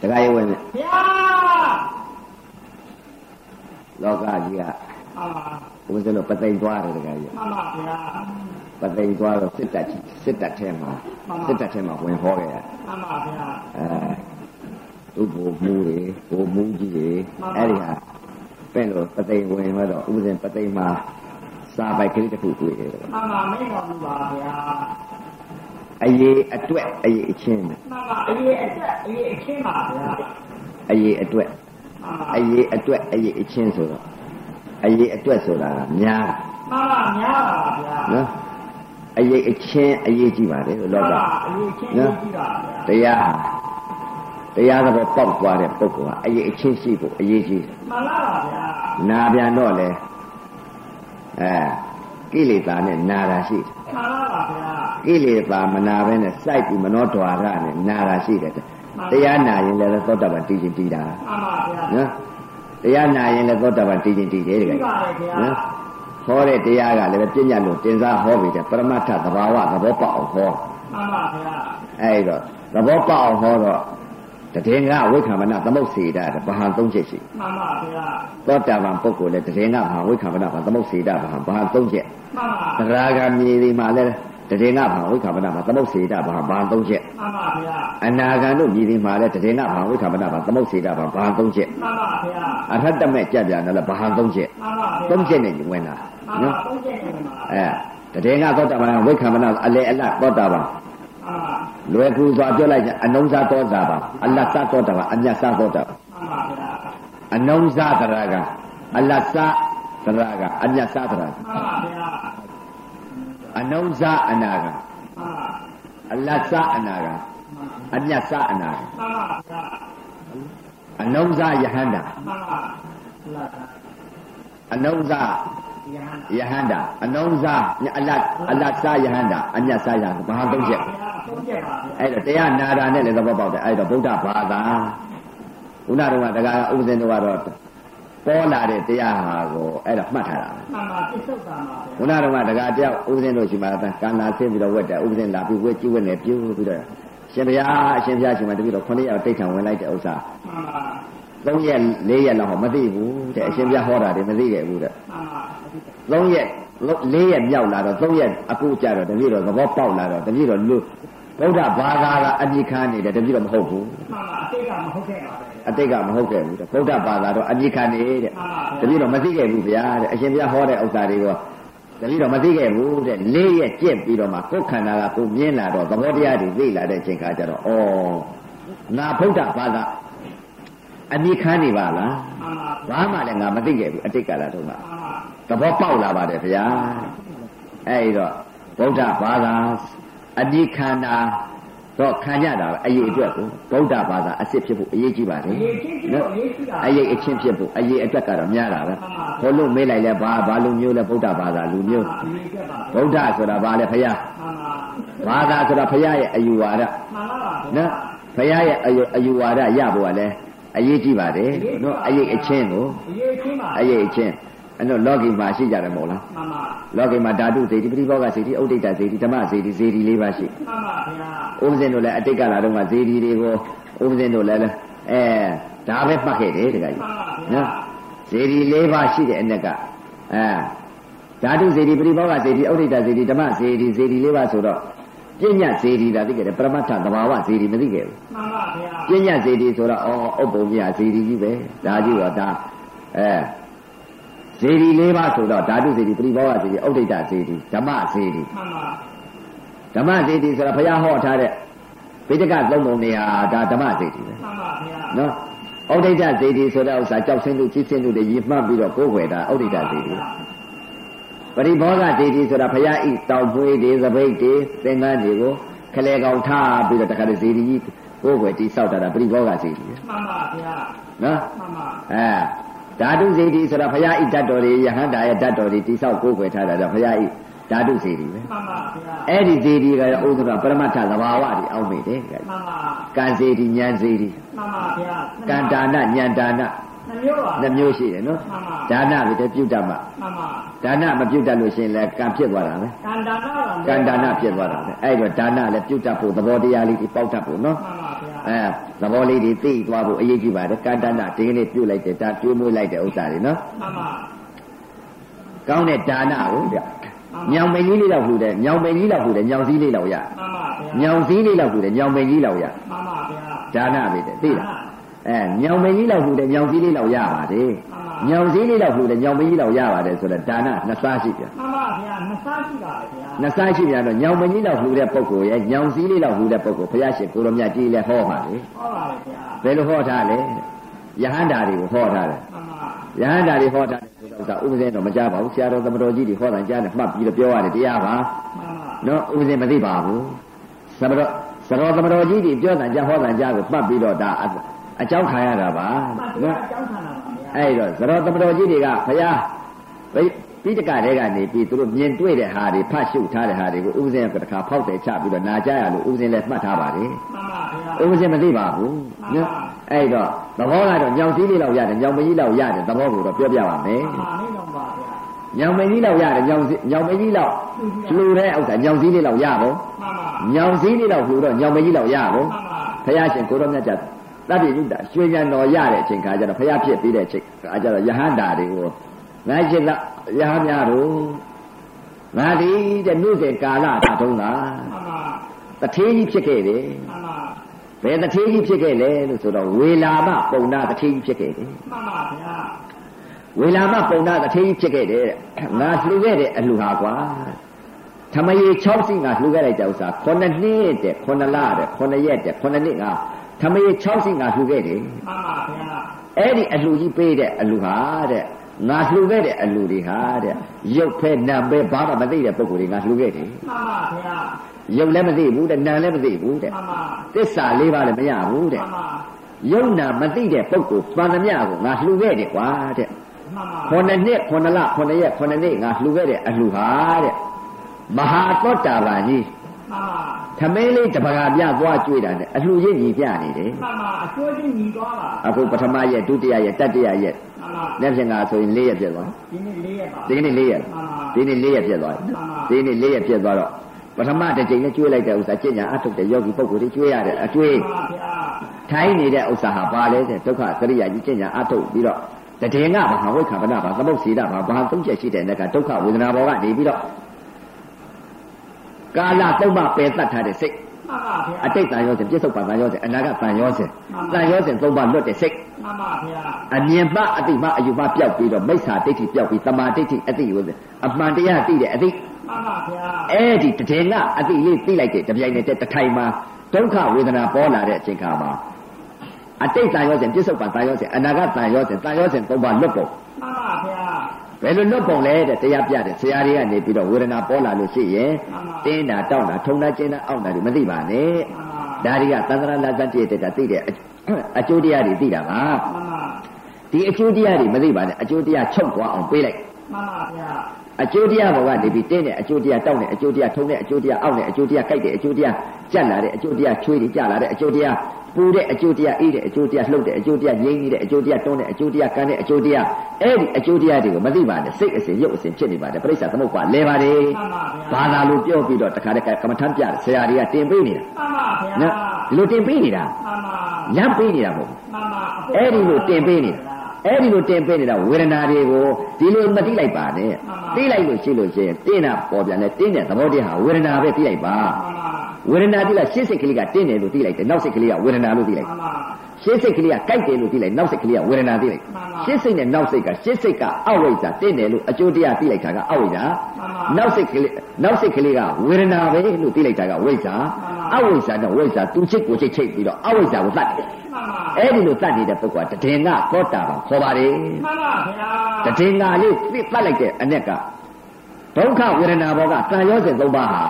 တခါရေးဝင်မယ်ဗျာလောကကြီးကမှန်ပါဦးဇင်းတို့ပသိမ်သွားတယ်တခါကြီးမှန်ပါဗျာပသိမ်သွားတော့စစ်တပ်ကြီးစစ်တပ်ထဲမှာမှန်ပါစစ်တပ်ထဲမှာဝင်ဟောခဲ့ရမှန်ပါဗျာအဲသူ့ဘိုလ်မူတွေဘိုလ်မူကြီးတွေမှန်ပါအဲ့ဒီဟာပဲ့လို့ပသိမ်ဝင်ဟောတော့ဦးဇင်းပသိမ်မှာစာပိုက်ကလေးတစ်ခုတွေ့တယ်မှန်ပါမင်းတော်မူပါဗျာ အရေးအတွက်အရေးအချင်းနဲ့မှန်ပါအရေးအတွက်အရေးအခင်းပါဗျာအရေးအတွက်မှန်ပါအရေးအတွက်အရေးအချင်းဆိုတော့အရေးအတွက်ဆိုတာများမှန်ပါများပါဗျာနော်အရေးအချင်းအရေးကြီးပါတယ်လို့မှလောန်ကပါအရေးချင်းရေးကြည့်ပါဗျာတရားဟာတရားကတော့ပေါက်သွားတဲ့ပုဂ္ဂိုလ်ဟာအရေးအချင်းရှိဖို့အရေးကြီးတယ်မှန်လားပါဗျာနာပြန်တော့လေအဲကိလေသာနဲ့နာတာရှိတယ်မှန်လားပါဗျာ ကိလေသာမနာဘဲနဲ့စိုက်ပြီးမနောဒွါရနဲ့နာတာရှိတယ်တရားနာရင်လည်းသောတာပန်တည်ခြင်းတည်တာမှန်ပါဗျာနော်တရားနာရင်လည်းသောတာပန်တည်ခြင်းတည်တယ်တကကြယ်ည့်ပါလေဗျာနော်ဟောတဲ့တရားကလည်းပဲပြညာလို့တင်စားဟောပြီးတယ်ပရမတ္ထသဘာဝသဘောပေါက်အောင်ဟောမှန်ပါဗျာအဲ့တော့သဘောပေါက်အောင်ဟောတော့တည်ငါဝိက္ခမနသမုတ်စေတာဗဟန်သုံးချက်ရှိမှန်ပါဗျာသောတာပန်ပုဂ္ဂိုလ်လည်းတည်ငါဗဟန်ဝိက္ခမနဗသမုတ်စေတာဗဟန်ဗဟန်သုံးချက်မှန်ပါသရဂါမြေဒီမှာလည်း တည်ငါဗဟန်ဝိက္ခမနဗသမုတ်စေတာဗဟန်ဗဟန်သုံးချက်မှန်ပါဗျာအနာဂံတို့မြေဒီမှာလည်းတည်ငါဗဟန်ဝိက္ခမနဗသမုတ်စေတာဗဟန်ဗဟန်သုံးချက်မှန်ပါဗျာအထက်တမဲ့ကြက်ပြန်တယ်ဗဟန်သုံးချက်မှန်ပါဗျာသုံးချက်နဲ့ညီဝင်လာမှန်ပါနော်သုံးချက်နေမှာအဲတည်ငါသောတာပန်ဝိက္ခမနအလေအလတ်သောတာပန်မှန်ပါလွယ်ကူစွာပြောလိုက်ကြအနုံစားသောတာပန်အလတ်စားသောတာပန်အမြတ်စားသောတာပန်မှန်ပါဗျာအနုံစားတရာကအလတ်စားတရာကအမြတ်စားတရာကမှန်ပါဗျာ အနုံစားအနာကမှန်ပါအလတ်စားအနာကအမြတ်စားအနာကမှန်ပါဗျာအနုံစားယဟန္တာမှန်ပါလာတာအနုံစားယဟန်ယဟန္တာအနုံစားအလတ်အလတ်စားယဟန္တာအမြတ်စားယဟန္တာဘာသုံးချက်သုံးချက်ပါဗျာအဲ့တော့တရားနာတာနဲ့လည်းသဘောပေါက်တယ်အဲ့တော့ဗုဒ္ဓဘာသာဥနာတော်ကတက္ကရာဥပဇင်းတို့ကတော့ ပေါ်လာတဲ့တရားဟာကိုအဲ့ဒါမှတ်ထားတာပဲမှန်ပါပြစ္ဆုတ်တာပါဗျာခုနကတော့တက္ကရာတယောက်ဥပဇင်းတို့ရှိမှကံလာဆင်းပြီးတော့ဝက်တယ်ဥပဇင်းလာပြီးဝက်ကြည့်ဝက်နေပြုပြီးတော့ရှင်ဘုရားအရှင်ဘုရားရှိမှတပည့်တော်9ရက်တိတ်ထံဝင်လိုက်တဲ့ဥစ္စာမှန်ပါ3ရက်4ရက်လောက်ဟောမသိဘူးတဲ့အရှင်ဘုရားဟောတာတွေမသိခဲ့ဘူးတဲ့မှန်ပါ3ရက်4ရက်မြောက်လာတော့3ရက်အခုကြတော့တပည့်တော်သဘောပေါက်လာတော့တပည့်တော်လူဗုဒ္ဓဘာသာကအပြစ်ခန်းနေတယ်တပည့်တော်မဟုတ်ဘူးမှန်ပါအတိတ်ကမဟုတ်ခဲ့ပါဘူး အတိတ်ကမဟုတ်ခဲ့ဘူးတဲ့ဗုဒ္ဓဘာသာတော့အပြစ်ခန်းနေတဲ့တပည့်တော်မသိခဲ့ဘူးဗျာတဲ့အရှင်ဘုရားဟောတဲ့ဥစ္စာတွေကိုတပည့်တော်မသိခဲ့ဘူးတဲ့၄ရက်ကြက်ပြီးတော့မှကိုယ်ခန္ဓာကကိုယ်မြင်လာတော့သဘောတရားတွေသိလာတဲ့အချိန်ခါကျတော့ဩငါဗုဒ္ဓဘာသာအပြစ်ခန်းနေပါလားမှန်ပါဘာမှလည်းငါမသိခဲ့ဘူးအတိတ်ကလာတော့မှမှန်ပါသဘောပေါက်လာပါတယ်ဗျာအဲ့တော့ဗုဒ္ဓဘာသာအပြစ်ခန္ဓာ တော့ခံကြတာပဲအရေးအတွက်ကိုဗုဒ္ဓဘာသာအစ်စ်ဖြစ်ဖို့အရေးကြီးပါတယ်ရေးချင်းချင်းတော့ရေးရှိတာအရေးအချင်းဖြစ်ဖို့အရေးအတွက်ကတော့များတာပဲဘုလို့မေးလိုက်လဲဘာဘာလူမျိုးလဲဗုဒ္ဓဘာသာလူမျိုးရေးချက်ပါဗုဒ္ဓဆိုတာဘာလဲဖရာမှန်ပါဘာသာဆိုတာဖရာရဲ့အယူဝါဒမှန်ပါပါနော်ဖရာရဲ့အယူအယူဝါဒရဖို့ကလည်းအရေးကြီးပါတယ်နော်အရေးအချင်းကိုရေးချင်းပါအရေးအချင်း အဲ့တော့လောကီမှာရှိကြတယ်မဟုတ်လားမှန်ပါလောကီမှာဓာတုဇေတိပရိဘောဂဇေတိဥဒိတဇေတိဓမ္မဇေတိဇေတိလေးပါရှိမှန်ပါဗျာဥပဇင်းတို့လည်းအတိတ်ကလာတော့ကဇေတိတွေကိုဥပဇင်းတို့လည်းအဲဒါပဲမှတ်ခဲ့တယ်တခါကြီးမှန်ပါဗျာနော်ဇေဒီ၄ပါးရှိတဲ့အ ਨੇ ကအဲဓာတုဇေဒီပရိဘောဂဇေဒီဥဒိတဇေဒီဓမ္မဇေဒီဇေဒီ၄ပါးဆိုတော့ပညာဇေဒီဒါသိခဲ့တယ်ပရမတ္ထသဘာဝဇေဒီမသိခဲ့ဘူးမှန်ပါဗျာပညာဇေဒီဆိုတော့အော်ဥပ္ပုံပြဇေဒီကြီးပဲဒါကြီးတော့ဒါအဲ ဇေဒီ၄ပါးဆိုတော့ဓာတုဇေဒီပရိဘောဂဇေဒီဥဒိတဇေဒီဓမ္မဇေဒီမှန်ပါဓမ္မဇေဒီဆိုတာဘုရားဟောထားတဲ့ဗိဒကသုံးပုံနေဟာဒါဓမ္မဇေဒီပဲမှန်ပါဗျာနော်ဩဒိတဇေဒီဆိုတဲ့ဥစ္စာကြောက်ဆင်းလို့ကြီးဆင်းလို့တွေရည်မှတ်ပြီးတော့ကိုယ်ွယ်တာဩဒိတဇေဒီပရိဘောဂဇေဒီဆိုတာဘုရားဤတောင်ပွေးတွေသပိတ်တွေသင်္ကန်းတွေကိုခလေကောင်ထားပြီးတော့တခါတည်းဇေဒီကြီးကိုယ်ွယ်တိဆောက်တာဒါပရိဘောဂဇေဒီပဲမှန်ပါဗျာနော်မှန်ပါအဲ ဓာတုဇေဒီဆိုတာဘုရားဤတတ်တော်တွေယဟန္တာရဲ့တတ်တော်တွေတိဆောက်ကိုယ်ွယ်ထားတာဒါဘုရားဤဓာတုဇေဒီပဲမှန်ပါဗျာအဲ့ဒီဇေဒီကဥဒ္ဓရပရမတ္ထသဘာဝတွေအောက်မေ့တယ်ကဲမှန်ပါကံဇေဒီဉာဏ်ဇေဒီမှန်ပါဗျာကံဒါနဉာဏ်ဒါနနှမျိုးပါနှစ်မျိုးရှိတယ်နော်မှန်ပါဒါနပဲပြုတ်တတ်မှာမှန်ပါဒါနမပြုတ်တတ်လို့ရှိရင်လည်းကံဖြစ်သွားတာပဲကန္တာနာကံဒါနဖြစ်သွားတာပဲအဲ့တော့ဒါနလည်းပြုတ်တတ်ဖို့သဘောတရားလေးဒီပေါက်တတ်ဖို့နော်မှန်ပါဗျာဗျာ အဲသဘောလေးတွေသိသွားဖို့အရေးကြီးပါတယ်ကန္တနာဒီကနေ့ပြုတ်လိုက်တယ်ဒါကျွေးမွေးလိုက်တဲ့ဥစ္စာတွေနော်မှန်ပါကောင်းတဲ့ဒါနကိုဗျညောင်ပိန်ကြီးလေးလောက်ဟူတယ်ညောင်ပိန်ကြီးလောက်ဟူတယ်ညောင်စည်းလေးလောက်ရမှန်ပါဗျာညောင်စည်းလေးလောက်ဟူတယ်ညောင်ပိန်ကြီးလောက်ရမှန်ပါဗျာဒါနပဲတဲ့သိလား အဲညောင်ပိန်ကြီးလောက်ဟူတယ်ညောင်စည်းလေးလောက်ရပါတယ်ညောင်စည်းလေးလောက်ဟူတယ်ညောင်ပိန်ကြီးလောက်ရပါတယ်ဆိုတော့ဒါနနှစ်စားရှိပြန်မှန်ပါဗျာနှစ်စားရှိပါလေဗျာနှစ်စားရှိပြန်တော့ညောင်ပိန်ကြီးလောက်ဟူတဲ့ပုဂ္ဂိုလ်ရဲ့ညောင်စည်းလေးလောက်ဟူတဲ့ပုဂ္ဂိုလ်ဘုရားရှင်ကိုရမြတ်ကြီးလည်းဟောပါလေဟောပါလေဗျာဘယ်လိုဟောထားလဲယဟန္တာတွေကိုဟောထားတယ်မှန်ပါယဟန္တာတွေဟောထားတယ်ဆိုတော့ဥစ္စာဥပဇင်းတော့မကြပါဘူးဆရာတော်သမတော်ကြီးတွေဟောတာကြားတယ်မှတ်ပြီးတော့ပြောရတယ်တရားပါမှန်ပါနော်ဥပဇင်းမသိပါဘူးသမတော်သရောသမတော်ကြီးတွေပြောတာကြားဟောတာကြားကိုမှတ်ပြီးတော့ဒါ အအကြောင်းခံရတာပါမှန်ပါနော်အကြောင်းဆန္ဒပါဗျာအဲ့တော့သရောသမတော်ကြီးတွေကဘုရားပိဋကတဲကနေပြီးသူတို့မြင်တွေ့တဲ့ဟာတွေဖတ်ရှုထားတဲ့ဟာတွေကိုဥပဇင်းကတခါဖောက်တယ်ချပြီးတော့နာကြရလို့ဥပဇင်းလည်းမှတ်ထားပါတယ်မှန်ပါဗျာဥပဇင်းမသိပါဘူးနော်အဲ့တော့သဘောကတော့ညောင်စည်းလေးလောက်ရတယ်ညောင်မကြီးလောက်ရတယ်သဘောကိုတော့ပြောပြပါမယ်မှန်ပါနေတော့ပါဗျာညောင်မကြီးလောက်ရတယ်ညောင်စည်းညောင်မကြီးလောက်လှူတဲ့ဥစ္စာညောင်စည်းလေးလောက်ရပါမှန်ပါညောင်စည်းလေးလောက်လှူတော့ညောင်မကြီးလောက်ရပါမှန်ပါဘုရားရှင်ကိုရောမြတ်ကြ တတ္တိယုဒ္ဓရွှေဉဏ်တော်ရတဲ့အချိန်ခါကျတော့ဘုရားဖြစ်ပြီးတဲ့အချိန်ခါကျတော့ယဟန္တာတွေကိုငါရှိလားယဟများတို့ငါဒီတဲ့နှုတ်စေကာလတာတုံးတာမှန်ပါတထေးကြီးဖြစ်ခဲ့တယ်မှန်ပါဘယ်တထေးကြီးဖြစ်ခဲ့လဲလို့ဆိုတော့ဝေလာမပုံနာတထေးကြီးဖြစ်ခဲ့တယ်မှန်ပါဗျာဝေလာမပုံနာတထေးကြီးဖြစ်ခဲ့တယ်တဲ့ငါလှူခဲ့တဲ့အလှူဟာကွာထမရေ6စီငါလှူခဲ့လိုက်တဲ့ဥစ္စာ9နှစ်တဲ့9လတဲ့9ရက်တဲ့9နှစ်ငါ ထမရေ6စီငါလှူခဲ့တယ်မှန်ပါဗျာအဲ့ဒီအလှူကြီးပေးတဲ့အလှူဟာတဲ့ငါလှူခဲ့တဲ့အလှူတွေဟာတဲ့ရုပ်ဖဲနံပဲဘာမှမသိတဲ့ပုံကိုယ်တွေငါလှူခဲ့တယ်မှန်ပါဗျာရုပ်လည်းမသိဘူးတဲ့နံလည်းမသိဘူးတဲ့မှန်ပါသစ္စာလေးပါးလည်းမရဘူးမှတဲ့န်ပါယုံနာမသိတဲ့ပုဂ္ဂိုလ်ပန္နမြကိုငါလှူခဲ့တယ်ကွာတဲ့မှန်ပါခုနှစ်နှစ်ခုနှစ်လခုနှစ်ရက်ခုနှစ်နှစ်ငါလှူခဲ့တဲ့အလှူဟာတဲ့မဟာသောတာပန်ကြီးမှန်ပါ သမင်းလေးတပကာပြသွားကြွေးတာနဲ့အလှူရင်းညီပြနေတယ်မှန်ပါအကျိုးချင်းညီသွားပါအခုပထမရက်ဒုတိယရက်တတိယရက်မှန်ပါလက်ဖြင့်ငါဆိုရင်၄ရက်ပြည့်သွားဒီနေ့လေးရက်ပါဒီနေ့၄ရက်မှန်ပါဒီနေ့၄ရက်ပြည့်သွားမှန်ပါဒီနေ့၄ရက်ပြည့်သွားတော့ပထမတစ်ချိန်နဲ့ကျွေးလိုက်တဲ့ဥစ္စာကျင့်ညာအထုတ်တဲ့ယောဂီပုဂ္ဂိုလ်တွေကျွေးရတဲ့အကျွေးမှန်ပါဗျာထိုင်းနေတဲ့ဥစ္စာဟာပါလဲတဲ့ဒုက္ခသရိယာကြီးကျင့်ညာအထုတ်ပြီးတော့တည်ငါဘာဝိခံပနာဘာသမုတ်စီတာဘာဘာသုံးချက်ရှိတဲ့တဲ့ကဒုက္ခဝေဒနာဘောကနေပြီးတော့ ကာလသုံးပါပယ်တတ်ထားတဲ့စိတ်မှန်ပါဗျာအတိတ်တန်ရောစဉ်ပြစ္ဆုတ်ပန်တန်ရောစဉ်အနာဂတ်တန်ရောစဉ်တန်ရောစဉ်သုံးပါလွတ်တဲ့စိတ်မှန်ပါဗျာအမြင်မှအတိမှအယူမှပျောက်ပြီးတော့မိစ္ဆာဒိဋ္ဌိပျောက်ပြီးတမာဒိဋ္ဌိအတိကိုအမှန်တရားသိတဲ့အတိမှန်ပါဗျာအဲ့ဒီတည်ငါအတိလေးသိလိုက်တဲ့တပြိုင်နက်တည်းတစ်ထိုင်မှာဒုက္ခဝေဒနာပေါ်လာတဲ့အချိန်ခါမှာအတိတ်တန်ရောစဉ်ပြစ္ဆုတ်ပန်တန်ရောစဉ်အနာဂတ်တန်ရောစဉ်တန်ရောစဉ်သုံးပါလွတ်ပုံမှန်ပါဗျာ ဘယ်လိုလွတ်ပုံလဲတဲ့တရားပြတဲ့ဆရာတွေကနေပြီးတော့ဝေဒနာပေါ်လာလို့ရှိရင်တင်းတာတောက်တာထုံတာကျင်းတာအောင့်တာတွေမသိပါနဲ့မှန်ပါဒါတွေကသန္တရလဇတ်တည့်တဲ့သိတဲ့အအကျိုးတရားတွေသိတာပါမှန်ပါဒီအကျိုးတရားတွေမသိပါနဲ့အကျိုးတရားချုပ်သွားအောင်ပေးလိုက်မှန်ပါဗျာအကျိုးတရားဘောကနေပြီးတင်းတဲ့အကျိုးတရားတောက်တဲ့အကျိုးတရားထုံတဲ့အကျိုးတရားအောက်တဲ့အကျိုးတရားကြိုက်တဲ့အကျိုးတရားကြက်လာတဲ့အကျိုးတရားချွေးတွေကြလာတဲ့အကျိုးတရား ပူတဲ့အကျိုးတရားအေးတဲ့အကျိုးတရားလှုပ်တဲ့အကျိုးတရားငြိမ်းနေတဲ့အကျိုးတရားတွန်းတဲ့အကျိုးတရားကန်းတဲ့အကျိုးတရားအဲ့ဒီအကျိုးတရားတွေကိုမသိပါနဲ့စိတ်အစဉ်ရုပ်အစဉ်ဖြစ်နေပါတယ်ပြိဿသမုပ္ပါလဲပါတယ်မှန်ပါဗျာဘာသာလို့ပြောပြီးတော့တခါတည်းကမ္မထမ်းပြဆရာတွေကတင်ပေးနေတာမှန်ပါဗျာနော်ဒီလိုတင်ပေးနေတာမှန်ပါရမ်းပေးနေတာမဟုတ်မှန်ပါအဲ့ဒီလိုတင်ပေးနေတာ အဲ့ဒီလိုတင်ပေးနေတာဝေဒနာတွေကိုဒီလိုမသိလိုက်ပါနဲ့သိလိုက်လို့ရှိလို့ရှိရင်တင်းတာပေါ်ပြန်လဲတင်းတဲ့သဘောတရားဟာဝေဒနာပဲသိလိုက်ပါမှန်ပါဝေဒနာသိလိုက်ရှင်းစိတ်ကလေးကတင်းတယ်လို့သိလိုက်တယ်နောက်စိတ်ကလေးကဝေဒနာလို့သိလိုက်မှန်ပါ ရှင်းစိတ်ကလေးကကြိုက်တယ်လို့သိလိုက်နောက်စိတ်ကလေးကဝေဒနာသိလိုက်မှန်ပါရှင်းစိတ်နဲ့နောက်စိတ်ကရှင်းစိတ်ကအဝိဇ္ဇာတင်းတယ်လို့အကျိုးတရားသိလိုက်တာကအဝိဇ္ဇာမှန်ပါနောက်စိတ်ကလေးနောက်စိတ်ကလေးကဝေဒနာပဲလို့သိလိုက်တာကဝိဇ္ဇာမှန်ပါအဝိဇ္ဇာနဲ့ဝိဇ္ဇာသူချိတ်ကိုချိတ်ချိတ်ပြီးတော့အဝိဇ္ဇာကိုတတ်တယ်မှန်ပါအဲ့ဒီလိုတတ်နေတဲ့ပုဂ္ဂိုလ်ကတည်ငါသောတာပန်ခေါ်ပါတယ်မှန်ပါဗျာတည်ငါလေးသိတတ်လိုက်တဲ့အ낵ကဒုက္ခဝေဒနာဘောကတန်ရောစဉ်သုံးပါးဟာ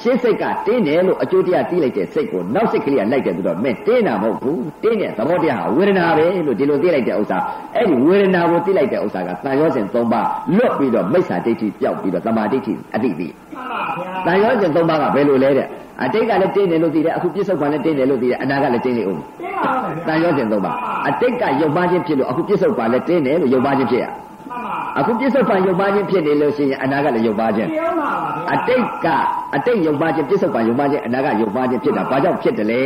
ရှင်းစိတ်ကတင်းတယ်လို့အကျိုးတရားသိလိုက်တဲ့စိတ်ကိုနောက်စိတ်ကလေးကလိုက်တယ်ပြီးတော့မင်းတင်းတာမဟုတ်ဘူးတင်းတဲ့သဘောတရားဟာဝေဒနာပဲလို့ဒီလိုသိလိုက်တဲ့ဥစ္စာအဲ့ဒီဝေဒနာကိုသိလိုက်တဲ့ဥစ္စာကတန်ရောစဉ်သုံးပါးလွတ်ပြီးတော့မိစ္ဆာဒိဋ္ဌိပျောက်ပြီးတော့တမာဒိဋ္ဌိအတိသိမှန်ပါဗျာတန်ရောစဉ်သုံးပါးကဘယ်လိုလဲတဲ့အတိတ်ကလည်းတင်းတယ်လို့သိတယ်အခုပြစ္ဆုတ်ကလည်းတင်းတယ်လို့သိတယ်အနာကလည်းတင်းနေဦးတင်းပါတော့ဗျာတန်ရောစဉ်သုံးပါအတိတ်ကရုပ်ပါခြင်းဖြစ်လို့အခုပြစ္ဆုတ်ပါလည်းတင်းတယ်လို့ရုပ်ပါခြင်းဖြစ်ရမှန်ပါ အခုပြစ္ဆုတ်ပါရုပ်ပါခြင်းဖြစ်နေလို့ရှိရင်အနာကလည်းရုပ်ပါခြင်းပြောပါပါဗျာအတိတ်ကအတိတ်ရုပ်ပါခြင်းပြစ္ဆုတ်ပါရုပ်ပါခြင်းအနာကရုပ်ပါခြင်းဖြစ်တာဘာကြောင့်ဖြစ်တယ်လဲ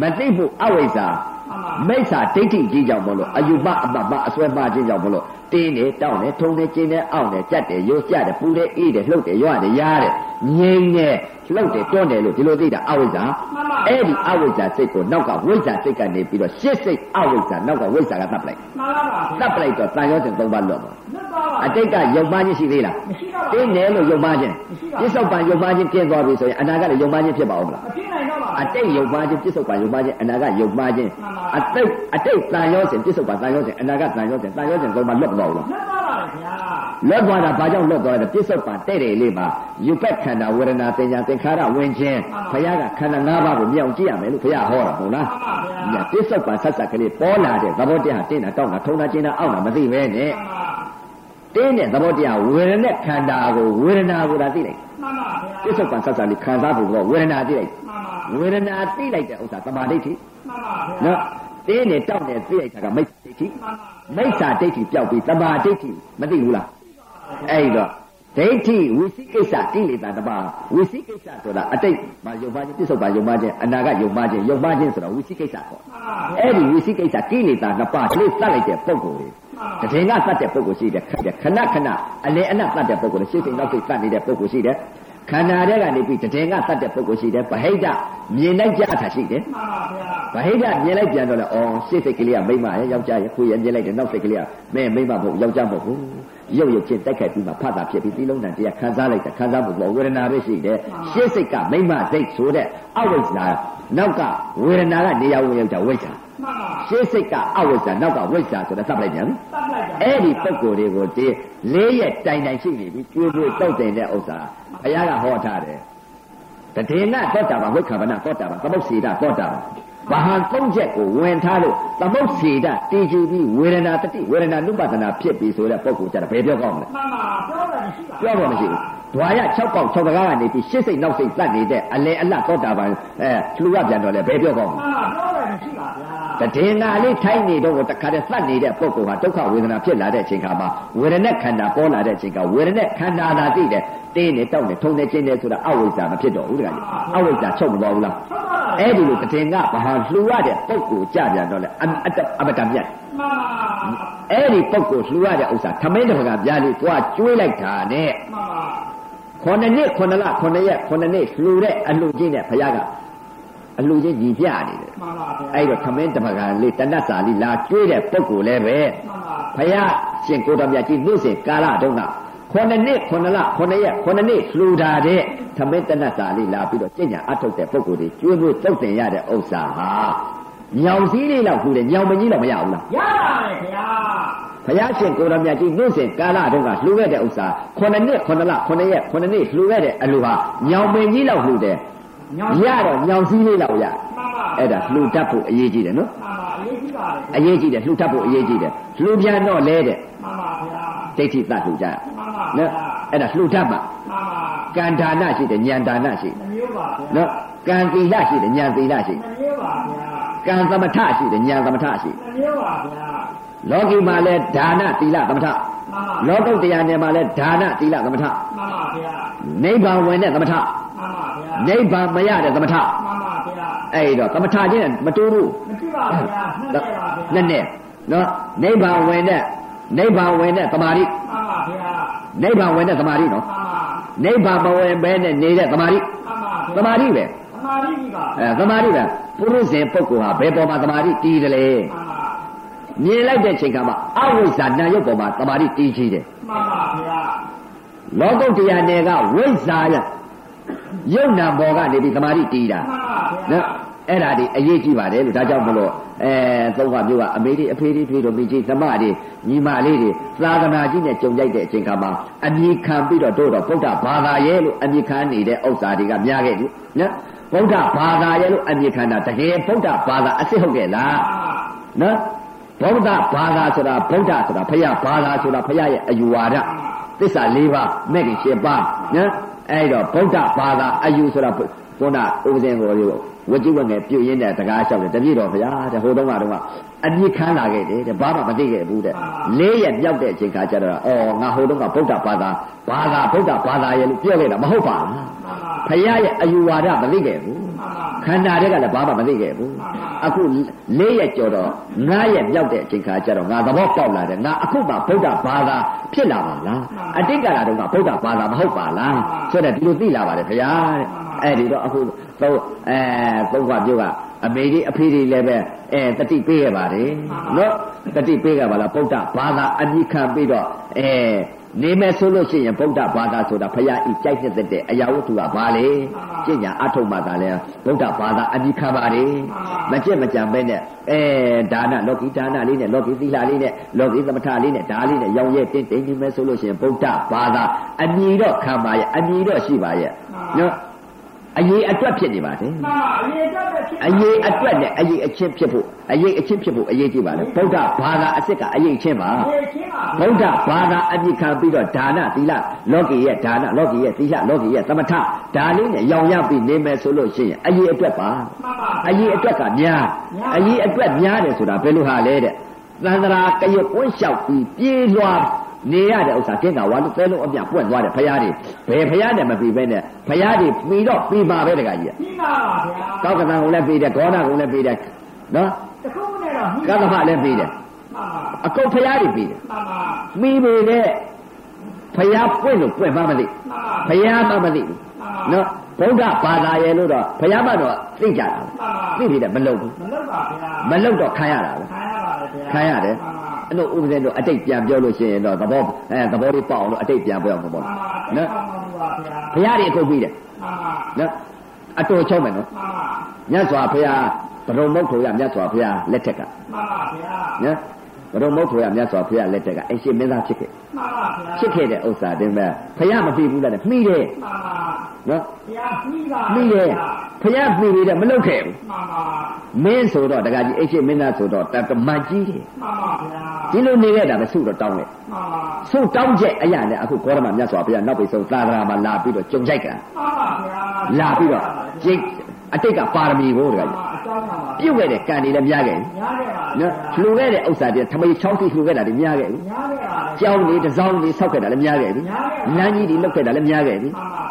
မသိဖို့အဝိဇ္ဇာမှန်ပါမိစ္ဆာဒိဋ္ဌိကြီးကြောင့်မလို့အယူပအပပအစွဲမှားခြင်းကြောင့်မလို့တင်းနေတောင်းနေထုံနေကျင်းနေအောင့်နေကြက်တယ်ရိုးကြတယ်ပူတယ်အေးတယ်လှုပ်တယ်ရွတယ်ရားတယ်ငြိမ်တယ်လှုပ်တယ်တွန်းတယ်လို့ဒီလိုသိတာအဝိဇ္ဇာမှန်ပါအဲ့ဒီအဝိဇ္ဇာစိတ်ကိုနောက်ကဝိဇ္ဇာစိတ်ကနေပြီးတော့ရှစ်စိတ်အဝိဇ္ဇာနောက်ကဝိဇ္ဇာကတတ်ပလိုက်မှန်ပါပါတတ်ပလိုက်တော့တန်ရောစဉ်သုံးပါလွတ်သွားလွတ်သွားပါအတိတ်ကယုံမှချင်းရှိသေးလားမရှိတော့ပါတင်းတယ်လို့ယုံမှချင်းပြစ္ဆုတ်ပံယုံမှချင်းကျင်းသွားပြီဆိုရင်အနာကလည်းယုံမှချင်းဖြစ်ပါဦးမလားမဖြစ်နိုင်တော့ပါအတိတ်ယုံမှချင်းပြစ္ဆုတ်ပံယုံမှချင်းအနာကယုံမှချင်းမှန်ပါအတိတ်အတိတ်တန်ရောစဉ်ပြစ္ဆုတ်ပံတန်ရောစဉ်အနာကတန်ရောစဉ်တန်ရောစဉ်သုံးပါလွတ်သွားဘူးလားလွတ်သွားပါလေခင်ဗျာလွတ်သွားတာဘာကြောင့်လွတ်သွားလဲပြစ္ဆုတ်ပံတဲ့တယ်လေးမှာယူပက်ခန္ဓာဝေဒနာသင်ညာသင်္ခါရဝင်ခြင်းဘုရားကခန္ဓာ၅ပါးကိုမြောင်ကြည့်ရမယ်လို့ဘုရားဟောတာဟုတ်လားမှန်ပါဗျာညာပြစ္ဆုတ်ပံဆက်ဆက်ကလေးပေါ်လာတဲ့သဘောတရားတင်းတာတောင်းတာထုံတာကျင်းတာအောက်တာမသိပဲနဲ့မှန်ပါတင်းတဲ့သဘောတရားဝေဒနာခန္ဓာကိုဝေဒနာကိုသာသိလိုက်မှန်ပါဗျာပြစ္ဆုတ်ပံဆက်ဆက်လေးခံစားဖို့ကဝေဒနာသိလိုက်မှန်ပါဝေဒနာသိလိုက်တဲ့ဥစ္စာသမာဓိဋ္ဌိမှန်ပါဗျာနော် တင်းနဲ့တောက်နဲ့သိလိုက်တာကမိစ္ဆာဒိဋ္ဌိမှန်ပါမိစ္ဆာဒိဋ္ဌိပျောက်ပြီးသမာဓိဋ္ဌိမသိဘူးလားအဲ့တော့ဒိဋ္ဌိဝိသိကိစ္စကိလေသာတစ်ပါးဝိသိကိစ္စဆိုတာအတိတ်မှာယုံပါခြင်းပြစ္ဆုတ်ပါယုံပါခြင်းအနာကယုံပါခြင်းယုံပါခြင်းဆိုတာဝိသိကိစ္စပေါ့မှန်ပါဗျာအဲ့ဒီဝိသိကိစ္စကိလေသာနှစ်ပါးကလေးသတ်လိုက်တဲ့ပုံကိုယ်တည်ငါသတ်တဲ့ပုံကိုယ်ရှိတယ်ခဏခဏအလင်းအနတ်သတ်တဲ့ပုံကိုယ်ရှိစိတ်နောက်စိတ်သတ်နေတဲ့ပုံကိုယ်ရှိတယ် ခန္ဓာထဲကနေပြီးတည်ငါသတ်တဲ့ပုံကိုယ်ရှိတယ်ဗဟိတမြင်လိုက်ကြတာရှိတယ်မှန်ပါဗျာဗဟိတမြင်လိုက်ပြန်တော့လေအော်ရှေ့စိတ်ကလေးကမိမရဲ့ယောက်ျားရဲ့ခွေရဲ့မြင်လိုက်တယ်နောက်စိတ်ကလေးကမဲမိမမဟုတ်ယောက်ျားမဟုတ်ဘူးရုပ်ရုပ်ချင်းတိုက်ခိုက်ပြီးမှဖတ်တာဖြစ်ပြီးပြီးလုံးတန်တရားခံစားလိုက်တာခံစားမှုပေါ့ဝေဒနာပဲရှိတယ်ရှေ့စိတ်ကမိမစိတ်ဆိုတဲ့အဝိဇ္ဇာနောက်ကဝေဒနာကနေရာဝင်ယောက်ျားဝိဇ္ဇာ မှန်ပါရှေ့စိတ်ကအဝိဇ္ဇာနောက်ကဝိဇ္ဇာဆိုတဲ့သတ်လိုက်ပြန်ပြီတတ်လိုက်ကြအဲ့ဒီပုံကိုယ်တွေကိုဒီလေးရက်တိုင်တိုင်ရှိနေပြီကျွေးကျွေးတောက်တင်တဲ့ဥစ္စာဘုရားကဟောထားတယ်တတိယသောတာပန်ဝိက္ခဗနာသောတာပန်သမုတ်စီတာသောတာပန်ဘာဟံသုံးချက်ကိုဝင်ထားလို့သမုတ်စီတာတည်ကြည်ပြီးဝေဒနာတတိဝေဒနာနုပဒနာဖြစ်ပြီးဆိုတဲ့ပုံကိုယ်ကြတာဘယ်ပြောကောင်းမလဲမှန်ပါပြောတယ်မရှိပါပြောတော့မရှိဘူးဓွာရ6ပေါက်6တကားကနေပြီးရှစ်စိတ်နောက်စိတ်သတ်နေတဲ့အလဲအလတ်သောတာပန်အဲလှူရပြန်တော့လေဘယ်ပြောကောင်းမလဲမှန်ပါပြော တယ်မရှိပါဗျာတဒေနာလေးထိုင်းနေတော့တခါတည်းသတ်နေတဲ့ပုဂ္ဂိုလ်ဟာဒုက္ခဝေဒနာဖြစ်လာတဲ့အချိန်ခါမှာဝေဒနာခန္ဓာပေါ်လာတဲ့အချိန်ကဝေဒနာခန္ဓာသာသိတယ်တင်းနေတောက်နေထုံနေချင်းနေဆိုတာအဝိဇ္ဇာမဖြစ်တော့ဘူးတခါကြီးအဝိဇ္ဇာချုပ်မသွားဘူးလားဟုတ်ပါလားအဲ့ဒီလိုတဒေနာဘာဟာလှူရတဲ့ပုဂ္ဂိုလ်ကြပြန်တော့လေအအတအမတမြတ်မှန်ပါအဲ့ဒီပုဂ္ဂိုလ်လှူရတဲ့ဥစ္စာထမင်းတစ်ခါပြားလေးသွားကျွေးလိုက်တာနဲ့မှန်ပါခုနှစ်နှစ်ခုနှစ်လခုနှစ်ရက်ခုနှစ်နှစ်လှူတဲ့အလှူချင်းနဲ့ဘုရားက အလှူချင်းညီပြနေတယ်မှန်ပါဗျာအဲ့တော့ခမင်းတပကံလေးတဏ္ဍစာလေးလာကျွေးတဲ့ပုဂ္ဂိုလ်လည်းပဲမှန်ပါဘုရားရှင်ကိုတော်မြတ်ကြီးနေ့စဉ်ကာလတုန်းကခုနှစ်နှစ်ခုနှစ်လခုနှစ်ရက်ခုနှစ်နှစ်လှူတာတဲ့ခမင်းတဏ္ဍစာလေးလာပြီးတော့ကျင့်ကြံအထုတ်တဲ့ပုဂ္ဂိုလ်တွေကျွေးဖို့တုတ်တင်ရတဲ့ဥစ္စာဟာညောင်စည်းလေးလောက်လှူတယ်ညောင်မကြီးတော့မရဘူးလားရပါတယ်ခင်ဗျာဘုရားရှင်ကိုတော်မြတ်ကြီးနေ့စဉ်ကာလတုန်းကလှူခဲ့တဲ့ဥစ္စာခုနှစ်နှစ်ခုနှစ်လခုနှစ်ရက်ခုနှစ်နှစ်လှူခဲ့တဲ့အလူဟာညောင်ပင်ကြီးလောက်လှူတယ်ညောင်း ရတော့ညောင်စည်းလေးလောက်ရမှန်ပါအဲ့ဒါလှူတတ်ဖို့အရေးကြီးတယ်နော်မှန်ပါအရေးကြီးပါတယ်အရေးကြီးတယ်လှူထပ်ဖို့အရေးကြီးတယ်လှူပြန်တော့လဲတဲ့မှန်ပါဗျာဒိဋ္ဌိသတ်လှူကြရမှန်ပါဗျာနော်အဲ့ဒါလှူထပ်မှာမှန်ပါကံဒါနရှိတယ်ဉာဏ်ဒါနရှိတယ်နှမျိုးပါဗျာနော်ကံသီလရှိတယ်ဉာဏ်သီလရှိတယ်နှမျိုးပါဗျာကံသမထရှိတယ်ဉာဏ်သမထရှိတယ်နှမျိုးပါဗျာ လောကီမှာလဲဒါနသီလသမထမှန်ပါလောကုတ္တရာနယ်မှာလဲဒါနသီလသမထမှန်ပါဗျာနိဗ္ဗာန်ဝင်တဲ့သမထမှန်ပါဗျာနိဗ္ဗာန်မရတဲ့သမထမှန်ပါဗျာအဲ့တော့သမထချင်းနဲ့မတူဘူးမကြည့်ပါဗျာနှက်တယ်ပါဗျာနဲ့နဲ့နော်နိဗ္ဗာန်ဝင်တဲ့နိဗ္ဗာန်ဝင်တဲ့သမာဓိမှန်ပါဗျာနိဗ္ဗာန်ဝင်တဲ့သမာဓိနော်မှန်ပါနိဗ္ဗာန်မဝင်ဘဲနဲ့နေတဲ့သမာဓိမှန်ပါဗျာသမာဓိပဲသမာဓိကြီးပါအဲသမာဓိပဲပုရုဇဉ်ပုဂ္ဂိုလ်ဟာဘယ်ပေါ်မှာသမာဓိတည်တယ်လဲမှန်ပါ မြင်လိုက်တဲ့ချိန်ကမှအဝိဇ္ဇာနာယုတ်ပေါ်မှာသမာဓိတည်ကြီးတယ်မှန်ပါဗျာလောကုတ္တရာနယ်ကဝိဇ္ဇာယယုတ်နာပေါ်ကနေပြီးသမာဓိတည်တာမှန်ပါဗျာနော်အဲ့ဒါဒီအရေးကြီးပါတယ်လို့ဒါကြောင့်မလို့အဲသုံးကမျိုးကအမေတွေအဖေတွေဖေတို့မိကြီးသမတွေညီမလေးတွေသာသနာကြီးနဲ့ကြုံကြိုက်တဲ့အချိန်ခါမှာအမိခံပြီးတော့တို့တော့ဗုဒ္ဓဘာသာရဲ့လို့အမိခံနေတဲ့ဥစ္စာတွေကများခဲ့ပြီနော်ဗုဒ္ဓဘာသာရဲ့လို့အမိခံတာတကယ်ဗုဒ္ဓဘာသာအစ်စ်ဟုတ်ရဲ့လားနော် ဗုဒ္ဓဘာသာဆိုတာဗုဒ္ဓဆိုတာဖရာဘာသာဆိုတာဖရာရဲ့အယူဝါဒသစ္စာ၄ပါးမဲ့ကြီး၈ပါးနော်အဲ့တော့ဗုဒ္ဓဘာသာအယူဆိုတာခုနဥပဇင်ကိုဝကြည့်ဝငယ်ပြုတ်ရင်းတဲ့တကားလျှောက်တယ်တပြည့်တော်ဖရာတဲ့ဟိုတုန်းကတော့အပြစ်ခမ်းလာခဲ့တယ်တဲ့ဘာမှမသိခဲ့ဘူးတဲ့လေးရက်ပြောက်တဲ့အချိန်ခါကျတော့အော်ငါဟိုတုန်းကဗုဒ္ဓဘာသာဘာသာဗုဒ္ဓဘာသာရဲ့လို့ပြောခဲ့တာမဟုတ်ပါဘူးမှန်ပါဖရာရဲ့အယူဝါဒမသိခဲ့ဘူးမှန်ပါ ခခန္ဓာတွေကလည်းဘာမှမသိခဲ့ဘူးအခု၄ရက်ကျော်တော့၅ရက်မြောက်တဲ့အချိန်ခါကျတော့ငါသဘောပေါက်လာတယ်ငါအခုမှဗုဒ္ဓဘာသာဖြစ်လာပါလားအတိတ်ကလာတော့ကဗုဒ္ဓဘာသာမဟုတ်ပါလားဆိုတော့ဒီလိုသိလာပါတယ်ခင်ဗျာတဲ့အဲ့ဒီတော့အခုသုံးအဲသုံးခွပြုတ်ကအမေကြီးအဖေကြီးလည်းပဲအဲတတိပေးရပါတယ်နော်တတိပေးကြပါလားဗုဒ္ဓဘာသာအမိခံပြီးတော့အဲ နေမယ်ဆိုလို့ရှိရင်ဗုဒ္ဓဘာသာဆိုတာဖရာဤကြိုက်တဲ့တဲ့အရာဝတ္ထုကဘာလဲကျင့်ညာအထုတ်မှသာလဲဗုဒ္ဓဘာသာအမိခံပါတယ်မကြက်မကြံပဲနဲ့အဲဒါနလောကီဒါနလေးနဲ့လောကီသီလလေးနဲ့လောကီသမထလေးနဲ့ဒါလေးနဲ့ရောင်ရဲတင်းတင်းနေမယ်ဆိုလို့ရှိရင်ဗုဒ္ဓဘာသာအမိတော့ခံပါရဲ့အမိတော့ရှိပါရဲ့နော် အရေးအတွက်ဖြစ်နေပါတယ်မှန်ပါအရေးအတွက်ပဲဖြစ်အရေးအတွက်နဲ့အရေးအချင်းဖြစ်ဖို့အရေးအချင်းဖြစ်ဖို့အရေးကြီးပါလေဗုဒ္ဓဘာသာအစ်စ်ကအရေးချင်းပါအရေးချင်းပါဗုဒ္ဓဘာသာအပြစ်ခံပြီးတော့ဒါနသီလလောကီရဲ့ဒါနလောကီရဲ့သီလလောကီရဲ့သမထဒါလေးနဲ့ရောင်ရပြီးနေမယ်ဆိုလို့ရှိရင်အရေးအတွက်ပါမှန်ပါအရေးအတွက်ကများအရေးအတွက်များတယ်ဆိုတာဘယ်လိုဟာလဲတဲ့သန္တရာကရွကွန်းလျှောက်ပြီးပြေးလွှာ နေရတဲ့ဥစ္စာကင်းကဝါလို့သဲလုံးအပြပွင့်သွားတယ်ဖရားတွေဘယ်ဖရားနဲ့မပြီးပဲနဲ့ဖရားတွေပြီးတော့ပြီးပါပဲတခါကြီးပြီးပါပါဗျာကောက်ကတန်ကုန်လည်းပြီးတယ်ဂေါနာကုန်လည်းပြီးတယ်နော်တခုနဲ့တော့ကသဖလည်းပြီးတယ်မှန်ပါအကုန်ဖရားတွေပြီးတယ်မှန်ပါမိပေနဲ့ဖျားပွင့်လို့ပွင့်မှမသိမှန်ပါဖျားမှမသိဘူးနော်ဗုဒ္ဓဘာသာရဲ့လို့တော့ဖျားမှတော့သိကြတာပဲသိပြီတဲ့မလုံဘူးမလုပ်ပါဗျာမလုံတော့ခံရတာပဲခံရပါတယ်ဗျာခံရတယ်မှန်ပါ အဲ့လိုဥပဒေတော့အတိတ်ပြန်ပြောလို့ရှိရင်တော့သဘောအဲသဘောလေးပေါအောင်လို့အတိတ်ပြန်ပြောအောင်ပေါ့မှန်ပါနော်မှန်ပါဗျာဖျားတွေအခုပြီးတယ်မှန်ပါနော်အတော်ချုံးမယ်နော်မှန်ပါမြတ်စွာဘုရားဘရုံမုတ်ထိုရမြတ်စွာဘုရားလက်ထက်ကမှန်ပါဗျာနော် ဘရုံမုတ်ထိုရမြတ်စွာဘုရားလက်ထက်ကအရှင်မင်းသားဖြစ်ခဲ့မှန်ပါဗျာဖြစ်ခဲ့တဲ့ဥစ္စာတင်မဲ့ဖျားမပြီးဘူးလားတဲ့မှီတယ်မှန်ပါနော်ဗျာပြီးပါမိတယ်ဖျားမိတယ်မလုတ်ခဲ့ဘူးမှန်ပါမင်းဆိုတော့တကကြီးအိတ်ရှိမင်းသားဆိုတော့တတမတ်ကြီးတယ်မှန်ပါဗျာဒီလိုနေခဲ့တာပဲဆုတော့တောင်းတယ်မှန်ပါဆုတောင်းချက်အရာနဲ့အခုကောရမမြတ်စွာဘုရားနောက်ပိဆုံးသာသနာမှာလာပြီးတော့ကြုံကြိုက်ကမှန်ပါဗျာလာပြီးတော့ကျိတ် အတိတ်ကပါရမီကိုတကကြီးအကြောင်းပါပါပြုတ်ခဲ့တဲ့ကံတွေလည်းများခဲ့ပြီညားခဲ့ပါနော်လှူခဲ့တဲ့ဥစ္စာတွေထမိတ်ချောင်းတိလှူခဲ့တာတွေများခဲ့ပြီညားခဲ့ပါကြောင်းတွေတစ်စောင်းတွေဆောက်ခဲ့တာလည်းများခဲ့ပြီလမ်းကြီးတွေလုတ်ခဲ့တာလည်းများခဲ့ပြီ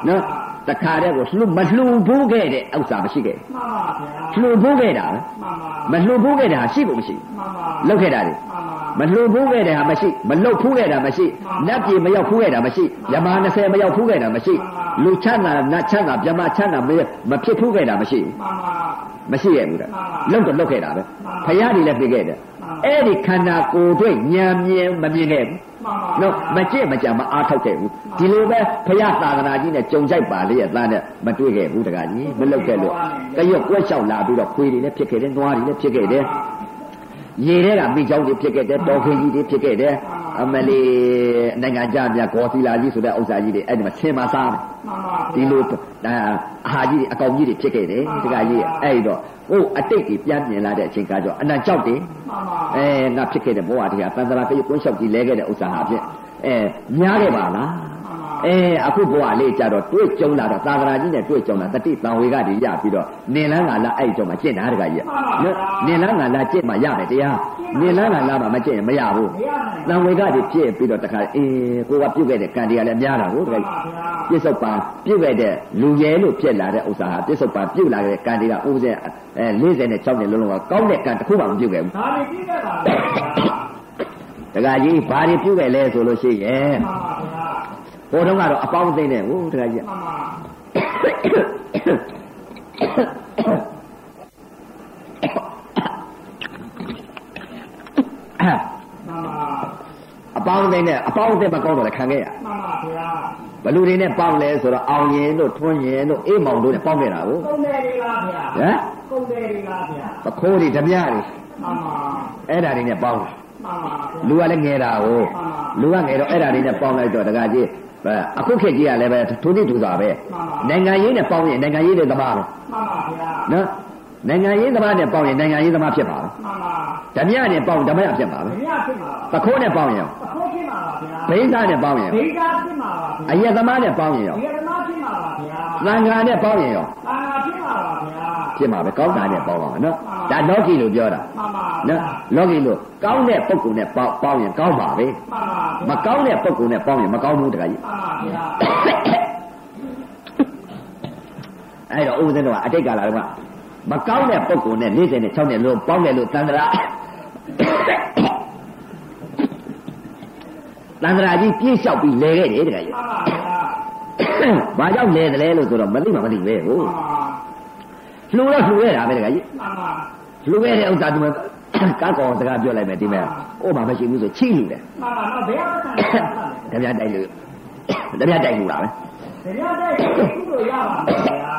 နော် တခါတည်းကိုလှူမလှူဘူးခဲ့တဲ့ဥစ္စာမရှိခဲ့မှန်ပါဗျာဘူးလှူဘူးခဲ့တာပဲမှန်ပါမလှူဘူးခဲ့တာရှိဖို့မရှိဘူးမှန်ပါလုတ်ခဲ့တာတွေမှန်ပါမလှူဘူးခဲ့တာမရှိမလုတ်ဖူးခဲ့တာမရှိနတ်ပြည်မရောက်ဖူးခဲ့တာမရှိယမ20မရောက်ဖူးခဲ့တာမရှိလူချမ်းသာနတ်ချမ်းသာမြမချမ်းသာမမဖြစ်ဖူးခဲ့တာမရှိမှန်ပါမရှိရဘူးတဲ့လုတ်တော့လုတ်ခဲ့တာပဲဖယားတွေလည်းပြခဲ့တယ်မှန်ပါ အဲ့ဒီခန္ဓာကိုယ်တွေ့ဉာဏ်မြင်မမြင်ခဲ့ဘူးမှန်ပါနော်မကြည့်မကြံမအားထုတ်ခဲ့ဘူးဒီလိုပဲဖယားသာသနာကြီးနဲ့ကြုံကြိုက်ပါလေရဲ့သားနဲ့မတွေ့ခဲ့ဘူးတကကြီးမလုတ်ခဲ့လို့တရွက်ကွက်လျှောက်လာပြီးတော့ခွေးတွေလည်းဖြစ်ခဲ့တယ်နွားတွေလည်းဖြစ်ခဲ့တယ် ရေထဲကမိချောင်းတွေဖြစ်ခဲ့တယ်တော်ခင်းကြီးတွေဖြစ်ခဲ့တယ်အမလီနိုင်ငံကြမြတ်ဂေါ်သီလာကြီးဆိုတဲ့ဥစ္စာကြီးတွေအဲ့ဒီမှာဆင်းမစားတယ်မှန်ပါဒီလိုဒါအာဟာကြီးတွေအကောင်ကြီးတွေဖြစ်ခဲ့တယ်ဒီကကြီးအဲ့တော့ဟိုအတိတ်ကြီးပြန်မြင်လာတဲ့အချိန်ကကြောအနံကြောက်တယ်မှန်ပါအဲငါဖြစ်ခဲ့တဲ့ဘဝတရားတန်တရာပြေကွန်းလျှောက်ကြီးလဲခဲ့တဲ့ဥစ္စာဟာဖြင့်အဲများခဲ့ပါလား အဲအခုဘဝလေးကြတော့တွေ့ကြုံလာတော့သာသနာကြီးနဲ့တွေ့ကြုံလာတတိတံဝေကတွေရပြီးတော့နင်လန်းကလာအဲ့ကြုံမှာကျင့်တာတကကြီးနော်နင်လန်းကလာကျင့်မှရမယ်တရားနင်လန်းကလာမှမကျင့်ရင်မရဘူးမရနိုင်တံဝေကတွေပြည့်ပြီးတော့တခါအေးကိုကပြုတ်ခဲ့တဲ့ကံတွေကလည်းများတာဟုတ်တကကြီးပါဗျာပြစ္ဆုတ်ပါပြုတ်ခဲ့တဲ့လူရဲလို့ဖြစ်လာတဲ့ဥစ္စာဟာပြစ္ဆုတ်ပါပြုတ်လာတဲ့ကံတွေကဥပဇဲအဲ46နှစ်လုံးလုံးကကောင်းတဲ့ကံတစ်ခုမှမပြုတ်ခဲ့ဘူးဒါလေးပြီးခဲ့ပါဗျာတခါကြီးဘာတွေပြုတ်ခဲ့လဲဆိုလို့ရှိရင်မှန်ပါဗျာ ဟိုတုန်းကတော့အပေါင်းအသိနဲ့ဟိုတခါကြီးမှန်ပါမှန်ပါအပေါင်းအသိနဲ့အပေါင်းအသိမကောင်းတော့လည်းခံခဲ့ရမှန်ပါဗျာဘလူတွေနဲ့ပေါင်းလဲဆိုတော့အောင်ရင်တို့ထွန်းရင်တို့အေးမောင်တို့နဲ့ပေါင်းခဲ့တာကိုကုန်တယ်လေးလားဗျာဟမ်ကုန်တယ်လေးလားဗျာပခိုးတွေဓမြတွေမှန်ပါအဲ့ဓာတွေနဲ့ပေါင်းတာမှန်ပါဗျာ လူကလည်းငယ်တာကိုလူကငယ်တော့အဲ့ဓာတွေနဲ့ပေါင်းလိုက်တော့တခါကြီးအဲအခုခေတ်ကြီးကလည်းပဲထိုးတိထူတာပဲနိုင်ငံရေးနဲ့ပေါင်းရင်နိုင်ငံရေးတွေသမားပဲမှန်ပါဗျာနော်နိုင်ငံရေးသမားနဲ့ပေါင်းရင်နိုင်ငံရေးသမားဖြစ်ပါပဲမှန်ပါဓမြနဲ့ပေါင်းဓမရဖြစ်ပါပဲမရဖြစ်ပါပခိုးနဲ့ပေါင်းရင်ရောအခုဖြစ်ပါဗျာဘိန်းသားနဲ့ပေါင်းရင်ရောဒေတာဖြစ်ပါဗျာအယက်သမားနဲ့ပေါင်းရင်ရောဒီကနေ့ဖြစ်ပါဗျာသံဃာနဲ့ပေါင်းရင်ရောအာနာဖြစ်ပါဗျာ ဖြစ်မှာပဲကောင်းတာနဲ့ပေါင်းပါမယ်နော်ဒါလောကီလို့ပြောတာနော်လောကီလို့ကောင်းတဲ့ပုံကုနဲ့ပေါင်းပေါင်းရင်ကောင်းပါပဲမကောင်းတဲ့ပုံကုနဲ့ပေါင်းရင်မကောင်းဘူးတခါကြီးအဲ့တော့ဦးဇင်းတို့ကအတိတ်ကာလတော့မကောင်းတဲ့ပုံကုနဲ့၄၀နဲ့၆နဲ့လုံးပေါင်းတယ်လို့သန္တရာတန္တရာကြီးပြေးလျှောက်ပြီးလဲခဲ့တယ်တခါကြီး။ဘာကြောင့်လဲတယ်လဲလို့ဆိုတော့မသိမှမသိပဲဟုတ် လှူတော့လှူရတာပဲတကယ်ကြီးမှန်ပါလှူခဲ့တဲ့ဥစ္စာဒီမှာကားကောင်စကားပြောလိုက်မယ်ဒီမဲ့အိုးမှမရှိဘူးဆိုချိလှူတယ်မှန်ပါတော့ဘယ်အောင်ဆန်လဲတပြားတိုက်လို့တပြားတိုက်လှူတာပဲတရားတဲ့ကုသိုလ်ရပါမယ်ဗျာ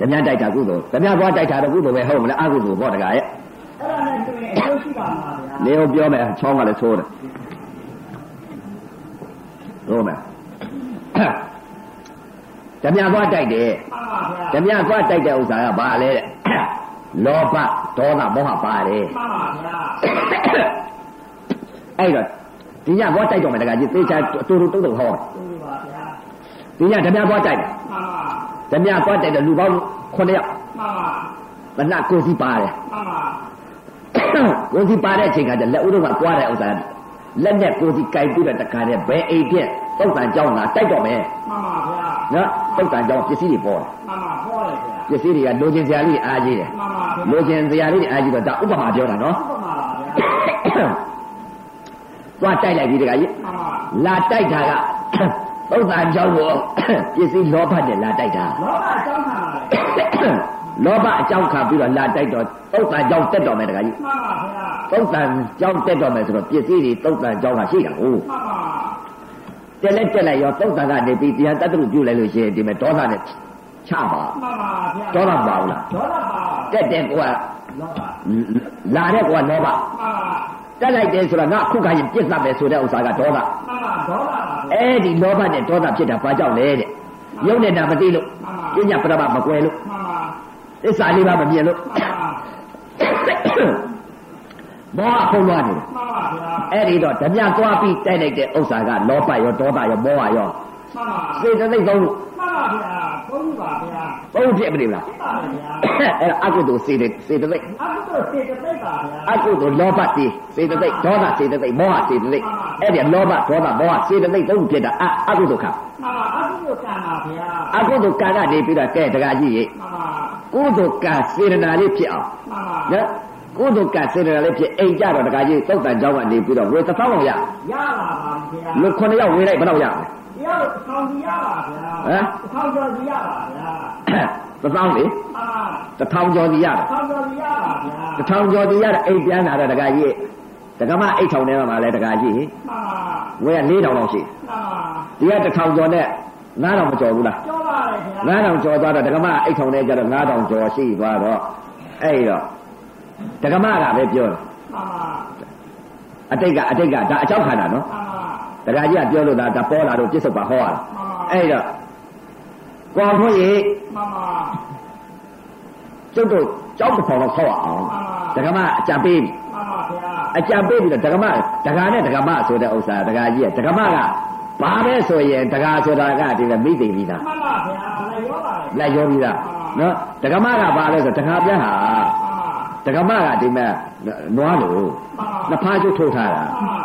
တပြားတိုက်တာကုသိုလ်တပြားသွားတိုက်တာတော့ကုသိုလ်ပဲဟုတ်မလားအကုသိုလ်ပေါ့တကယ်ရဲ့အဲ့ဒါနဲ့ဆိုရင်အကျိုးရှိပါမှာဗျာနေအောင်ပြောမယ်ချောင်းကလည်းသိုးတယ်ဟုတ်မယ် တပြားသွားတိုက်တယ်မှန်ပါဗျာဓမြသွားတိုက်တဲ့ဥစ္စာကဘာလဲတဲ့လောဘဒေါသမောဟပါတယ်မှန်ပါဗျာအဲ့တော့ဒီညသွားတိုက်တော့မယ်တကကြီးသေချာတူတူတုံတုံဟောဟုတ်ပါဗျာဒီညဓမြသွားတိုက်တယ်မှန်ပါဓမြသွားတိုက်တဲ့လူပေါင်း9ယောက်မှန်ပါဘဏကိုစီပါတယ်မှန်ပါကိုစီပါတဲ့အချိန်ကတည်းကလက်ဦးတော့ကကွာတဲ့ဥစ္စာလက်နဲ့ကိုစီကြိုက်ပြီးတော့တခါတည်းဘယ်အိမ်ပြက်သုတ်တန်ကြောင်းကတိုက်တော့မယ်မှန်ပါဗျာ နော်သုတ်တန်ကြောင်းပစ္စည်းတွေပေါ်တယ်မှန်ပါဟောတယ်ဗျာပစ္စည်းတွေကလိုချင်စရာလေးအားကြီးတယ်မှန်ပါဗျာလိုချင်စရာလေးအားကြီးတော့ဒါဥပမာပြောတာနော်ဟုတ်ပါပါဗျာသွားတိုက်လိုက်ပြီတခါကြီးမှန်ပါလာတိုက်တာကသုတ်တန်ကြောင်းကိုပစ္စည်းလောဘနဲ့လာတိုက်တာလောကအကြောင်းခံပါလေလောဘအကြောင်းခံပြီးတော့လာတိုက်တော့သုတ်တန်ကြောင်းတက်တော်မယ်တခါကြီးမှန်ပါဗျာသုတ်တန်ကြောင်းတက်တော်မယ်ဆိုတော့ပစ္စည်းတွေသုတ်တန်ကြောင်းကရှိတာဟုတ်မှန်ပါ တက်လက်တက်လိုက်ရောသုတ်တန်ကနေပြီးတရားတတ္တရုပြုလိုက်လို့ရှိရင်ဒီမဲ့ဒေါသနဲ့ချပါမှန်ပါဗျာဒေါသမပါဘူးလားဒေါသပါတက်တဲ့ကောကလောကလာတဲ့ကောကလောဘမှန်ပါတက်လိုက်တယ်ဆိုတော့ငါအခုခါရင်ပြစ်သမယ်ဆိုတဲ့ဥစ္စာကဒေါသမှန်ပါဒေါသပါဗျာအဲ့ဒီလောဘနဲ့ဒေါသဖြစ်တာဘာကြောင့်လဲတဲ့ရုပ်နဲ့နာမသိလို့ပညာပရမမကွယ်လို့မှန်ပါသစ္စာလေးပါမမြင်လို့မှန်ပါ မောဟဖုံးသွားနေတယ်မှန်ပါဗျာအဲ့ဒီတော့ဓမြသွားပြီးတိုက်လိုက်တဲ့ဥစ္စာကလောဘရောဒေါသရောမောဟရောမှန်ပါစေတသိက်သုံးလို့မှန်ပါဗျာဘုန်းကြီးပါဗျာဘုံဖြစ်မနေဘူးလားဖြစ်ပါလေဗျာအဲ့ဒါအကုသိုလ်စေတစေတသိက်အခုတော့စေတသိက်ပါဗျာအကုသိုလ်လောဘစေစေတသိက်ဒေါသစေတသိက်မောဟစေတသိက်အဲ့ဒီလောဘဒေါသမောဟစေတသိက်သုံးခုဖြစ်တာအအကုသိုလ်ခံမှန်ပါအခုတော့ကံပါဗျာအကုသိုလ်ကံကနေပြီးတော့ကဲတကကြီးရေမှန်ပါကုသိုလ်ကံစေတနာလေးဖြစ်အောင်မှန်ပါနော် ကုသကစေတနာလည်းဖြစ်အိမ်ကြတော့တခါကြီးသုတ်တန်ကြောင်းကနေပြီးတော့ဝေသသောင်းအောင်ရရပါပါဗျာလူ9ယောက်ဝေလိုက်ဘယ်လောက်ရလဲတယောက်သောင်းကြီးရပါဗျာဟမ်သောင်းကျော်ကြီးရပါဗျာတထောင်လေတထောင်ကျော်စီရတာတထောင်ကျော်စီရတာအိမ်ပြန်လာတာတကကြီးတကမအိတ်ထောင်ထဲမှာလည်းတကကြီးဝယ်က၄000လောက်ရှိဒီကတထောင်ကျော်နဲ့9000မကျော်ဘူးလားကျော်ပါတယ်ခင်ဗျာ9000ကျော်သွားတော့တကမအိတ်ထောင်ထဲကျတော့9000ကျော်ရှိသွားတော့အဲ့တော့ ဒကမကပဲပြောတယ်မှန်ပါအတိတ်ကအတိတ်ကဒါအကြောက်ခါတာနော်မှန်ပါဒကာကြီးကပြောလို့ဒါဒါပေါ်လာတော့ပြစ္ဆုတ်ပါဟောရတာမှန်ပါအဲ့တော့ကောင်းထွန်းရေမှန်ပါကျုပ်တို့ကြောက်တစ်ဖောင်တော့ဆောက်ရအောင်ဒကမအကြံပေးပြီမှန်ပါဗျာအကြံပေးပြီးတော့ဒကမဒကာနဲ့ဒကမဆိုတဲ့ဥစ္စာဒကာကြီးကဒကမကဘာပဲဆိုရင်ဒကာဆိုတာကဒီကမိသိပြီလားမှန်ပါဗျာလည်းရောပါလေလက်ရောပြီးသားနော်ဒကမကဘာလဲဆိုဒကာပြန်ဟာမှန်ပါ ဒကမကဒီမဲ့နွားလို့မှန်ပါနှစ်ဖားကျုပ်ထုတ်ထားတာ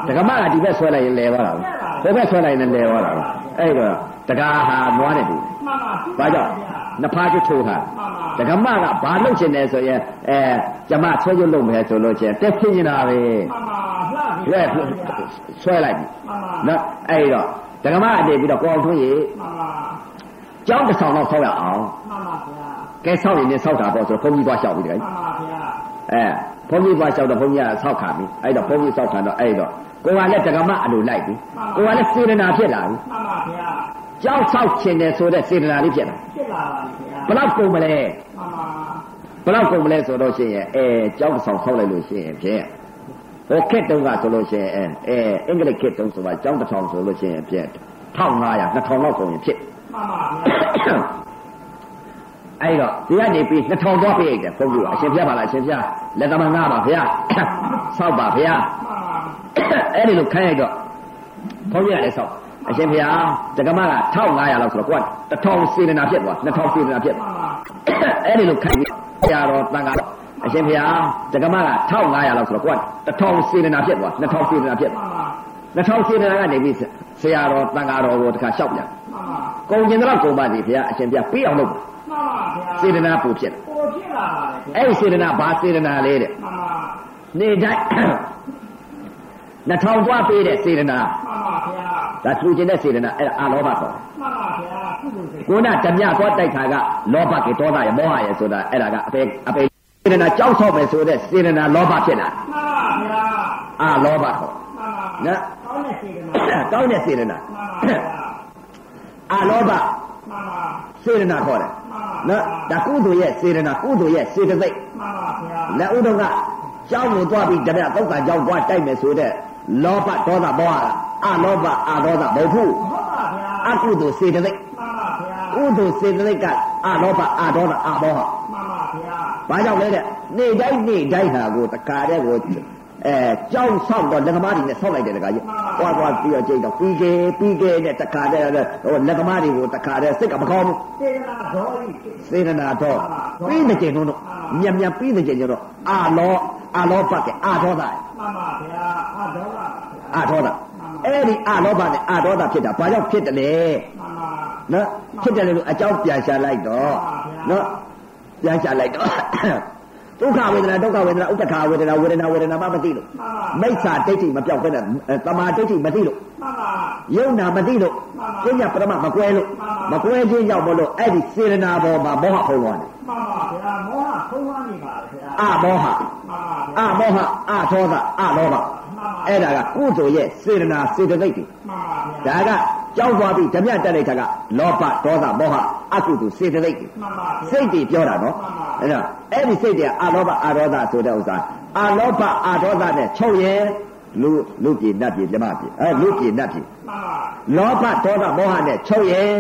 ဒကမကဒီဘက်ဆွဲလိုက်ရင်လဲသွားတာဟိုဘက်ဆွဲလိုက်ရင်လဲသွားတာအဲ့တော့ဒကာဟာနွားနေပြီမှန်ပါဘာကြောင့်နှစ်ဖားကျုပ်ထုတ်ထားမှန်ပါဒကမကဘာလုပ်ချင်တယ်ဆိုရင်အဲကျမဆွဲကျုပ်လုပ်မယ်ဆိုလို့ချင်းတက်ဖြစ်နေတာပဲမှန်ပါလှပြီလဲဆွဲလိုက်ပြီမှန်ပါနော်အဲ့တော့ဒကမအနေပြီးတော့ကောင်းထွန်းရေမှန်ပါကြောင်းတစ်ဆောင်တော့ဆောက်ရအောင်မှန်ပါဗျာကဲဆောက်ရင်လည်းဆောက်တာပေါ့ဆိုတော့ဘုန်းကြီးသွားလျှောက်ပြီးတယ်မှန်ပါဗျာ အဲဘုန်းကြီးသွားလျှောက်တော့ဘုန်းကြီးကဆောက်ခါပြီအဲ့တော့ဘုန်းကြီးဆောက်ခံတော့အဲ့တော့ကိုကလည်းတက္ကမအလိုလိုက်ပြီကိုကလည်းစေတနာဖြစ်လာပြီမှန်ပါဗျာကြောက်ဆောက်ခြင်းတယ်ဆိုတဲ့စေတနာလေးဖြစ်လာဖြစ်လာပါပြီဗျာဘယ်လောက်ကုန်မလဲမှန်ပါဘယ်လောက်ကုန်မလဲဆိုတော့ရှိရင်အဲကြောက်တစ်ဆောင်ဆောက်လိုက်လို့ရှိရင်ဖြင့်ဟိုခက်တုံးကဆိုလို့ရှိရင်အဲအဲအင်္ဂလိပ်ခက်တုံးဆိုတာကြောက်တစ်ဆောင်ဆိုလို့ရှိရင်ဖြင့်1500 2000လောက်ကုန်ရင်ဖြစ်မှန်ပါဗျာ အဲ့တော့ဒီကနေပြီး2000တော့ပြည့်တယ်ဘုန်းကြီးကအရှင်ဖျားပါလားအရှင်ဖျားလက်သမငါပါဗျာဆောက်ပါဗျာမှန်ပါအဲ့ဒီလိုခိုင်းလိုက်တော့ဘုန်းကြီးကလည်းဆောက်အရှင်ဖျားတက္ကမက1500လောက်ဆိုတော့ကိုက1000စေတနာဖြစ်သွား2000စေတနာဖြစ်မှန်ပါအဲ့ဒီလိုခိုင်းပြီးဆရာတော်တန်ခါအရှင်ဖျားတက္ကမက1500လောက်ဆိုတော့ကိုက1000စေတနာဖြစ်သွား2000စေတနာဖြစ်မှန်ပါ2000စေတနာကနေပြီးဆရာတော်တန်ခါတော်ကိုတခါလျှောက်ပြန်မှန်ပါကုန်ကျင်တော့ကုန်ပါစီဖျားအရှင်ဖျားပြီးအောင်လုပ် မှန်ပါဗျစေတနာပူဖြစ်တယ်ကိုဖြစ်လာပါလေဗျာအဲ့ဒီစေတနာဘာစေတနာလဲတဲ့မှန်ပါနေတိုင်းနှထောင်သွားပေးတဲ့စေတနာမှန်ပါဗျာဒါထူခြင်းတဲ့စေတနာအဲ့ဒါအာလောဘခေါ်တယ်မှန်ပါဗျာကုသိုလ်စိတ်ကိုနာဓမြသွားတိုက်ခါကလောဘကေဒေါသရမောဟရဆိုတာအဲ့ဒါကအပေအပေစေတနာကြောက်ဆောက်မယ်ဆိုတဲ့စေတနာလောဘဖြစ်လာမှန်ပါဗျာအာလောဘခေါ်မှန်ပါနော်ကောင်းတဲ့စေတနာကောင်းတဲ့စေတနာမှန်ပါဗျာအာလောဘမှန်ပါစေတနာခေါ်တယ်မှ န်ပါနော်ဒါကုသိုလ်ရဲ့စေတနာကုသိုလ်ရဲ့စေတသိက်မှန်ပါဗျာလက်ဥဒုံကကြောင်းကိုသွားပြီးဓမြတောက်ကကြောင်းသွားတိုက်မယ်ဆိုတဲ့လောဘဒေါသမောဟအာလောဘအာဒေါသမဟုတ်ဘူးဟုတ်ပါဗျာအကုသိုလ်စေတသိက်မှန်ပါဗျာကုသိုလ်စေတသိက်ကအာလောဘအာဒေါသအာမောဟမှန်ပါဗျာဘာကြောင့်လဲတဲ့နေတိုင်းနေတိုင်းဟာကိုတခါတည်းကိုအဲကြောင်းဆောက်တော့လက်သမားတွေနဲ့ဆောက်လိုက်တယ်တခါကြီး ဟွာသွားပြီးတော့ကြိတ်တော့ပြီးကေပြီးကေနဲ့တခါတည်းဟိုလက်သမားတွေကိုတခါတည်းစိတ်ကမကောင်းဘူးစေတနာဓောဤစေတနာတော့ပြီးတဲ့ကျင်တော့မြတ်မြတ်ပြီးတဲ့ကျင်ကျတော့အာလောအာလောဘကအာဒေါသမှန်ပါဗျာအဒေါပါဗျာအာဒေါသအဲ့ဒီအာလောဘနဲ့အာဒေါသဖြစ်တာဘာကြောင့်ဖြစ်တယ်လဲမှန်ပါနော်ဖြစ်တယ်လို့အကြောင်းပြန်ရှာလိုက်တော့နော်ပြန်ရှာလိုက်တော့ ဒုက္ခဝေဒနာဒုက္ခဝေဒနာဥပ္ပခာဝေဒနာဝေဒနာဝေဒနာမှမသိလို့မှန်ပါမိစ္ဆာဒိဋ္ဌိမပြောက်ပဲနဲ့တမာဒိဋ္ဌိမသိလို့မှန်ပါယုံနာမသိလို့ပညာပရမမကွဲလို့မကွဲခြင်းကြောင့်မလို့အဲ့ဒီစေရနာပေါ်မှာမောဟဖုံးသွားတယ်မှန်ပါဗျာမောဟဖုံးသွားနေပါဗျာအမောဟမှန်ပါဗျာအမောဟအသောသအလောဘအဲ့ဒါကကုသိုလ်ရဲ့စေရနာစေတသိက်တွေမှန်ပါဗျာဒါက ကြောက်သွားပြီးဓမြတက်လိုက်တာကလောဘဒေါသမောဟအကုသိုလ်စေတသိက်တွေမှန်ပါဗျာစိတ်တွေပြောတာနော်အဲ့ဒါအဲ့ဒီစိတ်တွေအာလောဘအာဒေါသဆိုတဲ့ဥစ္စာအာလောဘအာဒေါသနဲ့ချုပ်ရင်လူလူပြည်နတ်ပြည်မြမပြည်အဲလူပြည်နတ်ပြည်မှန်ပါလောဘဒေါသမောဟနဲ့ချုပ်ရင်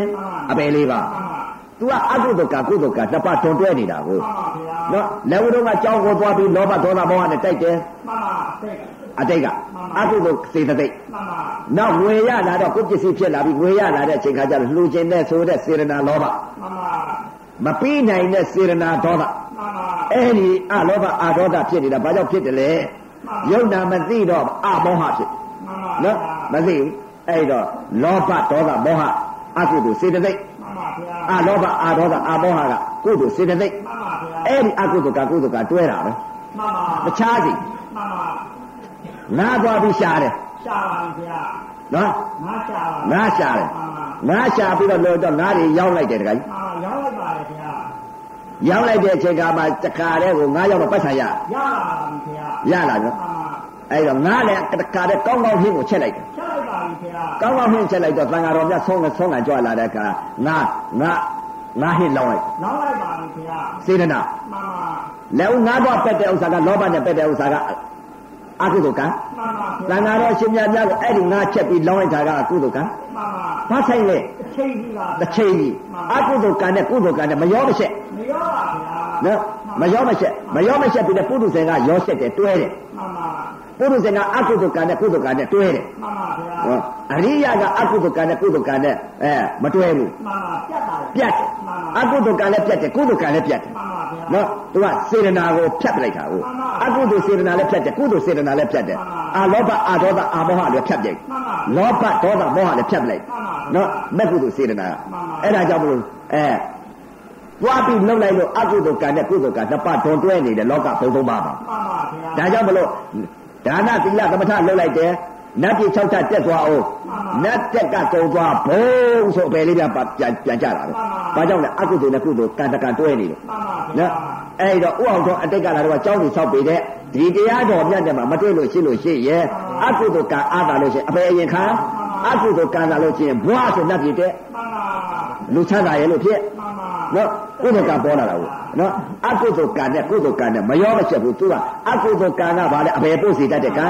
အပယ်လေးပါမှန်ပါ तू ကအကုသိုလ်ကကုသိုလ်ကတစ်ပတ်တွန်တွဲနေတာကိုမှန်ပါဗျာနော်လက်ဝဲတော့ကကြောင်းကိုသွားပြီးလောဘဒေါသမောဟနဲ့တိုက်တယ်မှန်ပါစိတ် အတိတ်ကအကုသိုလ်စေတသိက်မှန်ပါနောက်ငွေရလာတော့ကိုယ်ပစ္စည်းဖြစ်လာပြီးငွေရလာတဲ့အချိန်ခါကျတော့လှူခြင်းနဲ့ဆိုတဲ့စေရနာလောဘမှန်ပါမပြီးနိုင်တဲ့စေရနာဒေါသမှန်ပါအဲ့ဒီအလောဘအဒေါသဖြစ်နေတာဘာကြောင့်ဖြစ်တယ်လဲယုံနာမသိတော့အမောဟဖြစ်မှန်ပါနော်မသိဘူးအဲ့တော့လောဘဒေါသမောဟအကုသိုလ်စေတသိက်မှန်ပါဗျာအလောဘအဒေါသအမောဟကကုသိုလ်စေတသိက်မှန်ပါဗျာအဲ့ဒီအကုသိုလ်ကကုသိုလ်ကတွဲတာပဲမှန်ပါတခြားစီမှန်ပါ ငါသွားပြီးရှာတယ်ရှာပါဗျာနော်ငါရှာပါငါရှာတယ်မှန်ပါငါရှာပြီးတော့လို့တော့ငါတွေရောက်လိုက်တယ်တခါကြီးမှန်ပါရောက်လိုက်ပါလေဗျာရောက်လိုက်တဲ့အချိန်ကမှတခါတည်းကိုငါရောက်တော့ပတ်ဆံရရလာပါပြီဗျာရလာနော်မှန်ပါအဲ့တော့ငါလည်းတခါတည်းကောင်းကောင်းဟင်းကိုချက်လိုက်တယ်ချက်လိုက်ပါပြီဗျာကောင်းကောင်းဟင်းချက်လိုက်တော့သံဃာတော်မြတ်ဆုံးကဆုံးကကြွလာတဲ့အခါငါငါငါဟင်းလောင်းလိုက်နောက်လိုက်ပါပြီဗျာစေတနာမှန်ပါလက်ဦးငါးတော့ပက်တဲ့ဥစ္စာကလောဘနဲ့ပက်တဲ့ဥစ္စာက အကုသိုလ်ကံမှန်ပါသံဃာတော်ရှင်မြတ်များကိုအဲ့ဒီငါချက်ပြီးလောင်းလိုက်တာကအကုသိုလ်ကံမှန်ပါဘာဆိုင်လဲအချိန်ကြီးပါတစ်ချိန်ကြီးအကုသိုလ်ကံနဲ့ကုသိုလ်ကံနဲ့မရောမရှက်မရောပါဗျာနော်မရောမရှက်မရောမရှက်ပြီးတဲ့ပုထုဇဉ်ကရောရှက်တယ်တွဲတယ်မှန်ပါ ပုထုဇဉ်ကအကုသိုလ်ကံနဲ့ကုသိုလ်ကံနဲ့တွဲတယ်မှန်ပါဗျာဟောအရိယကအကုသိုလ်ကံနဲ့ကုသိုလ်ကံနဲ့အဲမတွဲဘူးမှန်ပါပြတ်ပါလေပြတ်တယ်အကုသိုလ်ကံလည်းပြတ်တယ်ကုသိုလ်ကံလည်းပြတ်တယ်မှန်ပါဗျာနော်သူကစေတနာကိုဖြတ်ပလိုက်တာကိုအကုသိုလ်စေတနာလည်းဖြတ်တယ်ကုသိုလ်စေတနာလည်းဖြတ်တယ်အာလောဘအာဒေါသအာမောဟလည်းဖြတ်ပြိုက်မှန်ပါလောဘဒေါသမောဟလည်းဖြတ်ပလိုက်နော်မဲ့ကုသိုလ်စေတနာအဲ့ဒါကြောင့်မလို့အဲတွားပြီးလှုပ်လိုက်လို့အကုသိုလ်ကံနဲ့ကုသိုလ်ကံနှစ်ပါးတွန်တွဲနေတယ်လောကဘုံသုံးပါးပါမှန်ပါဗျာဒါကြောင့်မလို့ ဒါနသီလသမထလှုပ်လိုက်တယ်နတ်ပြည်6ချက်တက်သွားအောင်နတ်တက်ကကုံသွားဘုံဆိုအပယ်လေးပြပြန်ပြန်ကြတာပဲဘာကြောင့်လဲအကုသိုလ်နဲ့ကုသိုလ်ကံတကံတွဲနေလို့မှန်ပါဗျာနော်အဲ့တော့ဥအောင်တော်အတိတ်ကလာတော့ကြောင်းကြီးဆောက်ပေတဲ့ဒီတရားတော်မြတ်တယ်မှာမတွေ့လို့ရှိလို့ရှိရဲ့အကုသိုလ်ကံအားတာလို့ရှိရင်အပေအရင်ခံအကုသိုလ်ကံတာလို့ရှိရင်ဘွားဆိုနှက်ပြတဲ့မှန်ပါလူချမ်းသာရဲ့လို့ဖြစ်မှ န်ပါနော်ကုသိုလ်ကံပေါ်လာတာကိုနော်အကုသိုလ်ကံနဲ့ကုသိုလ်ကံနဲ့မရောမချက်ဘူးသူကအကုသိုလ်ကံကဘာလဲအပေပို့စီတတ်တဲ့ကံ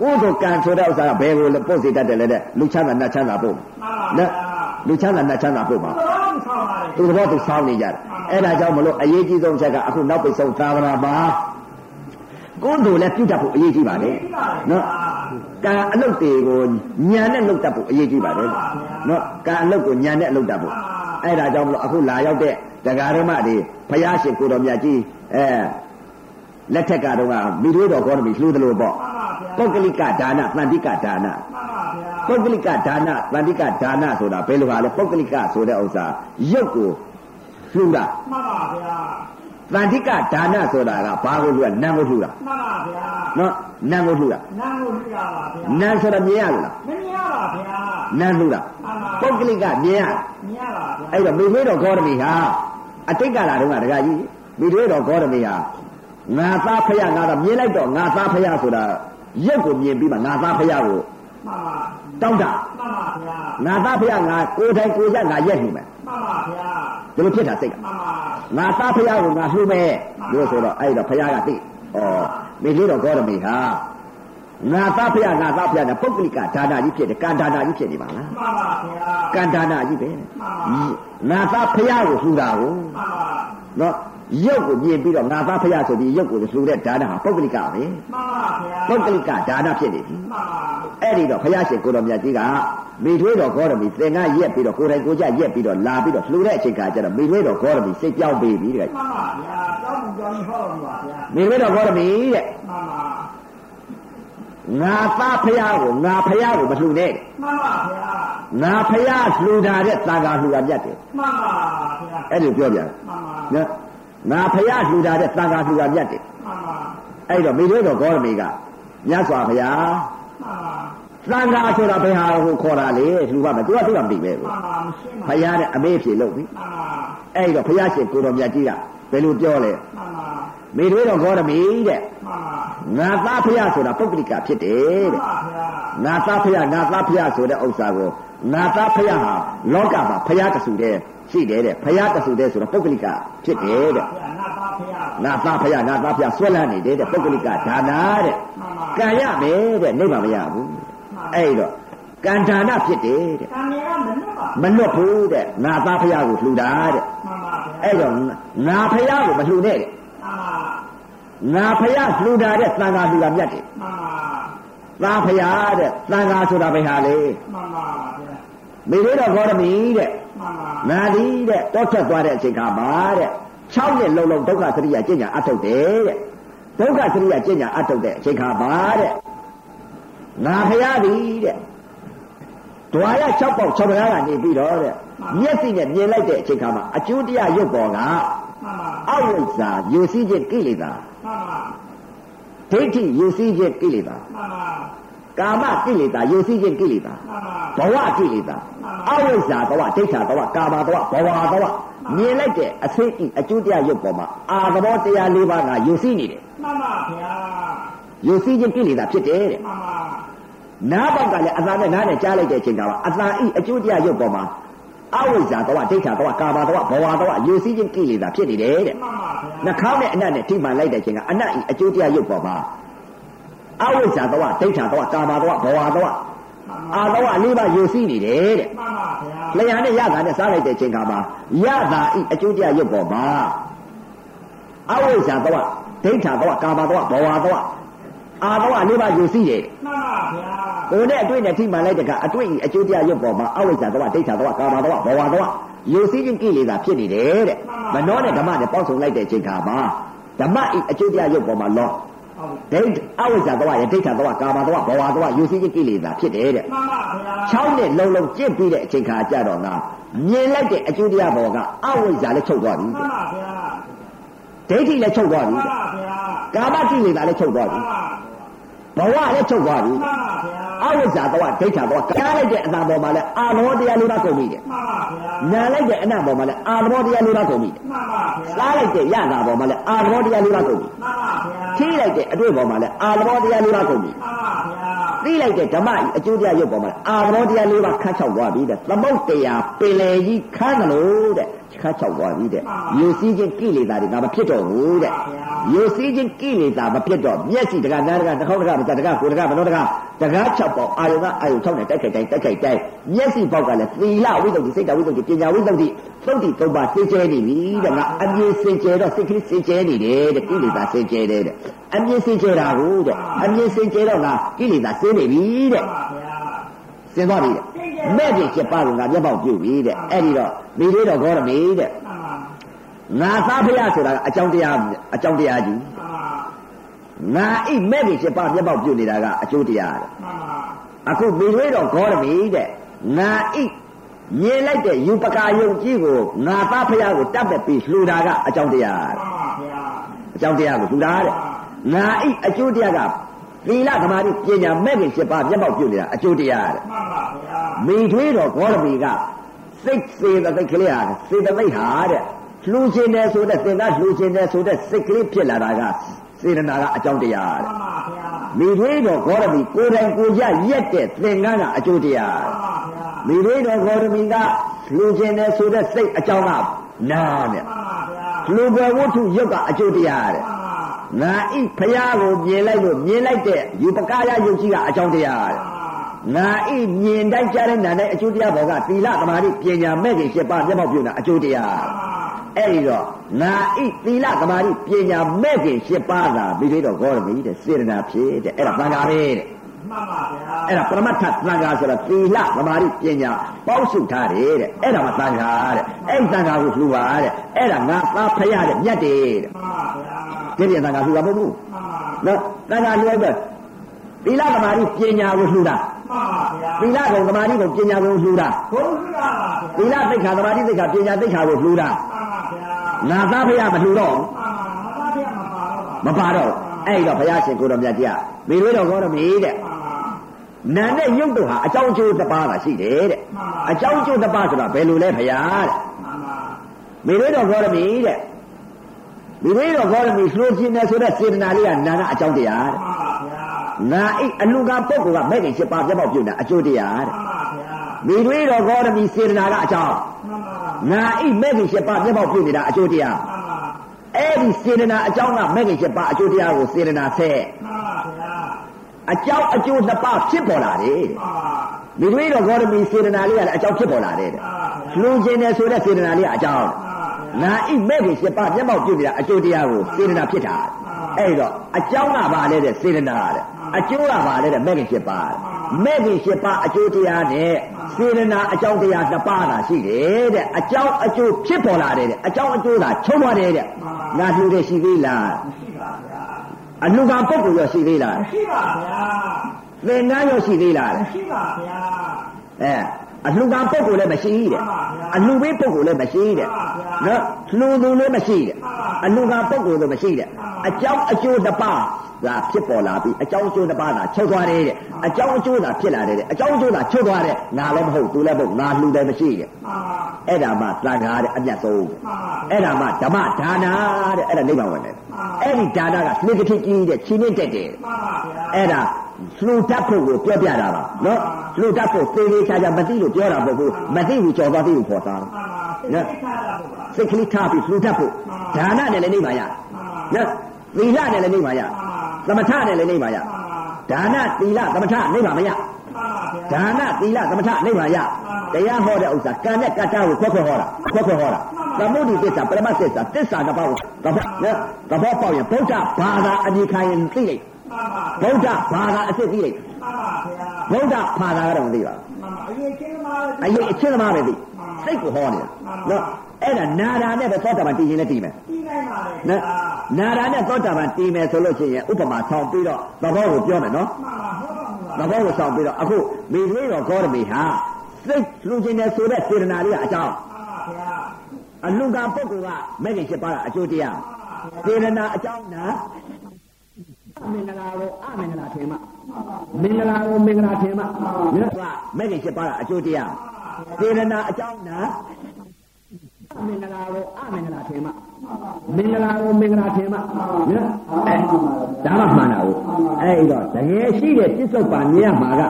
ကုသိုလ်ကံဆိုတဲ့ဥစ္စာကဘယ်ကိုပို့စီတတ်တယ်လဲတဲ့လူချမ်းသာနှက်ချမ်းသာပို့မှန်ပါနော်လူချမ်းသာနှက်ချမ်းသာပို့ပါတော့ဆောင်းပါလေသူသဘောသူစောင်းနေကြတယ်အဲ့ဒါကြောင့်မလို့အရေးကြီးဆုံးချက်ကအခုနောက်ပိတ်ဆုံးသာသနာမှာကိုယ်တို့လည်းပြုတတ်ဖို့အရေးကြီးပါလေနော်ကံအလုပ်တွေကိုညံနဲ့လုပ်တတ်ဖို့အရေးကြီးပါလေနော်ကံအလုပ်ကိုညံနဲ့လုပ်တတ်ဖို့ အဲ့ဒါကြောင့်မလို့အခုလာရောက်တဲ့တရားဓမ္မတွေဘုရားရှင်ကိုတော်မြတ်ကြီးအဲလက်ထက်ကတော့မိတို့တော်ကောင်းပြီလှူတယ်လို့ပေါ့မှန်ပါဗျာပုဂ္ဂလိကဒါနသန္တိကဒါနမှန်ပါဗျာပုဂ္ဂလိကဒါနသန္တိကဒါနဆိုတာဘယ်လိုပါလဲပုဂ္ဂလိကဆိုတဲ့ဥစ္စာရုပ်ကိုလှူတာမှန်ပါဗျာ တန်တိကဒါနဆိုတာကဘာကိုလှူတာနံကိုလှူတာမှန်ပါဗျာနော်နံကိုလှူတာနန်းကိုလှူရပါဗျာနံဆိုတော့မြင်ရလို့လားမမြင်ရပါဗျာနံလှူတာမှန်ပါပုဂ္ဂလိကမြင်ရမြင်ရပါဗျာအဲ့တော့မိမေတော်ဂေါရမီဟာအတိတ်ကလာတုန်းကတကကြီးမိတွေတော်ဂေါရမီဟာငါသားဖယားငါတော့မြင်လိုက်တော့ငါသားဖယားဆိုတာရုပ်ကိုမြင်ပြီးမှငါသားဖယားကိုမှန်ပါ တောင်းတာမှန်ပါဗျာငါသားဖယားငါကိုယ်တိုင်ကိုယ်ရငါရက်နေမယ်မှန်ပါဗျာဒီလိုဖြစ်တာစိတ်ကမှန်ပါငါသားဖယားကိုငါလှူမယ်လို့ဆိုတော့အဲ့တော့ဖယားကသိဩမိလေးတော်ဂေါရမီဟာငါသားဖယားငါသားဖယားနဲ့ပုဂ္ဂလိကဒါနာကြီးဖြစ်တယ်ကံဒါနာကြီးဖြစ်နေပါလားမှန်ပါဗျာကံဒါနာကြီးပဲမှန်ပါငါသားဖယားကိုလှူတာကိုမှန်ပါနော် ရုပ်ကိုမြင်ပြီးတော့ငါသားဖယားဆိုပြီးရုပ်ကိုလှူတဲ့ဒါနဟာပုဂ္ဂလိကပဲမှန်ပါဗျာပုဂ္ဂလိကဒါနဖြစ်နေပြီမှန်ပါအဲ့ဒီတော့ဖယားရှင်ကိုတော်မြတ်ကြီးကမိထွေးတော်ဂေါရမီသင်္ကရက်ပြီးတော့ကိုယ်တိုင်ကိုယ်ကြရက်ပြီးတော့လာပြီးတော့လှူတဲ့အချိန်ခါကျတော့မိထွေးတော်ဂေါရမီစိတ်ပြောင်းပေးပြီတဲ့မှန်ပါဗျာကြောင်းကြောင်းဟောလို့ပါဗျာမိထွေးတော်ဂေါရမီတဲ့မှန်ပါငါသားဖယားကိုငါဖယားကိုမလှူနဲ့တဲ့မှန်ပါဗျာငါဖယားလှူတာတဲ့သံဃာလှူတာမြတ်တယ်မှန်ပါဗျာအဲ့ဒီပြောပြန်မှန်ပါနော် ငါဖယားလှူတာတဲ့သံဃာလှူတာမြတ်တယ်မှန်ပါအဲ့တော့မိထွေးတော်ဂေါရမီကမြတ်စွာဘုရားမှန်ပါသံဃာဆိုတာဘယ်ဟာကိုခေါ်တာလေလှူပါမယ်သူကသူကမသိပဲမှန်ပါမရှိဘုပါရားနဲ့အမေးဖြေလို့ပြီမှန်ပါအဲ့တော့ဘုရားရှင်ကိုတော်မြတ်ကြီးကဘယ်လိုပြောလဲမှန်ပါမိထွေးတော်ဂေါရမီတဲ့မှန်ပါငါသားဖယားဆိုတာပုဂ္ဂလိကဖြစ်တယ်တဲ့ပါဗျာငါသားဖယားငါသားဖယားဆိုတဲ့ဥစ္စာကို ငါသားဖယားဟာလောကမှာဖယားတဆူတဲ့ရှိတယ်တဲ့ဖယားတဆူတဲ့ဆိုတော့ပုဂ္ဂလိကဖြစ်တယ်တဲ့ဗျာနာပါဗျာငါသားဖယားငါသားဖယားဆွဲလန်းနေတယ်တဲ့ပုဂ္ဂလိကဒါနာတဲ့မှန်ပါကံရမယ်တဲ့နိဗ္ဗာန်မရဘူးအဲ့တော့ကံဒါနဖြစ်တယ်တဲ့ကံရမနပါမလွတ်ဘူးတဲ့ငါသားဖယားကိုလှူတာတဲ့မှန်ပါဗျာအဲ့တော့ငါဖယားကိုမလှူနဲ့တဲ့မှန်ပါငါဖယားလှူတာတဲ့သံဃာလှူတာမြတ်တယ်မှန်ပါ သားဖယားတဲ့သံဃာဆိုတာပဲဟာလေမှန်ပါဗျာမိသေးတော်ဂေါရမီတဲ့မှန်ပါငါဒီတဲ့တောထွက်သွားတဲ့အချိန်ခါမှာတဲ့6နှစ်လုံးလုံးဒုက္ခသရိယကျင့်ညာအထုတ်တယ်တဲ့ဒုက္ခသရိယကျင့်ညာအထုတ်တဲ့အချိန်ခါမှာတဲ့ငါဖယားသည်တဲ့ဒွါရ6ပေါက်6ပကားကနေပြီးတော့တဲ့မျက်စိနဲ့မြင်လိုက်တဲ့အချိန်ခါမှာအကျိုးတရားရုပ်ပေါ်ကမှန်ပါအဝိဇ္ဇာယူစည်းခြင်းကိလေသာမှန်ပါ ဒိဋ္ဌိယူစည်းခြင်းကိလေသာမှန်ပါကာမကိလေသာယူစည်းခြင်းကိလေသာမှန်ပါဘဝကိလေသာအဝိဇ္ဇာဘဝဒိဋ္ဌာဘဝကာမဘဝဘဝဘဝမြင်လိုက်တဲ့အစိတ်ဤအကျိုးတရားရုပ်ပေါ်မှာအာသဘောတရား၄ပါးကယူစည်းနေတယ်မှန်ပါဗျာယူစည်းခြင်းကိလေသာဖြစ်တယ်တဲ့မှန်ပါနားပေါက်ကလည်းအသာနဲ့နားနဲ့ကြားလိုက်တဲ့အချိန်ကမှအသာဤအကျိုးတရားရုပ်ပေါ်မှာ အဝိဇ္ဇာဘဝဒိဋ္ဌာဘဝကာမဘဝဘဝဘဝယူစည်းခြင်းကိလေသာဖြစ်နေတယ်တဲ့မှန်ပါဗျာနှာခေါင်းနဲ့အနတ်နဲ့ထိမှန်လိုက်တဲ့အချိန်ကအနတ်ဤအကျိုးတရားရုပ်ပေါ်မှာအဝိဇ္ဇာဘဝဒိဋ္ဌာဘဝကာမဘဝဘဝဘဝအာဘဝ၄ပါးယူစည်းနေတယ်တဲ့မှန်ပါဗျာလျှာနဲ့ရတာနဲ့စားလိုက်တဲ့အချိန်ခါမှာရတာဤအကျိုးတရားရုပ်ပေါ်မှာအဝိဇ္ဇာဘဝဒိဋ္ဌာဘဝကာမဘဝဘဝဘဝ အာဘဝလေးပါးယူစည်းတယ်မှန်ပါဗျာကိုယ်နဲ့အတွေ့နဲ့ထိမှန်လိုက်တဲ့ကအတွေ့ဤအကျိုးတရားရုပ်ပေါ်မှာအဝိဇ္ဇာဘဝဒိဋ္ဌာဘဝကာမဘဝဘဝဘဝယူစည်းခြင်းကိလေသာဖြစ်နေတယ်တဲ့မနှောနဲ့ဓမ္မနဲ့ပေါင်းစုံလိုက်တဲ့အချိန်ခါမှာဓမ္မဤအကျိုးတရားရုပ်ပေါ်မှာလောဟုတ်ဒိဋ္ဌအဝိဇ္ဇာဘဝရဲ့ဒိဋ္ဌာဘဝကာမဘဝဘဝဘဝယူစည်းခြင်းကိလေသာဖြစ်တယ်တဲ့မှန်ပါဗျာ6နှစ်လုံးလုံးကြင့်ပြီးတဲ့အချိန်ခါကြတော့ငါမြင်လိုက်တဲ့အကျိုးတရားဘောကအဝိဇ္ဇာလည်းချုပ်သွားပြီမှန်ပါဗျာဒိဋ္ဌိလည်းချုပ်သွားပြီမှန်ပါဗျာကာမကိလေသာလည်းချုပ်သွားပြီမှန်ပါ ဘဝလည်းချုပ်သွားပြီမှန်ပါဗျာအဝိဇ္ဇာတော့ဒိဋ္ဌာတော့ကားလိုက်တဲ့အနာပေါ်မှာလည်းအာဘောတရားလေးပါကုန်ပြီတဲ့မှန်ပါဗျာနာလိုက်တဲ့အနာပေါ်မှာလည်းအာဘောတရားလေးပါကုန်ပြီတဲ့မှန်ပါဗျာစားလိုက်တဲ့ရတာပေါ်မှာလည်းအာဘောတရားလေးပါကုန်ပြီမှန်ပါဗျာထိလိုက်တဲ့အတွေ့ပေါ်မှာလည်းအာဘောတရားလေးပါကုန်ပြီမှန်ပါဗျာသိလိုက်တဲ့ဓမ္မဤအကျိုးတရားရုပ်ပေါ်မှာအာဘောတရားလေးပါခတ်ချောက်သွားပြီတဲ့သမုတ်တရားပင်လေကြီးခန်းတယ်လို့တဲ့ ခတ်ချောက်သွားပြီတဲ့ယူစည်းခြင်းကိလေသာတွေကမဖြစ်တော့ဘူးတဲ့ယူစည်းခြင်းကိလေသာမဖြစ်တော့မျက်စိတကနားတကနှာခေါင်းတကပါးတကကိုယ်တကမနောတကတကား6ပေါက်အာယုကအာယု6နဲ့တက်ခိုက်တိုင်းတက်ခိုက်တိုင်းမျက်စိပေါက်ကလည်းသီလဝိသုဒ္ဓိစိတ်တဝိသုဒ္ဓိပညာဝိသုဒ္ဓိသုတ်တိသုံးပါးသိကျဲနေပြီတဲ့ငါအမြင်စင်ကြဲတော့စိတ်ကလေးစင်ကြဲနေတယ်တဲ့ကိလေသာစင်ကြဲတယ်တဲ့အမြင်စင်ကြဲတာဟုတ်တဲ့အမြင်စင်ကြဲတော့ငါကိလေသာစင်နေပြီတဲ့မှန်ပါဗျာစင်သွားပြီတဲ့ မဲ့ပြချက်ပါကငါမျက်ပေါက်ပြုတ်ပြီတဲ့အဲ့ဒီတော့မိသေးတော့ဂေါရမေတဲ့မှန်ပါငါသားဖရဆိုတာအကြောင်းတရားအကြောင်းတရားကြီးမှန်ပါငါအိမဲ့ပြချက်ပါမျက်ပေါက်ပြုတ်နေတာကအကျိုးတရားတဲ့မှန်ပါအခုမိသေးတော့ဂေါရမေတဲ့ငါအိမြင်လိုက်တဲ့ယူပကာယုံကြီးကိုငါသားဖရာကိုတတ်ပဲပြီးလှူတာကအကြောင်းတရားတဲ့မှန်ပါဗျာအကြောင်းတရားကိုလှူတာတဲ့ငါအိအကျိုးတရားက သီလသမာဓိပညာမဲ့ခင်7ပါးမျက်မှောက်ပြုနေတာအကျိုးတရားတဲ့မှန်ပါဗျာမိထွေးတော်ဂေါရမီကစိတ်စေတသိက်ကလေးဟာစေတသိက်ဟာတဲ့လှူခြင်းတယ်ဆိုတဲ့သင်္ကလှူခြင်းတယ်ဆိုတဲ့စိတ်ကလေးဖြစ်လာတာကစေတနာကအကြောင်းတရားမှတဲ့န်ပါဗျာမိထွေးတော်ဂေါရမီကိုယ်တိုင်ကိုယ်ရရက်တဲ့သင်္ကန်းကအကျိုးတရားမှန်ပါဗျာမိထွေးတော်ဂေါရမီကလှူခြင်းတယ်ဆိုတဲ့စိတ်အကြောင်းကနာတဲ့မှန်ပါဗျာလှူပွဲဝတ္ထုရုပ်ကအကျိုးတရားတဲ့မှန်ပါ ငါဣဖရာကိုမြင်လိုက်လို့မြင်လိုက်တဲ့ယူပကာယယုတ်ကြီးကအကြောင်းတရားတဲ့ငါဣမြင်တိုင်းကြားတဲ့နာနဲ့အကျိုးတရားဘောကသီလသမာဓိပညာမဲ့ခင်7ပါးမျက်မှောက်ပြုတာအကျိုးတရားအဲ့ဒီတော့ငါဣသီလသမာဓိပညာမဲ့ခင်7ပါးသာပြီးသေးတော့ဂေါရမီတဲ့စေရနာဖြစ်တဲ့အဲ့ဒါသံဃာပဲတဲ့မှန်ပါဗျာအဲ့ဒါပရမတ္ထသံဃာဆိုတာသီလသမာဓိပညာပေါင်းစုထားတယ်တဲ့အဲ့ဒါမှသံဃာတဲ့အဲ့ဒီသံဃာကိုလှူပါတဲ့အဲ့ဒါငါသားဖရာတဲ့မြတ်တယ်တဲ့မှန်ပါဗျာ ဒီပြင်သံဃာလှူတာမဟုတ်ဘူးမှန်ပါနော်တန်ခါလွှဲတော့သီလသမာဓိပညာကိုလှူတာမှန်ပါဗျာသီလကုံသမာဓိကုံပညာကိုလှူတာဘုန်းကြီးပါဗျာသီလသိက္ခာသမာဓိသိက္ခာပညာသိက္ခာကိုလှူတာမှန်ပါဗျာငါသားဖရာမလှူတော့မှန်ပါမပါဗျာမပါတော့ပါမပါတော့အဲ့တော့ဘုရားရှင်ကိုတော်မြတ်ကြီးကမိရွေးတော်ကောတော်မီတဲ့မှန်ပါနာနဲ့ရုပ်တို့ဟာအကြောင်းအကျိုးတစ်ပါးသာရှိတယ်တဲ့မှန်ပါအကြောင်းအကျိုးတစ်ပါးဆိုတာဘယ်လိုလဲဘုရားတဲ့မှန်ပါမိရွေးတော်ကောတော်မီတဲ့ မိရွေးတော်ကောတော်မီလှူခြင်းနဲ့ဆိုတဲ့စေတနာလေးကနာကအကြောင်းတရားတဲ့မှန်ပါဗျာငါအိအလူကပုဂ္ဂိုလ်ကမဲ့ခင်7ပါးပြတ်ပေါက်ပြုတာအကျိုးတရားတဲ့မှန်ပါဗျာမိသွေးတော်ဂေါရမီစေတနာကအကြောင်းမှန်ပါငါအိမဲ့ခင်7ပါးမျက်ပေါက်ပြုနေတာအကျိုးတရားမှန်ပါအဲ့ဒီစေတနာအကြောင်းကမဲ့ခင်7ပါးအကျိုးတရားကိုစေတနာဆက်မှန်ပါဗျာအကြောင်းအကျိုးနှစ်ပါးဖြစ်ပေါ်လာတယ်မှန်ပါမိသွေးတော်ဂေါရမီစေတနာလေးကလည်းအကြောင်းဖြစ်ပေါ်လာတယ်တဲ့လူချင်းတယ်ဆိုတဲ့စေတနာလေးကအကြောင်းမှ န်ပါဗျာငါအိမဲ့ခင်7ပါးမျက်ပေါက်ပြုနေတာအကျိုးတရားကိုစေတနာဖြစ်တာအဲ့တော့အကြောင်းကပါလဲတဲ့စေတနာတဲ့အကျိုးကပါလဲတဲ့မဲ့ခင်7ပါးမဲ့ခင်7ပါးအကျိုးတရားနဲ့စေတနာအကြောင်းတရားနှစ်ပါးသာရှိတယ်တဲ့အကြောင်းအကျိုးဖြစ်ပေါ်လာတယ်တဲ့အကြောင်းအကျိုးသာချုပ်သွားတယ်တဲ့ငါလှူတဲ့ရှိသေးလားရှိပါဗျာအလူကပုဂ္ဂိုလ်ရောရှိသေးလားရှိပါဗျာသင်္ကန်းရောရှိသေးလားရှိပါဗျာအဲ အလှူကပုဂ္ဂိုလ်လည်းမရှိတဲ့အလှူပေးပုဂ္ဂိုလ်လည်းမရှိတဲ့နော်လှူသူလည်းမရှိတဲ့အလှူကပုဂ္ဂိုလ်လည်းမရှိတဲ့အကြောင်းအကျိုးတစ်ပါးသာဖြစ်ပေါ်လာပြီအကြောင်းအကျိုးတစ်ပါးသာချုပ်သွားတယ်တဲ့အကြောင်းအကျိုးသာဖြစ်လာတယ်တဲ့အကြောင်းအကျိုးသာချုပ်သွားတယ်ငါလည်းမဟုတ်သူလည်းမဟုတ်ငါလှူတယ်မရှိတဲ့မှန်ပါအဲ့ဒါမှသံဃာတဲ့အမျက်ဆုံးအဲ့ဒါမှဓမ္မဒါနာတဲ့အဲ့ဒါနိဗ္ဗာန်ဝင်တယ်အဲ့ဒီဒါနာကလှေကတိကြီးတဲ့ချင်းချင်းတက်တယ်မှန်ပါဗျာအဲ့ဒါ လှူတတ်ဖို့ကိုပြောပြတာပါနော်လှူတတ်ဖို့သေသေးချာချာမသိလို့ပြောတာမဟုတ်ဘူးမသိဘူးကြော်သွားသိလို့ခေါ်သားမှန်ပါစိတ်သိထားတာပေါ့ပါစိတ်ကလေးထားပြီးလှူတတ်ဖို့ဒါနနဲ့လည်းနေပါရနော်သီလနဲ့လည်းနေပါရသမထနဲ့လည်းနေပါရဒါနသီလသမထနေပါမရမှန်ပါဗျာဒါနသီလသမထနေပါရတရားဟောတဲ့ဥစ္စာကံနဲ့ကတ္တကိုခွက်ခွက်ဟောတာခွက်ခွက်ဟောတာသမုဒိသစ္စာပရမသစ္စာသစ္စာတစ်ပါးကိုသဘောနော်သဘောပေါက်ရင်ဗုဒ္ဓဘာသာအမိခံရင်သိလိုက်မှန်ပါ ဗုဒ္ဓဘာသာအစ်စ်သိလိုက်မှန်ပါဗျာဗုဒ္ဓဘာသာကတော့မသိပါဘူးမှန်ပါအရေးချင်းသမားအရေးအချင်းသမားပဲသိစိတ်ကိုဟောနေတာနော်အဲ့ဒါနာရာနဲ့ပဲသောတာပန်တည်ရင်လည်းတည်မယ်ပြီးနိုင်ပါလေနော်နာရာနဲ့သောတာပန်တည်မယ်ဆိုလို့ရှိရင်ဥပမာဆောင်ပြီးတော့သဘောကိုပြောမယ်နော်မှန်ပါဟုတ်ပါဘူးသဘောကိုဆောင်ပြီးတော့အခုမိသွေးတော်ဂေါရမီဟာစိတ်လူချင်းနဲ့ဆိုတဲ့စေတနာလေးကအကြောင်းမှန်ပါဗျာအလူကပုဂ္ဂိုလ်ကမဲ့ခင်ဖြစ်ပါတာအကျိုးတရားစေတနာအကြောင်းနာ မင်္ဂလာကိုအမင်္ဂလာထင်မှမင်္ဂလာကိုမင်္ဂလာထင်မှမြတ်စွာမဲ့ခင်ဖြစ်ပါတာအကျိုးတရားစေတနာအကြောင်းနာမင်္ဂလာကိုအမင်္ဂလာထင်မှမင်္ဂလာကိုမင်္ဂလာထင်မှနော်အဲဒါမှမှန်တာကိုအဲ့တော့တကယ်ရှိတဲ့ပြစ္ဆုတ်ပါမြင်ရမှာက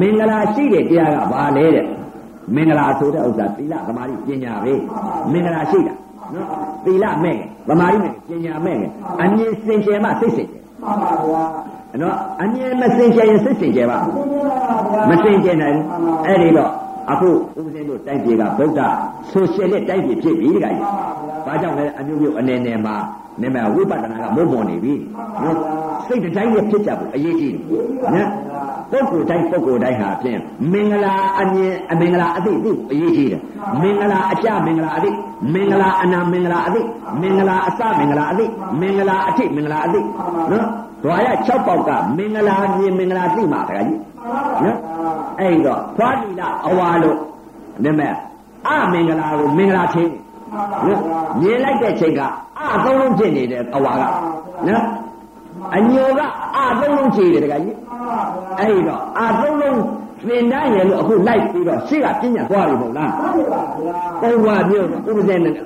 မင်္ဂလာရှိတဲ့တရားကဘာလဲတဲ့မင်္ဂလာဆိုတဲ့ဥစ္စာသီလသမာဓိပညာပဲမင်္ဂလာရှိတာနော်သီလမဲ့ငယ်သမာဓိမဲ့ပညာမဲ့ငယ်အမြင်စင်ကြယ်မှစိတ်စင်ကြယ် မှန်ပါဗျာနော်အမြင်မစင်ကြယ်ရင်စိတ်စင်ကြယ်ပါသိကြပါဗျာမစင်ကြယ်နိုင်ဘူးအဲ့ဒီတော့အခုဦးဇင်းတို့တိုက်ပြေကဗုဒ္ဓဆိုရှယ်လစ်တိုက်ပြေဖြစ်ပြီတခါကြီးဘာကြောင့်လဲအမျိုးမျိုးအနေနဲ့မှာနမဝိပဿနာကမုန်းပေါ်နေပြီနော်စိတ်တစ်တိုင်းနဲ့ဖြစ်ကြဖို့အရေးကြီးတယ်နော် ပုဂ္ဂိုလ်တိုင်းပုဂ္ဂိုလ်တိုင်းဟာဖြင့်မင်္ဂလာအမြင်အမင်္ဂလာအသိသိအရေးကြီးတယ်မင်္ဂလာအကြမင်္ဂလာအသိမင်္ဂလာအနာမင်္ဂလာအသိမင်္ဂလာအစမင်္ဂလာအသိမင်္ဂလာအထိမင်္ဂလာအသိနော်ဓွာရ6ပေါက်ကမင်္ဂလာမြင်မင်္ဂလာသိမှာတခါကြီးနော်အဲ့တော့ဖွာလီလာအဝါလို့နမအမင်္ဂလာကိုမင်္ဂလာချင်းမှန်ပါနော်ဗျာမြင်လိုက်တဲ့ချိန်ကအသုံးလုံးဖြစ်နေတယ်အဝါကနော်အညိုကအသုံးလုံးခြေတယ်တခါကြီးမှန်ပါဗျာ အဲ့ဒီတော့အသုံးလုံးသင်တန်းရယ်လို့အခုလိုက်ပြီးတော့ရှေ့ကပြညာသွားပြီမဟုတ်လားမှန်ပါဗျာပုံဝါမျိုးဥပဇေတနေ့က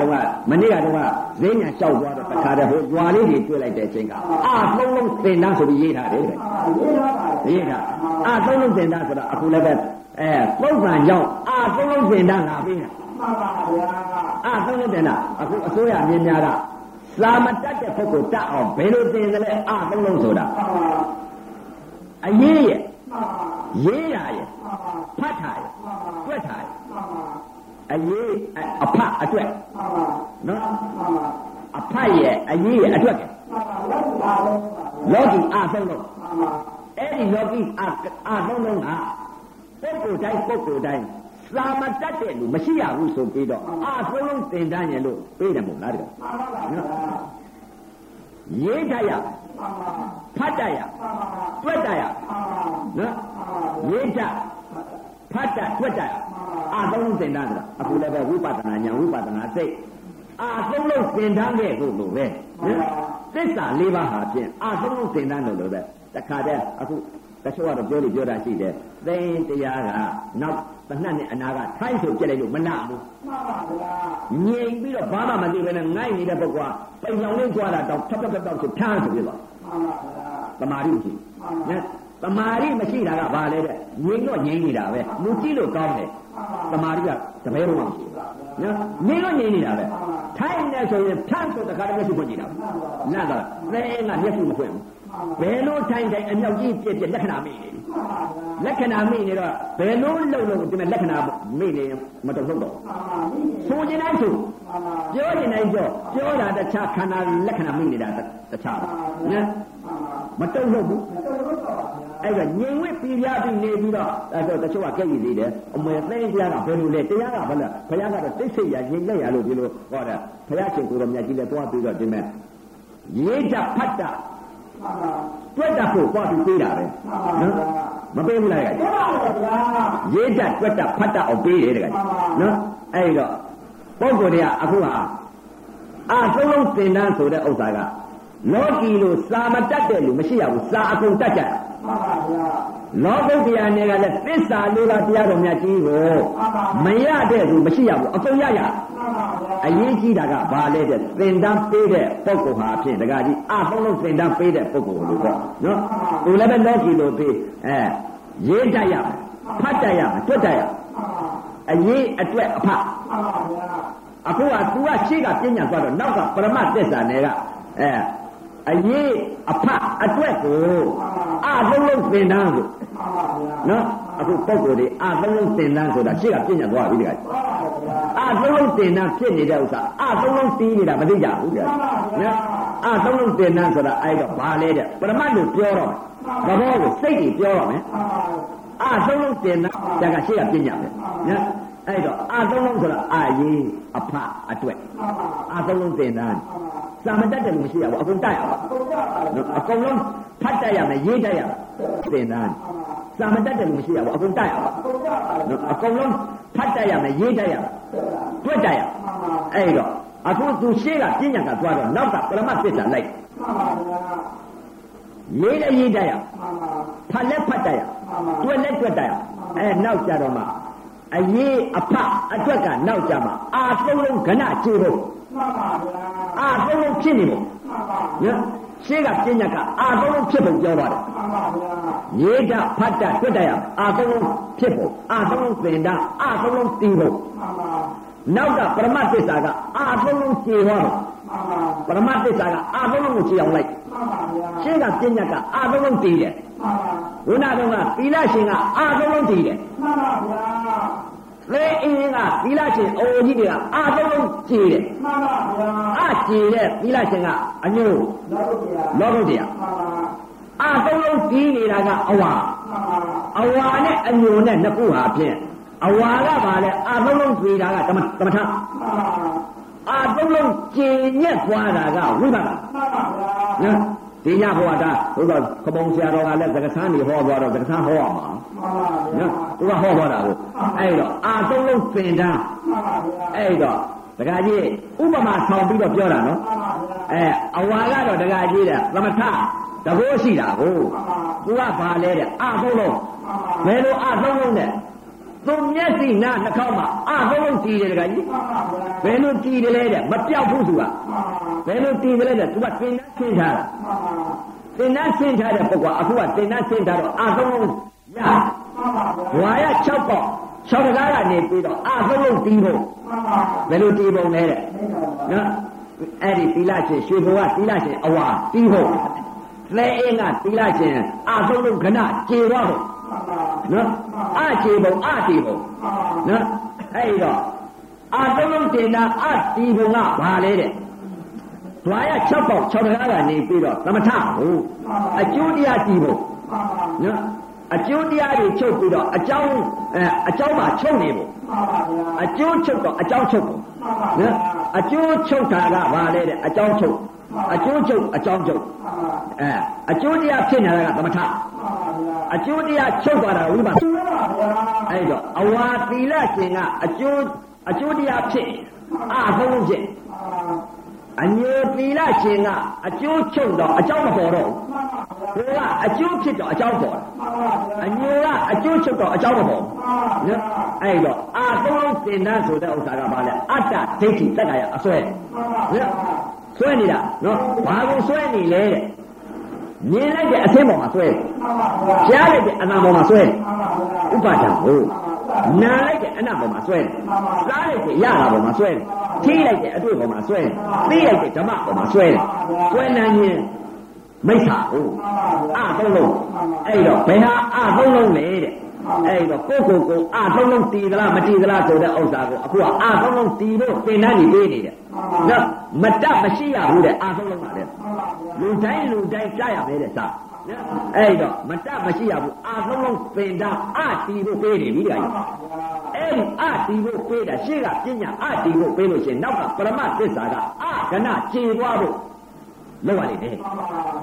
တော့မနေ့ကတော့ဈေးညာလျှောက်သွားတော့တခါတည်းဟိုရွာလေးတွေတွေ့လိုက်တဲ့အချိန်ကအသုံးလုံးသင်တန်းဆိုပြီးရေးထားတယ်တဲ့ရေးရပါရေးထားအသုံးလုံးသင်တန်းဆိုတာအခုလည်းပဲအဲပုဂ္ဂံကြောင့်အသုံးလုံးသင်တန်းငါပေးတာမှန်ပါဗျာအသုံးလုံးသင်တန်းအခုအစိုးရမြင်များကစာမတတ်တဲ့ပုဂ္ဂိုလ်တတ်အောင်ဘယ်လိုသင်တယ်လဲအသုံးလုံးဆိုတာမှန်ပါ အရေးရဲ့မှန်ပါရေးရရဲ့မှန်ပါဖတ်ထားရဲ့မှန်ပါတွက်ထားရဲ့မှန်ပါအရေးအဖအတွက်မှန်ပါနော်မှန်ပါအဖတ်ရဲ့အရေးရဲ့အတွက်ကမှန်ပါလက်ပါလုံးလောကီအသုံးလုံးမှန်ပါအဲ့ဒီလောကီအအသုံးလုံးကပုဂ္ဂိုလ်တိုင်းပုဂ္ဂိုလ်တိုင်းစာမတတ်တဲ့လူမရှိရဘူးဆိုပြီးတော့အသုံးလုံးသင်တန်းရလို့ပေးတယ်မို့လားတကယ်မှန်ပါဗျာ ရေးတတ်ရမှန်ပါဖတ်တတ်ရမှန်ပါတွက်တတ်ရမှန်ပါနော်ရေးတတ်ဖတ်တတ်တွက်တတ်ရအသုံးလုံးသင်တန်းဆိုတာအခုလည်းပဲဝိပဿနာဉာဏ်ဝိပဿနာစိတ်အသုံးလုံးသင်တန်းခဲ့ဖို့လို့ပဲနော်သစ္စာလေးပါးဟာဖြင့်အသုံးလုံးသင်တန်းလို့လို့ပဲတခါတည်းအခု တချို့ကတော့ပြောလို့ပြောတာရှိတယ်သိရင်တရားကနောက်တစ်နှစ်နဲ့အနာကထိုင်းဆိုပြက်လိုက်လို့မနာဘူးမှန်ပါဗျာငြိမ်ပြီးတော့ဘာမှမသိဘဲနဲ့ငိုက်နေတဲ့ပုဂ္ဂိုလ်ကပိန်လောင်လေးကြွားတာတော့ထပ်ထပ်ထပ်ထပ်ဆိုထမ်းဆိုပြတော့မှန်ပါဗျာတမာရီမရှိနော်တမာရီမရှိတာကဘာလဲတဲ့ငြိမ်တော့ငြိမ်နေတာပဲလူကြည့်လို့ကောင်းတယ်တမာရီကတပည့်ဘုံမရှိဘူးနော်ငြိမ်တော့ငြိမ်နေတာပဲထိုင်းနေဆိုရင်ထမ်းဆိုတခါတည်းမျက်စိဖွင့်ကြည့်တာနတ်ကသဲကမျက်စိမဖွင့်ဘူး ဘယ်လိုထိုင်းထိုင်းအမြောက်ကြီးပြည့်ပြည့်လက္ခဏာမိနေပြီမှန်ပါဗျာလက္ခဏာမိနေတော့ဘယ်လိုလုပ်လို့ဒီမဲ့လက္ခဏာမိနေရင်မတော်တော့တော့မှန်ပါပြီဆိုခြင်းတိုင်းဆိုမှန်ပါပြောရင်တိုင်းပြောပြောတာတခြားခန္ဓာလက္ခဏာမိနေတာတခြားနော်မှန်ပါမတုံ့လို့ဘူးတော်တော်တော့ဗျာအဲ့ဒါငြိမ်ဝှက်ပြပြပြီးနေပြီးတော့အဲ့တော့တချို့ကကြက်ရည်သေးတယ်အမေသိတရားကဘယ်လိုလဲတရားကဘာလဲဘုရားကတော့သိစိတ်ရငြိမ်လက်ရလို့ဒီလိုဟောတာဘုရားရှင်ကိုယ်တော်မြတ်ကြီးလည်းတွားပြီးတော့ဒီမဲ့ရေးကြဖတ်တာမှန်ပါ တွက်တာဖို့တွားပြီးပေးတာပဲနော်မပေးဘူးလားကပြောပါဦးဗျာရေးတတ်တွက်တတ်ဖတ်တတ်အောင်ပေးတယ်တကယ်နော်အဲ့တော့ပုဂ္ဂိုလ်တွေကအခုဟာအာသုံးလုံးသင်တန်းဆိုတဲ့ဥစ္စာကလောကီလို့စာမတတ်တဲ့လူမရှိရဘူးစာအကုန်တတ်ကြတယ်မှန်ပါဗျာလောကုတ္တရာနယ်ကလည်းသစ္စာလေးပါးတရားတော်များကြီးကိုမရတဲ့သူမရှိရဘူးအကုန်ရရမှန်ပါဗျာ အရေးကြီးတာကဘာလဲတဲ့သင်တန်းပေးတဲ့ပုဂ္ဂိုလ်ဟာအဖြစ်တကကြီးအသုံးလုံးသင်တန်းပေးတဲ့ပုဂ္ဂိုလ်လို့ပေါ့နော်သူလည်းပဲလောကီလို့ပေးအဲရေးတတ်ရမယ်ဖတ်တတ်ရမယ်တွတ်တတ်ရမယ်မှန်ပါအရေးအတွက်အဖမှန်ပါဗျာအခုက तू ကရှေ့ကပြညာသွားတော့နောက်ကပရမသစ္စာနယ်ကအဲအရေးအဖအတွက်ကိုအသုံးလုံးသင်တန်းကိုမှန်ပါဗျာနော် အခုပုံကိုယ်တွေအသုံးလုံးသင်တန်းဆိုတာရှေ့ကပြညာသွားပြီတခါမှန်ပါဗျာအသုံးလုံးသင်တန်းဖြစ်နေတဲ့ဥစ္စာအသုံးလုံးတီးနေတာမသိကြဘူးကြနော်အသုံးလုံးသင်တန်းဆိုတာအဲ့တော့ဘာလဲတဲ့ပရမတ်လို့ပြောတော့သဘောကိုစိတ်ကြီးပြောတော့မယ်မှန်ပါအသုံးလုံးသင်တန်းဒါကရှေ့ကပြညာပဲနော်အဲ့တော့အသုံးလုံးဆိုတာအာရေးအဖအတွက်မှန်ပါအသုံးလုံးသင်တန်းစာမတတ်တယ်လို့မရှိရဘူးအကုန်တတ်ရပါကိုကြပါနော်အကုန်လုံးဖတ်တတ်ရမယ်ရေးတတ်ရမယ်သင်တန်း စာမတတ်တယ်လို့မရှိရဘူးအကုန်တတ်ရပါကိုကြပါနော်အကုန်လုံးဖတ်တတ်ရမယ်ရေးတတ်ရမယ်တွက်တတ်ရမယ်အဲ့တော့အခုသူရှေ့ကပြညာကသွားတော့နောက်ကပရမသစ္စာလိုက်မှန်ပါဗျာရေးလည်းရေးတတ်ရမှန်ပါဖတ်လည်းဖတ်တတ်ရမှန်ပါတွက်လည်းတွက်တတ်ရအဲနောက်ကြတော့မှအရေးအဖအတွက်ကနောက်ကြမှာအာသုံးလုံးခဏခြေဖို့မှန်ပါဗျာအာသုံးလုံးဖြစ်နေဖို့မှန်ပါနော် ရှေ့ကပြညာကအာသုံးလုံးဖြစ်ဖို့ပြောသွားတယ်မှန်ပါဗျာရေးတဖတ်တတွတ်တရအာသုံးလုံးဖြစ်ဖို့အာသုံးလုံးသင်တာအာသုံးလုံးတည်ဖို့မှန်ပါနောက်ကပရမသစ္စာကအာသုံးလုံးကျေဟောမှန်ပါပရမသစ္စာကအာသုံးလုံးကိုကျေအောင်လိုက်မှန်ပါဗျာရှင်းကပညာကအာသုံးလုံးတည်တယ်မှန်ပါဝိနာတော်ကသီလရှင်ကအာသုံးလုံးတည်တယ် မှန်ပါဗျာသေအင်းကသီလရှင်အိုကြီးတွေကအာသုံးလုံးကျေတယ်မှန်ပါဗျာအာကျေတဲ့သီလရှင်ကအညို့လောကုတ္တရာလောကုတ္တရာမှန်ပါအာသုံးလုံးတည်နေတာကအဝါမှန်ပါအဝါနဲ့အညိုနဲ့နှစ်ခုဟာဖြင့်အဝါကပါလေအာသုံးလုံးပြေတာကတမတမထမှန်ပါအာသုံးလုံးကျင်ညက်သွားတာကဝိပဿနာမှန်ပါဗျာနော် ဒီညဘုရားဒါဘုရားခပုံဆရာတော်ကလည်းသက္ကသန်းနေဟောသွားတော့သက္ကသန်းဟောရမှာမှန်ပါဗျာနော်သူကဟောသွားတာကိုအဲ့တော့အာသုံးလုံးသင်တန်းမှန်ပါဗျာအဲ့တော့ဒကာကြီးဥပမာဆောင်ပြီးတော့ပြောတာနော်မှန်ပါဗျာအဲအဝါကတော့ဒကာကြီးတဲ့သမထတဘောရှိတာကိုမှန်ပါသူကဘာလဲတဲ့အာသုံးလုံးမှန်ပါဘယ်လိုအာသုံးလုံးနဲ့ သူမျက်စိနာနှာခေါင်းမှာအာသုံးလုံးကြည်တယ်ဒကာကြီးမှန်ပါဗျာဘယ်လိုကြည်တယ်လဲတဲ့မပြောက်ဘူးသူကမှန်ပါဘယ်လိုကြည်တယ်လဲတဲ့သူကသင်တန်းဆင်းထားတာမှန်ပါသင်တန်းဆင်းထားတဲ့ပုဂ္ဂိုလ်အခုကသင်တန်းဆင်းထားတော့အာသုံးလုံးရမှန်ပါဗျာဝါရ6ပေါက်6တကားကနေပြီးတော့အာသုံးလုံးတီးဖို့မှန်ပါဘယ်လိုတီးပုံလဲတဲ့နေတော့ပါနော်အဲ့ဒီသီလရှင်ရွှေဘုံကသီလရှင်အဝါတီးဖို့လဲအင်းကသီလရှင်အာသုံးလုံးခဏကျေတော့ဖို့မှ န်ပါနော်အကျေပုံအတီးပုံမှန်ပါနော်အဲ့တော့အာသုံးလုံးတင်တာအတီးပုံကဘာလဲတဲ့ဒွာရ6ပေါက်6တကားကနေပြီးတော့သမထဟုတ်အကျိုးတရားတီးဖို့မှန်ပါနော်အကျိုးတရားတွေချုပ်ပြီးတော့အကြောင်းအဲအကြောင်းမှာချုပ်နေဖို့မှန်ပါဗျာအကျိုးချုပ်တော့အကြောင်းချုပ်ဖို့မှန်ပါဗျာနော်အကျိုးချုပ်တာကဘာလဲတဲ့အကြောင်းချုပ် အကျိုးချုပ်အကြောင်းချုပ်မှန်ပါအဲအကျိုးတရားဖြစ်နေတာကသမထမှန်ပါဗျာအကျိုးတရားချုပ်သွားတာကဝိပါဒကျိုးပါဗျာအဲ့တော့အဝါသီလရှင်ကအကျိုးအကျိုးတရားဖြစ်အာဆုံးလုံးဖြစ်မှန်ပါအညိုသီလရှင်ကအကျိုးချုပ်တော့အကြောင်းမပေါ်တော့မှန်ပါဗျာဘူးဘုရားအကျိုးဖြစ်တော့အကြောင်းပေါ်တယ်မှန်ပါဗျာအညိုကအကျိုးချုပ်တော့အကြောင်းမပေါ်ဘူးမှန်ပါဗျာနော်အဲ့တော့အာသုံးလုံးသင်တန်းဆိုတဲ့ဥစ္စာကဘာလဲအတ္တဒိဋ္ဌိတက္ကရာအစွဲ မှန်ပါဗျာနော်စွဲနေတာနော်ဘာကိုစွဲနေလဲတဲ့မြင်လိုက်တဲ့အသင်းပေါ်မှာစွဲမှန်ပါဗျာကြားလိုက်တဲ့အနာပေါ်မှာစွဲမှန်ပါဗျာဥပါဒံဟုတ်နာလိုက်တဲ့အနာပေါ်မှာစွဲစားလိုက်တဲ့ရတာပေါ်မှာစွဲထိလိုက်တဲ့အတွေ့ပေါ်မှာစွဲသိလိုက်တဲ့ဓမ္မပေါ်မှာစွဲစွဲနေရင်မိစ္ဆာဟုတ်အသုံးလုံးအဲ့တော့ဘယ်ဟာအသုံးလုံးလဲတဲ့အဲ့တော့ကိုယ့်ကိုယ်ကိုအသုံးလုံးတည်သလားမတည်သလားဆိုတဲ့ဥစ္စာကိုအခုကအသုံးလုံးတည်လို့သင်တန်းကြီးပေးနေတယ်နော် မတတ်မရှိရဘူးတဲ့အသုံးလုံးပါလေလူတိုင်းလူတိုင်းကြားရမယ်တဲ့စာနော်အဲ့တော့မတတ်မရှိရဘူးအာလုံးလုံးပင်တာအတီဖို့ပေးနေပြီတခါကြီးအဲ့ဒီအတီဖို့ပေးတာရှေ့ကပညာအတီဖို့ပေးလို့ရှရင်နောက်ကပရမသစ္စာကအကဏခြေသွားဖို့လောက်ရလိမ့်မယ်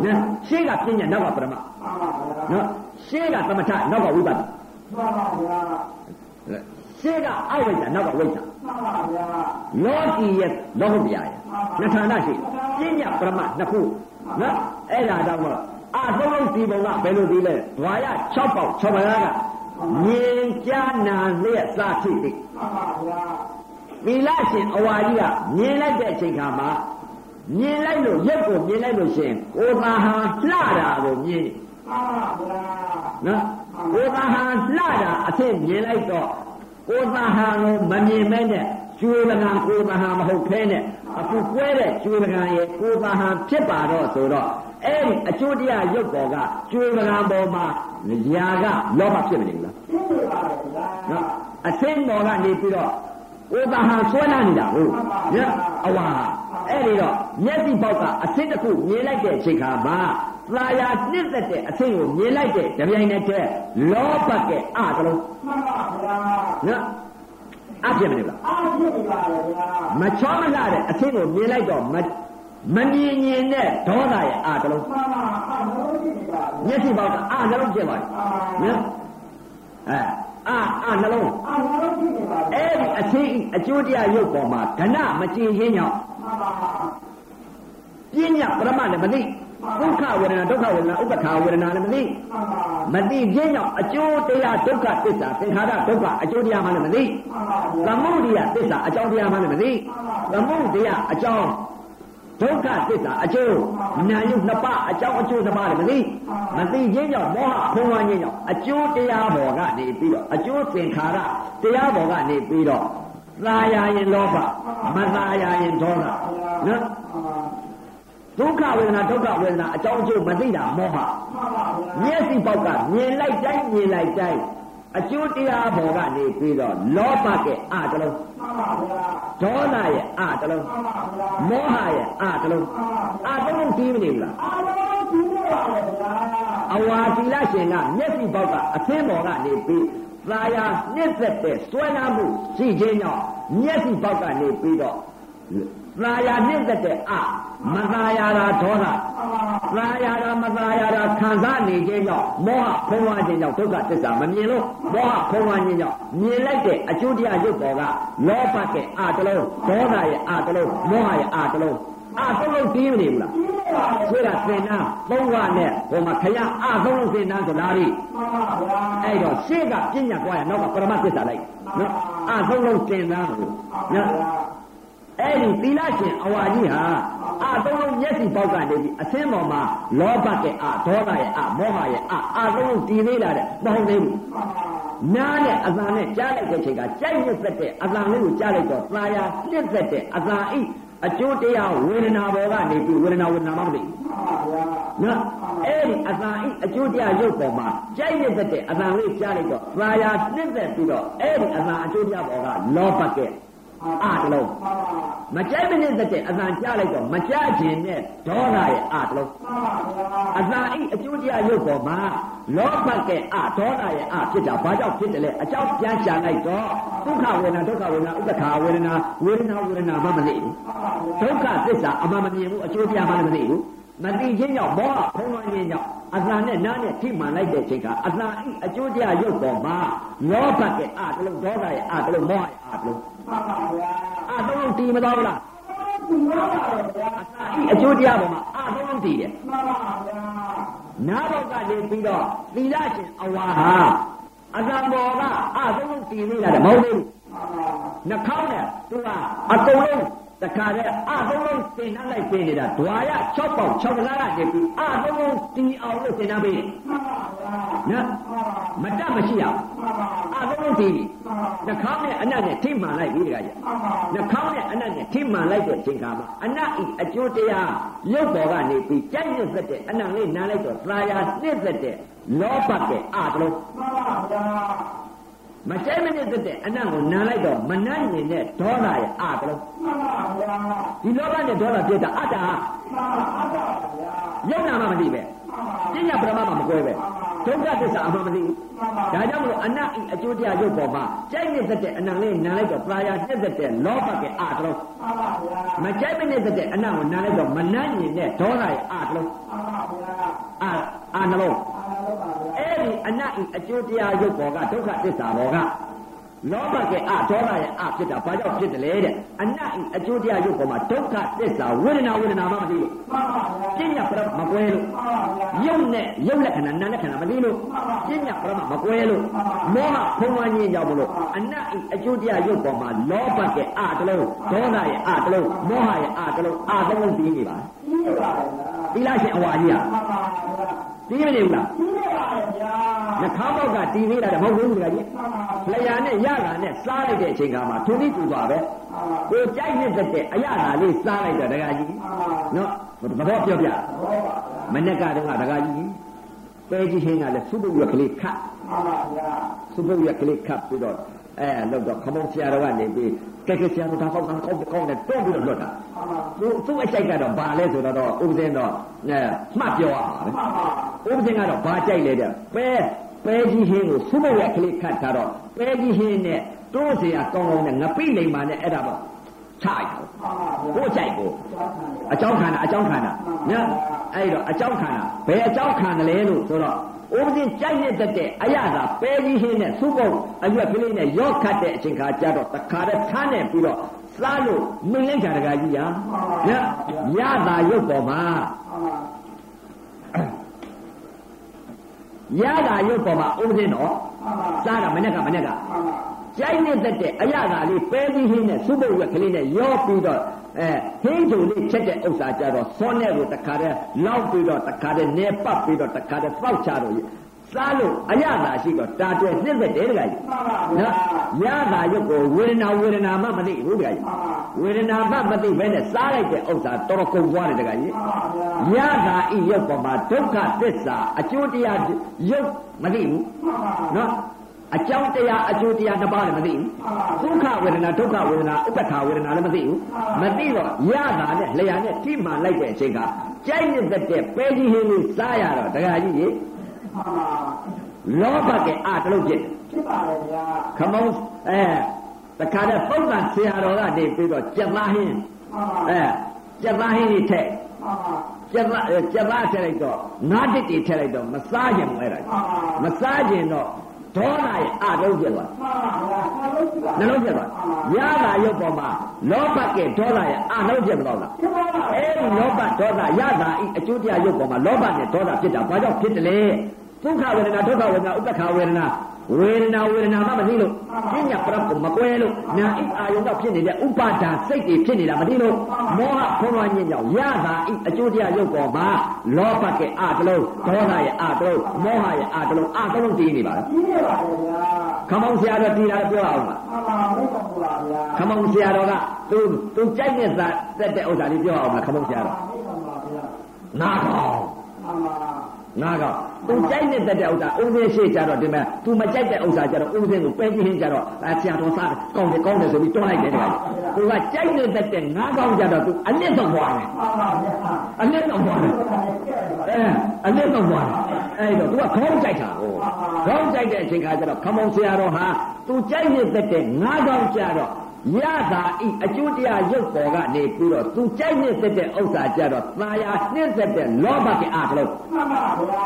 နော်ရှေ့ကပညာနောက်ကပရမနော်ရှေ့ကသမထနောက်ကဝိပဿနာ ရှေ့ကအဝိဇ္ဇာနောက်ကဝိဇ္ဇာလောကီရဲ့လောကုတ္တရာရဲ့နှစ်ဌာနရှိပညာပရမနှစ်ခုနော်အဲ့ဒါတော့မလို့အာသုံးလုံးဒီပုံကဘယ်လိုဒီလဲဓွာရ6ပေါက်6ပါးကမြင်ကြားနာလျက်စာဖြစ်သည်သီလရှင်အဝါကြီးကမြင်လိုက်တဲ့အချိန်ခါမှာမြင်လိုက်လို့ရက်ကိုမြင်လိုက်လို့ရှင်ကိုယ်သာဟာလှတာကိုမြင်နော်ကိုယ်သာဟာလှတာအဖြစ်မြင်လိုက်တော့ ကိုယ်သာဟာကိုမမြင်မဲနဲ့ကျွေးလကံကိုယ်သာဟာမဟုတ်ခဲနဲ့အခုကွဲတဲ့ကျွေးလကံရဲ့ကိုယ်သာဟာဖြစ်ပါတော့ဆိုတော့အဲ့ဒီအကျိုးတရားရုပ်ပေါ်ကကျွေးလကံပေါ်မှာຢာကလောဘဖြစ်မနေဘူးလားနော်အသင်းပေါ်ကနေပြီးတော့ကိုယ်သာဟာဆွဲလာနေတာဟုတ်ညအဝါအဲ့ဒီတော့မျက်စိပေါက်ကအသင်းတစ်ခုမြင်လိုက်တဲ့အချိန်ခါမှာ သာယာနှစ်သက်တဲ့အသင်းကိုမြင်လိုက်တဲ့ကြပြိုင်နဲ့တည်းလောဘကအကလုံးနော်အဖြစ်မနေဘူးလားမချောမလာတဲ့အသင်းကိုမြင်လိုက်တော့မမမြင်မြင်တဲ့ဒေါသရဲ့အာတလုံးမျက်စိပေါက်ကအာနှလုံးဖြစ်သွားတယ်နော်အဲအာအာနှလုံးအဲ့ဒီအချင်းအကျိုးတရားရုပ်ပေါ်မှာဓနမကြည်ရင်းကြောင့်ပြညာပရမလည်းမသိ ဒုက္ခဝေဒနာဒုက္ခဝေဒနာဥပ္ပခာဝေဒနာလည်းမသိမသိခြင်းကြောင့်အကျိုးတရားဒုက္ခသစ္စာသင်္ခါရဒုက္ခအကျိုးတရားမှလည်းမသိသမုဒိယသစ္စာအကြောင်းတရားမှလည်းမသိသမုဒိယအကြောင်းဒုက္ခသစ္စာအကျိုးနာယုနှစ်ပါးအကြောင်းအကျိုးနှစ်ပါးလည်းမသိမသိခြင်းကြောင့်မောဟဖုံးလွှမ်းခြင်းကြောင့်အကျိုးတရားပေါ်ကနေပြီးတော့အကျိုးသင်္ခါရတရားပေါ်ကနေပြီးတော့သာယာရင်လောဘမသာယာရင်ဒေါသနော် ဒုက္ခဝေဒနာဒုက္ခဝေဒနာအကြောင်းအကျိုးမသိတာမောဟမျက်စိပေါက်ကမြင်လိုက်တိုင်းမြင်လိုက်တိုင်းအကျိုးတရားပေါ်ကနေပြီးတော့လောဘကဲ့အတလုံးဒေါသရဲ့အတလုံးမောဟရဲ့အတလုံးအတလုံးကြီးမနေဘူးလားအဝါသီလရှင်ကမျက်စိပေါက်ကအသင်းပေါ်ကနေပြီးသာယာနှစ်သက်တဲ့စွဲနာမှုရှိခြင်းကြောင့်မျက်စိပေါက်ကနေပြီးတော့ သာယာနှိမ့်သက်တဲ့အမသာယာတာဒေါသသာယာတာမသာယာတာခံစားနေခြင်းကြောင့်မောဟဖုံးဝါခြင်းကြောင့်ဒုက္ခသစ္စာမမြင်လို့မောဟဖုံးဝါခြင်းကြောင့်မြင်လိုက်တဲ့အကျိုးတရားရုပ်ပေါ်ကလောဘကဲ့အာတလုံးဒေါသရဲ့အာတလုံးမောဟရဲ့အာတလုံးအာသုံးလုံးပြီးမနေဘူးလားဆိုရသင်္နာသုံးဝနဲ့ဟိုမှာခရအာသုံးလုံးသင်္နာဆိုလားဒီအဲ့တော့ရှေ့ကပြညာကွာရနောက်ကပရမသစ္စာလိုက်နော်အာသုံးလုံးသင်္နာကိုနော် အဲ့ဒီသီလရှင်အဝါကြီးဟာအာသုံးလုံးမျက်စိပေါက်ကနေပြီးအသင်းပေါ်မှာလောဘကဲ့အာဒေါသရဲ့အာမောဟရဲ့အာအာသုံးလုံးတည်သေးလာတဲ့မဟုတ်သေးဘူးနားနဲ့အသံနဲ့ကြားလိုက်တဲ့ချိန်ကကြိုက်ရသက်တဲ့အသံလေးကိုကြားလိုက်တော့သာယာနှစ်သက်တဲ့အသံဤအကျိုးတရားဝေဒနာဘောကနေပြီးဝေဒနာဝေဒနာမှမသိဘူးနော်အဲ့ဒီအသံဤအကျိုးတရားရုပ်ပေါ်မှာကြိုက်ရတဲ့အသံလေးကြားလိုက်တော့သာယာနှစ်သက်ပြီးတော့အဲ့ဒီအသံအကျိုးတရားဘောကလောဘကဲ့ အာတလုံးမကြိုက်မနစ်သက်တဲ့အသံကြားလိုက်တော့မကြခြင်းနဲ့ဒေါသရဲ့အာတလုံးအသံဤအကျိုးတရားရုပ်ပေါ်မှာလောဘကဲ့အာဒေါသရဲ့အာဖြစ်တာဘာကြောင့်ဖြစ်တယ်လဲအကြောင်းပြန်ရှာလိုက်တော့ဒုက္ခဝေဒနာဒုက္ခဝေဒနာဥပ္ပခာဝေဒနာဝေဒနာဝေဒနာမှမသိဘူးဒုက္ခသစ္စာအမှန်မမြင်ဘူးအကျိုးတရားမှလည်းမသိဘူး မသိခြင်းကြောင့်မောဟဖုံးလွှမ်းခြင်းကြောင့်အသံနဲ့နားနဲ့ထိမှန်လိုက်တဲ့ချိန်ကအသံဤအကျိုးတရားရုပ်ပေါ်မှာလောဘကဲ့အာတလုံးဒေါသရဲ့အာတလုံးမောဟရဲ့အာတလုံးအာတလုံးတီးမတော်ဘူးလားအကျိုးတရားပေါ်မှာအာသုံးလုံးတည်တယ်နားဘောက်ကနေပြီးတော့သီလရှင်အဝါဟာအသံဘောကအာသုံးလုံးတည်နေတာမဟုတ်ဘူးနှာခေါင်းနဲ့သူကအကုန်လုံး တခါတည်းအာသုံးလုံးသင်နှက်လိုက်ပေးနေတာဒွါရ6ပေါက်6ကစားကနေပြီးအာသုံးလုံးတည်အောင်လို့သင်နှက်ပေးနော်မတတ်မရှိအောင်အာသုံးလုံးတည်နှာခေါင်းနဲ့အနက်နဲ့ထိမှန်လိုက်ပြီးတခါကြီးနှာခေါင်းနဲ့အနက်နဲ့ထိမှန်လိုက်တဲ့အချိန်ခါမှာအနက်ဤအကျိုးတရားရုပ်ပေါ်ကနေပြီးကြိုက်နှစ်သက်တဲ့အနက်လေးနားလိုက်တော့သာယာနှစ်သက်တဲ့လောဘကဲအာတလုံး မကြိုက်မနစ်သက်တဲ့အနတ်ကိုနားလိုက်တော့မနှံ့နေတဲ့ဒေါသရဲ့အာတလုံးဒီလောဘနဲ့ဒေါသပြစ်တာအတ္တရုပ်နာမှမသိပဲပညာပရမမှမကွဲပဲဒုက္ခသစ္စာအမှန်မသိဘူးဒါကြောင့်မလို့အနတ်ဤအကျိုးတရားရုပ်ပေါ်မှာကြိုက်နေတဲ့အနံလေးနားလိုက်တော့ပရာယာနှစ်သက်တဲ့လောဘကအာတလုံးမကြိုက်မနေတဲ့အနံကိုနားလိုက်တော့မနှံ့နေတဲ့ဒေါသရဲ့အာတလုံးအာအာနှလုံး အဲ့ဒီအနတ်ဤအကျိုးတရားရုပ်ပေါ်ကဒုက္ခသစ္စာပေါ်ကလောဘကအာဒေါသရဲ့အာဖြစ်တာဘာကြောင့်ဖြစ်တယ်လဲတဲ့အနတ်ဤအကျိုးတရားရုပ်ပေါ်မှာဒုက္ခသစ္စာဝေဒနာဝေဒနာမှမသိလို့ပညာပရမကွဲလို့ရုပ်နဲ့ရုပ်လက္ခဏာနာမ်လက္ခဏာမသိလို့ပညာပရမမကွဲလို့မောဟဖုံးဝါးခြင်းကြောင့်မလို့အနတ်ဤအကျိုးတရားရုပ်ပေါ်မှာလောဘကအာတလုံးဒေါသရဲ့အာတလုံးမောဟရဲ့အာတလုံးအာသုံးလုံးပြီးနေပါသီလရှင်အဝါကြီးอ่ะ ပြီးမနေဘူးလားနှခါပေါက်ကတီးသေးတာမဟုတ်ဘူးတကကြီးလျာနဲ့ရလာနဲ့စားလိုက်တဲ့အချိန်ကမှသူတိကူသွားပဲကိုကြိုက်နေတဲ့အရသာလေးစားလိုက်တော့တကကြီးနော်သဘောပြောပြမနေ့ကတော့တကကြီးပဲကြီးချင်းကလည်းစုပုတ်ရကလေးခတ်စုပုတ်ရကလေးခတ်ပြီးတော့ အဲလောက်တော့ခမောင်းဆရာတော်ကနေပြီးကဲကဲဆရာတော်ဒါကောင်းကောင်းကောင်းကောင်းနဲ့တွန်းပြီးတော့လွတ်တာသူသူ့အဆိုင်ကတော့ဘာလဲဆိုတော့ဥပဒေတော့အဲမှတ်ပြောရမှာပဲဥပဒေကတော့ဘာကြိုက်လဲတဲ့ပဲပဲကြီးဟင်းကိုစုပုတ်ရကလေးခတ်ထားတော့ပဲကြီးဟင်းနဲ့တိုးเสียကောင်းကောင်းနဲ့ငပိလိမ်မာနဲ့အဲ့ဒါပေါ့ချလိုက်တာကိုကြိုက်ကိုအကြောင်းခံတာအကြောင်းခံတာနော်အဲ့တော့အကြောင်းခံတာဘယ်အကြောင်းခံတယ်လဲလို့ဆိုတော့ ဥပဒေကြိုက်နေတတ်တဲ့အရာကပဲကြီးဟင်းနဲ့စုပုတ်အရွက်ကလေးနဲ့ရော့ခတ်တဲ့အချိန်ခါကျတော့တခါတည်းထားနေပြီးတော့စားလို့မင်းလိုက်တာတကကြီးညာနော်ရတာရုပ်ပေါ်မှာရတာရုပ်ပေါ်မှာဥပဒေတော့စားတာမနေ့ကမနေ့ကကြိုက်နေတတ်တဲ့အရာကလေးပဲကြီးဟင်းနဲ့စုပုတ်ရွက်ကလေးနဲ့ရောပြီးတော့ အဲဟင်းဂျုံလေးချက်တဲ့ဥစ္စာကြတော့စောနဲ့ကိုတခါတည်းလောက်ပြီးတော့တခါတည်းနေပတ်ပြီးတော့တခါတည်းပေါက်ချတော့စားလို့အရသာရှိတော့တာတွဲနှစ်သက်တယ်တခါကြီးနော်ရတာရုပ်ကိုဝေဒနာဝေဒနာမှမသိဘူးတခါကြီးဝေဒနာမှမသိဘဲနဲ့စားလိုက်တဲ့ဥစ္စာတော်တော်ကုန်သွားတယ်တခါကြီးရတာဤရုပ်ပေါ်မှာဒုက္ခသစ္စာအကျိုးတရားရုပ်မသိဘူးနော် အကြောင်းတရားအကျိုးတရားနှစ်ပါးလည်းမသိဘူးဒုက္ခဝေဒနာဒုက္ခဝေဒနာဥပ္ပခာဝေဒနာလည်းမသိဘူးမသိတော့ရတာနဲ့လျာနဲ့ထိမှန်လိုက်တဲ့အချိန်ကကြိုက်နေတဲ့ပဲကြီးဟင်းလေးစားရတော့တခါကြီးရေလောဘကအာတလုံးဖြစ်ဖြစ်ပါလေဗျာခမောင်းအဲတခါတည်းပုဂ္ဂံဆရာတော်ကနေပြီးတော့ကြက်သားဟင်းမှန်ပါအဲကြက်သားဟင်းကြီးထည့်မှန်ပါကြက်သားအဲကြက်သားထည့်လိုက်တော့ငါးတစ်တီထည့်လိုက်တော့မစားခြင်းမလဲတာမှန်ပါမစားခြင်းတော့ ဒေါသရဲ့အတုံးဖြစ်သွားမှန်ပါဗျာဆက်လို့ရှိပါနှလုံးဖြစ်သွားရတာရုပ်ပေါ်မှာလောဘကဲဒေါသရဲ့အလုံးဖြစ်မတော့လားဖြစ်ပါပါအဲဒီလောဘဒေါသရတာဤအကျိုးတရားရုပ်ပေါ်မှာလောဘနဲ့ဒေါသဖြစ်တာဘာကြောင့်ဖြစ်တယ်လဲဒုက္ခဝေဒနာဒုက္ခဝေဒနာဥပ္ပခဝေဒနာ ဝေဒနာဝေဒနာမှမသိလို့ပညာပရတ်ကိုမကွဲလို့နာဣအာယုံတော့ဖြစ်နေတဲ့ဥပါဒာစိတ်တွေဖြစ်နေတာမသိလို့မောဟဖုံးလွှမ်းခြင်းကြောင့်ရတာဤအကျိုးတရားရုပ်ပေါ်မှာလောဘကဲအတလုံးဒေါသရဲ့အတလုံးမောဟရဲ့အတလုံးအတလုံးတည်နေပါလားကြီးရပါတယ်ဗျာခမောင်ဆရာတော်တည်တာပြောအောင်လားမှန်ပါဘုရားပါဗျာခမောင်ဆရာတော်ကသူသူကြိုက်တဲ့သက်တဲ့ဥစ္စာလေးပြောအောင်လားခမောင်ဆရာတော်မှန်ပါဗျာနာကောင်မှန်ပါ နာကောင်သူကြိုက်တဲ့တဲ့ဥစ္စာဦးစင်းရှိကြတော့ဒီမဲ့သူမကြိုက်တဲ့ဥစ္စာကြတော့ဦးစင်းကိုပဲကြည့်ရင်ကြတော့အဆရာတော်စားကောင်းတယ်ကောင်းတယ်ဆိုပြီးတွန်းလိုက်တယ်တခါသူကကြိုက်နေတဲ့တဲ့ငါးကောင်ကြတော့သူအနစ်တော့ဘွားတယ်မှန်ပါဗျာအနစ်တော့ဘွားတယ်အဲအနစ်တော့ဘွားတယ်အဲ့တော့သူကခေါင်းကြိုက်တာဟိုခေါင်းကြိုက်တဲ့အချိန်ခါကျတော့ခမောင်ဆရာတော်ဟာသူကြိုက်နေတဲ့တဲ့ငါးကောင်ကြတော့ ရတာဤအကျိုးတရားရုပ်ပေါ်ကနေပြီးတော့သူကြိုက်နေတဲ့ဥစ္စာကြတော့ตาယာနှင်းသက်တဲ့လောဘကအားကလုံးမှန်ပါဗျာ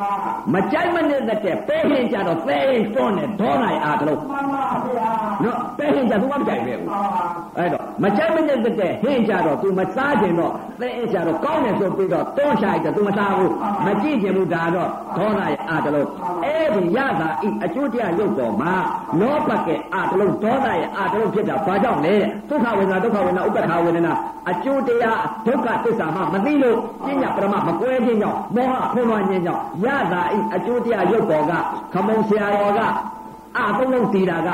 မကြိုက်မနေတဲ့တဲ့ပဲဟင်ကြတော့ပဲဟင်တွန်းနဲ့ဒေါနာအားကလုံးမှန်ပါဗျာနော်ပဲဟင်ကြသူကမကြိုက်ပဲဘူးမှန်ပါအဲ့တော့ မကြိုက်မနေတဲ့တဲ့ဟင်ကြတော့သူမစားခြင်းတော့ပဲဟင်ကြတော့ကောင်းတယ်ဆိုပြီးတော့တွန်းရှာလိုက်တယ်သူမစားဘူးမကြည့်ခြင်းဘူးဒါတော့ဒေါနာရဲ့အားကလုံးအဲ့ဒီရတာဤအကျိုးတရားရုပ်ပေါ်မှာလောဘကဲအားကလုံးဒေါနာရဲ့အားကလုံးဖြစ်တာဘာကြောင့်လဲဒုက္ခဝေဒနာဒုက္ခဝေဒနာဥပ္ပခာဝေဒနာအကျိုးတရားဒုက္ခသစ္စာမှမသိလို့ပညာပရမမကွဲခြင်းကြောင့်မောဟဖုံးလွှမ်းခြင်းကြောင့်ရတာဤအကျိုးတရားရုပ်ပေါ်ကခမုံဆရာတော်ကအသုံးလုံးတည်တာက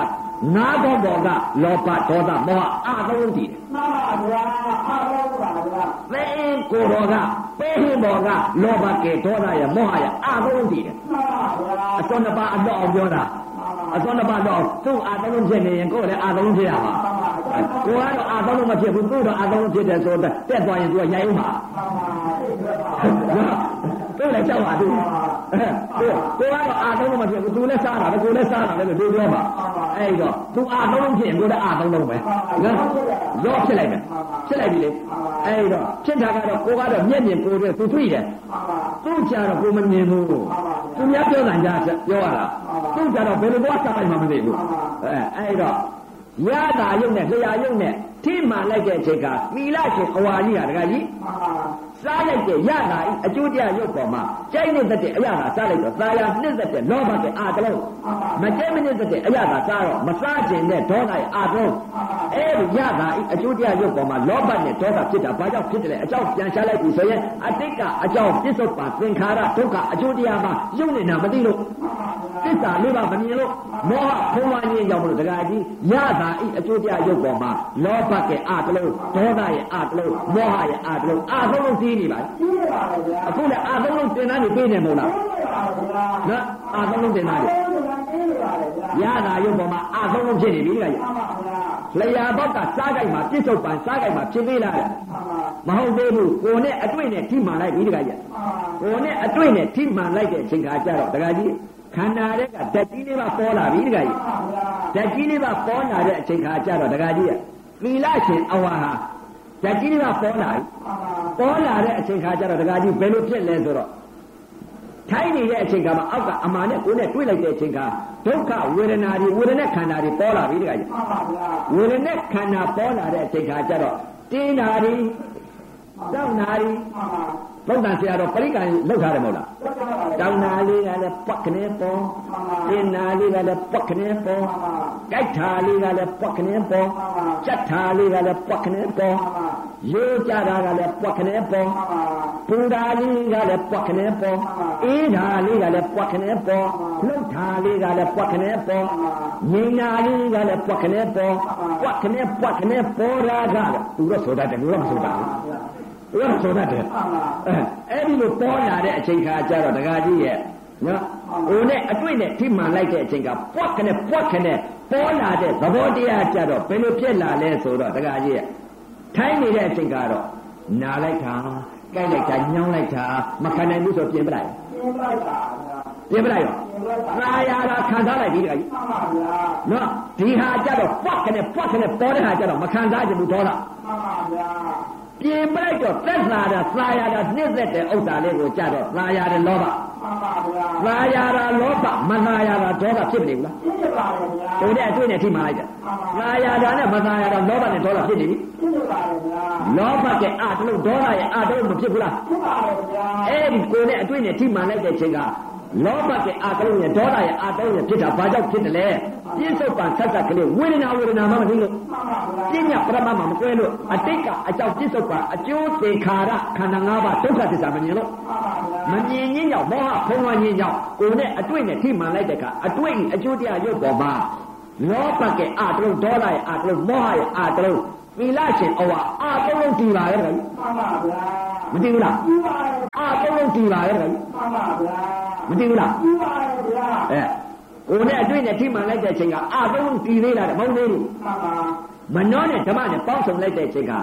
နားတော်ပေါ်ကလောဘဒေါသမောဟအသုံးလုံးတည်တယ်မှန်ပါဗျာအားလုံးပါဗျာ။သင်ကိုယ်တော်ကပဲဟင်းတော်ကလောဘကေဒေါသရဲ့မောဟရဲ့အသုံးလုံးတည်တယ်မှန်ပါဗျာ။အစွန်းတစ်ပါးအတော့အောင်ပြောတာအစွန်းတစ်ပါးတော့သူ့အသုံးလုံးဖြစ်နေရင်ကိုယ်လည်းအသုံးလုံးဖြစ်ရမှာ။ကိုယ်ကတော့အသုံးလုံးမဖြစ်ဘူးသူ့တော့အသုံးလုံးဖြစ်တယ်ဆိုတော့တက်သွားရင်သူကရိုက်ဦးမှာမှန်ပါသိကြပါ။ တို့လည်းကြောက်ပါသူ။ကိုကိုကတော့အာသုံးလုံးမဖြစ်ဘူးသူလည်းစားတာပဲကိုလည်းစားတာပဲလို့သူပြောမှာအဲ့တော့သူအာသုံးလုံးဖြစ်ရင်ကိုလည်းအာသုံးလုံးပဲနော်ရောဖြစ်လိုက်မယ်ဖြစ်လိုက်ပြီလေအဲ့တော့ဖြစ်တာကတော့ကိုကတော့မျက်မြင်ကိုယ်တွေသူတွေ့တယ်မှန်ပါသူ့ကြတော့ကိုမမြင်ဘူးသူများပြောတာကြားပြောရတာသူ့ကြတော့ဘယ်လိုတော့စားလိုက်မှမသိဘူးအဲအဲ့တော့ ရတာရုပ်နဲ့လျှာရုပ်နဲ့ထိမှန်လိုက်တဲ့အချိန်ကသီလရှင်အဝါကြီးဟာတကကြီးမှန်ပါစားလိုက်တဲ့ရတာဤအကျိုးတရားရုပ်ပေါ်မှာကြိုက်နေတဲ့အရာကစားလိုက်တော့သာယာနှစ်သက်တဲ့လောဘကအာတလုံးမကြိုက်မနှစ်သက်တဲ့အရာကစားတော့မစားခြင်းနဲ့ဒေါသရဲ့အာတလုံးအဲဒီရတာဤအကျိုးတရားရုပ်ပေါ်မှာလောဘနဲ့ဒေါသဖြစ်တာဘာကြောင့်ဖြစ်တယ်လဲအကြောင်းပြန်ရှားလိုက်ပြီဆိုရင်အတိတ်ကအကြောင်းပြစ္ဆုတ်ပါသင်္ခါရဒုက္ခအကျိုးတရားမှာရုပ်နေတာမသိလို့ သစ္စာလေးပါမမြင်လို့မောဟဖုံးလွှမ်းခြင်းကြောင့်မလို့တကကြီးရတာဤအကျိုးတရားရုပ်ပေါ်မှာလောဘကအာတလုံးဒေါသရဲ့အာတလုံးမောဟရဲ့အာတလုံးအာသုံးလုံးသိနေပါကြီးရပါဗျာအခုလည်းအာသုံးလုံးတင်သားနေပေးနေမို့လားကြီးရပါဗျာနော်အာသုံးလုံးတင်သားနေအဲ့ဒါကြီးရပါဗျာရတာရုပ်ပေါ်မှာအာသုံးလုံးဖြစ်နေပြီလေမှန်ပါဗျာလျာဘောက်ကစားကြိုက်မှာပြစ္ဆုတ်ပံစားကြိုက်မှာဖြစ်သေးလားမှန်ပါမဟုတ်သေးဘူးကိုနဲ့အတွေ့နဲ့ထိမှန်လိုက်ပြီတခါကြီးမှန်ပါကိုနဲ့အတွေ့နဲ့ထိမှန်လိုက်တဲ့အချိန်ခါကျတော့တခါကြီး ခန္ဓာတဲ့ကဓာတ်ကြီးလေးပါပေါ်လာပြီတခါကြီးမှန်ပါဗျာဓာတ်ကြီးလေးပါပေါ်လာတဲ့အချိန်ခါကျတော့တခါကြီးသီလရှင်အဝါဟာဓာတ်ကြီးလေးပါပေါ်လာပြီမှန်ပါပေါ်လာတဲ့အချိန်ခါကျတော့တခါကြီးဘယ်လိုဖြစ်လဲဆိုတော့ထိုင်းနေတဲ့အချိန်ခါမှာအောက်ကအမာနဲ့ကိုယ်နဲ့တွေ့လိုက်တဲ့အချိန်ခါဒုက္ခဝေဒနာတွေဝေဒနာခန္ဓာတွေပေါ်လာပြီတခါကြီးမှန်ပါဗျာဝေဒနာခန္ဓာပေါ်လာတဲ့အချိန်ခါကျတော့တင်းနာတွေတောင်းနာတွေ မှန်ပါဘုဒ္ဓဆရာတော်ပရိက္ခဏလောက်ထားတယ်မဟုတ်လားသက်သာပါဗျာတောင်းနာလေးကလည်းပတ်ခနဲ့ပေါ်တင်းနာလေးကလည်းပတ်ခနဲ့ပေါ်မှန်ပါကြိုက်ထာလေးကလည်းပတ်ခနဲ့ပေါ်ကြက်ထာလေးကလည်းပတ်ခနဲ့ပေါ်မှန်ပါရိုးကြတာကလည်းပတ်ခနဲ့ပေါ်မှန်ပါပူဓာလေးကလည်းပွက်ခနဲ့ပေါ်အေးဓာလေးကလည်းပွက်ခနဲ့ပေါ်လှုပ်ဓာလေးကလည်းပွက်ခနဲ့ပေါ်ငိညာလေးကလည်းပွက်ခနဲ့ပေါ်ပွက်ခနဲ့ပွက်ခနဲ့ပေါ်ရာကသူတော့ဆိုတတ်တယ်သူတော့မဆိုတတ်ဘူး သူတော့ဆိုတတ်တယ်အဲအဲ့ဒီလိုပေါ်လာတဲ့အချိန်ခါကျတော့ဒကာကြီးရဲ့နော်ဟိုနဲ့အတွေ့နဲ့ထိမှန်လိုက်တဲ့အချိန်ကပွက်ခနဲ့ပွက်ခနဲ့ပေါ်လာတဲ့သဘောတရားကျတော့ဘယ်လိုဖြစ်လာလဲဆိုတော့ဒကာကြီးရဲ့ထိုင်းနေတဲ့အချိန်ကတော့နာလိုက်တာကြိုက်လိုက်တာညောင်းလိုက်တာမခံနိုင်ဘူးဆိုပြင်ပလိုက်ရှင်းလိုက်ပါဗျာပြင်ပလိုက်ရောရှင်းသာယာတာခံစားလိုက်ပြီတခါကြီးမှန်ပါဗျာနော်ဒီဟာကြတော့ပွက်ကနေပွက်ကနေပေါ်တဲ့ဟာကြတော့မခံစားချင်ဘူးဒေါသမှန်ပါဗျာ ပြင်ပလိုက်တော့သက်သာတာသာယာတာနှိမ့်သက်တဲ့ဥစ္စာလေးကိုကြတော့သာယာတဲ့လောဘမှန်ပါဗျာသာယာတာလောဘမသာယာတာဒေါသဖြစ်မနေဘူးလားသိကြပါရဲ့ဗျာဟိုတဲ့အတွေ့နဲ့ထိမှလိုက်တာသာယာတာနဲ့မသာယာတာလောဘနဲ့ဒေါသဖြစ်နေပြီသိကြပါရဲ့ဗျာလောဘကအာတလုံးဒေါသရဲ့အာတလုံးမဖြစ်ဘူးလားသိပါရဲ့ဗျာအဲ့ဒီကိုယ်နဲ့အတွေ့နဲ့ထိမှန်လိုက်တဲ့ချိန်က လောဘကအာတလုံးရဲ့ဒေါသရဲ့အာတလုံးရဲ့ဖြစ်တာဘာကြောင့်ဖြစ်တယ်လဲပြစ္ဆုတ်ပံဆက်ဆက်ကလေးဝေဒနာဝေဒနာမှမသိလို့မှန်ပါဗျာပညာပရမတ်မှာမကွဲလို့အတိတ်ကအကြောင်းပြစ္ဆုတ်ပံအကျိုးသင်္ခါရခန္ဓာ၅ပါးဒုက္ခသစ္စာမမြင်လို့မှန်ပါဗျာမမြင်ခြင်းကြောင့်မောဟဖုံးလွှမ်းခြင်းကြောင့်ကိုယ်နဲ့အတွေ့နဲ့ထိမှန်လိုက်တဲ့ကအတွေ့ဤအကျိုးတရားရုပ်ပေါ်မှာလောဘကအာတလုံးဒေါသရဲ့အာတလုံးမောဟရဲ့အာတလုံးသီလရှင်အဝအာတလုံးတည်ပါရဲ့ခင်ဗျမှန်ပါဗျာ မတည်ဘူးလားသိပါရဲ့အာတလုံးတည်ပါရဲ့ခင်ဗျမှန်ပါဗျာမတည်ဘူးလားသိပါရဲ့ဗျာအဲကိုယ်နဲ့အတွေ့နဲ့ထိမှန်လိုက်တဲ့အချိန်ကအာတလုံးတည်သေးလားမဟုတ်သေးဘူးမှန်ပါမနှောနဲ့ဓမ္မနဲ့ပေါင်းစုံလိုက်တဲ့အချိန်က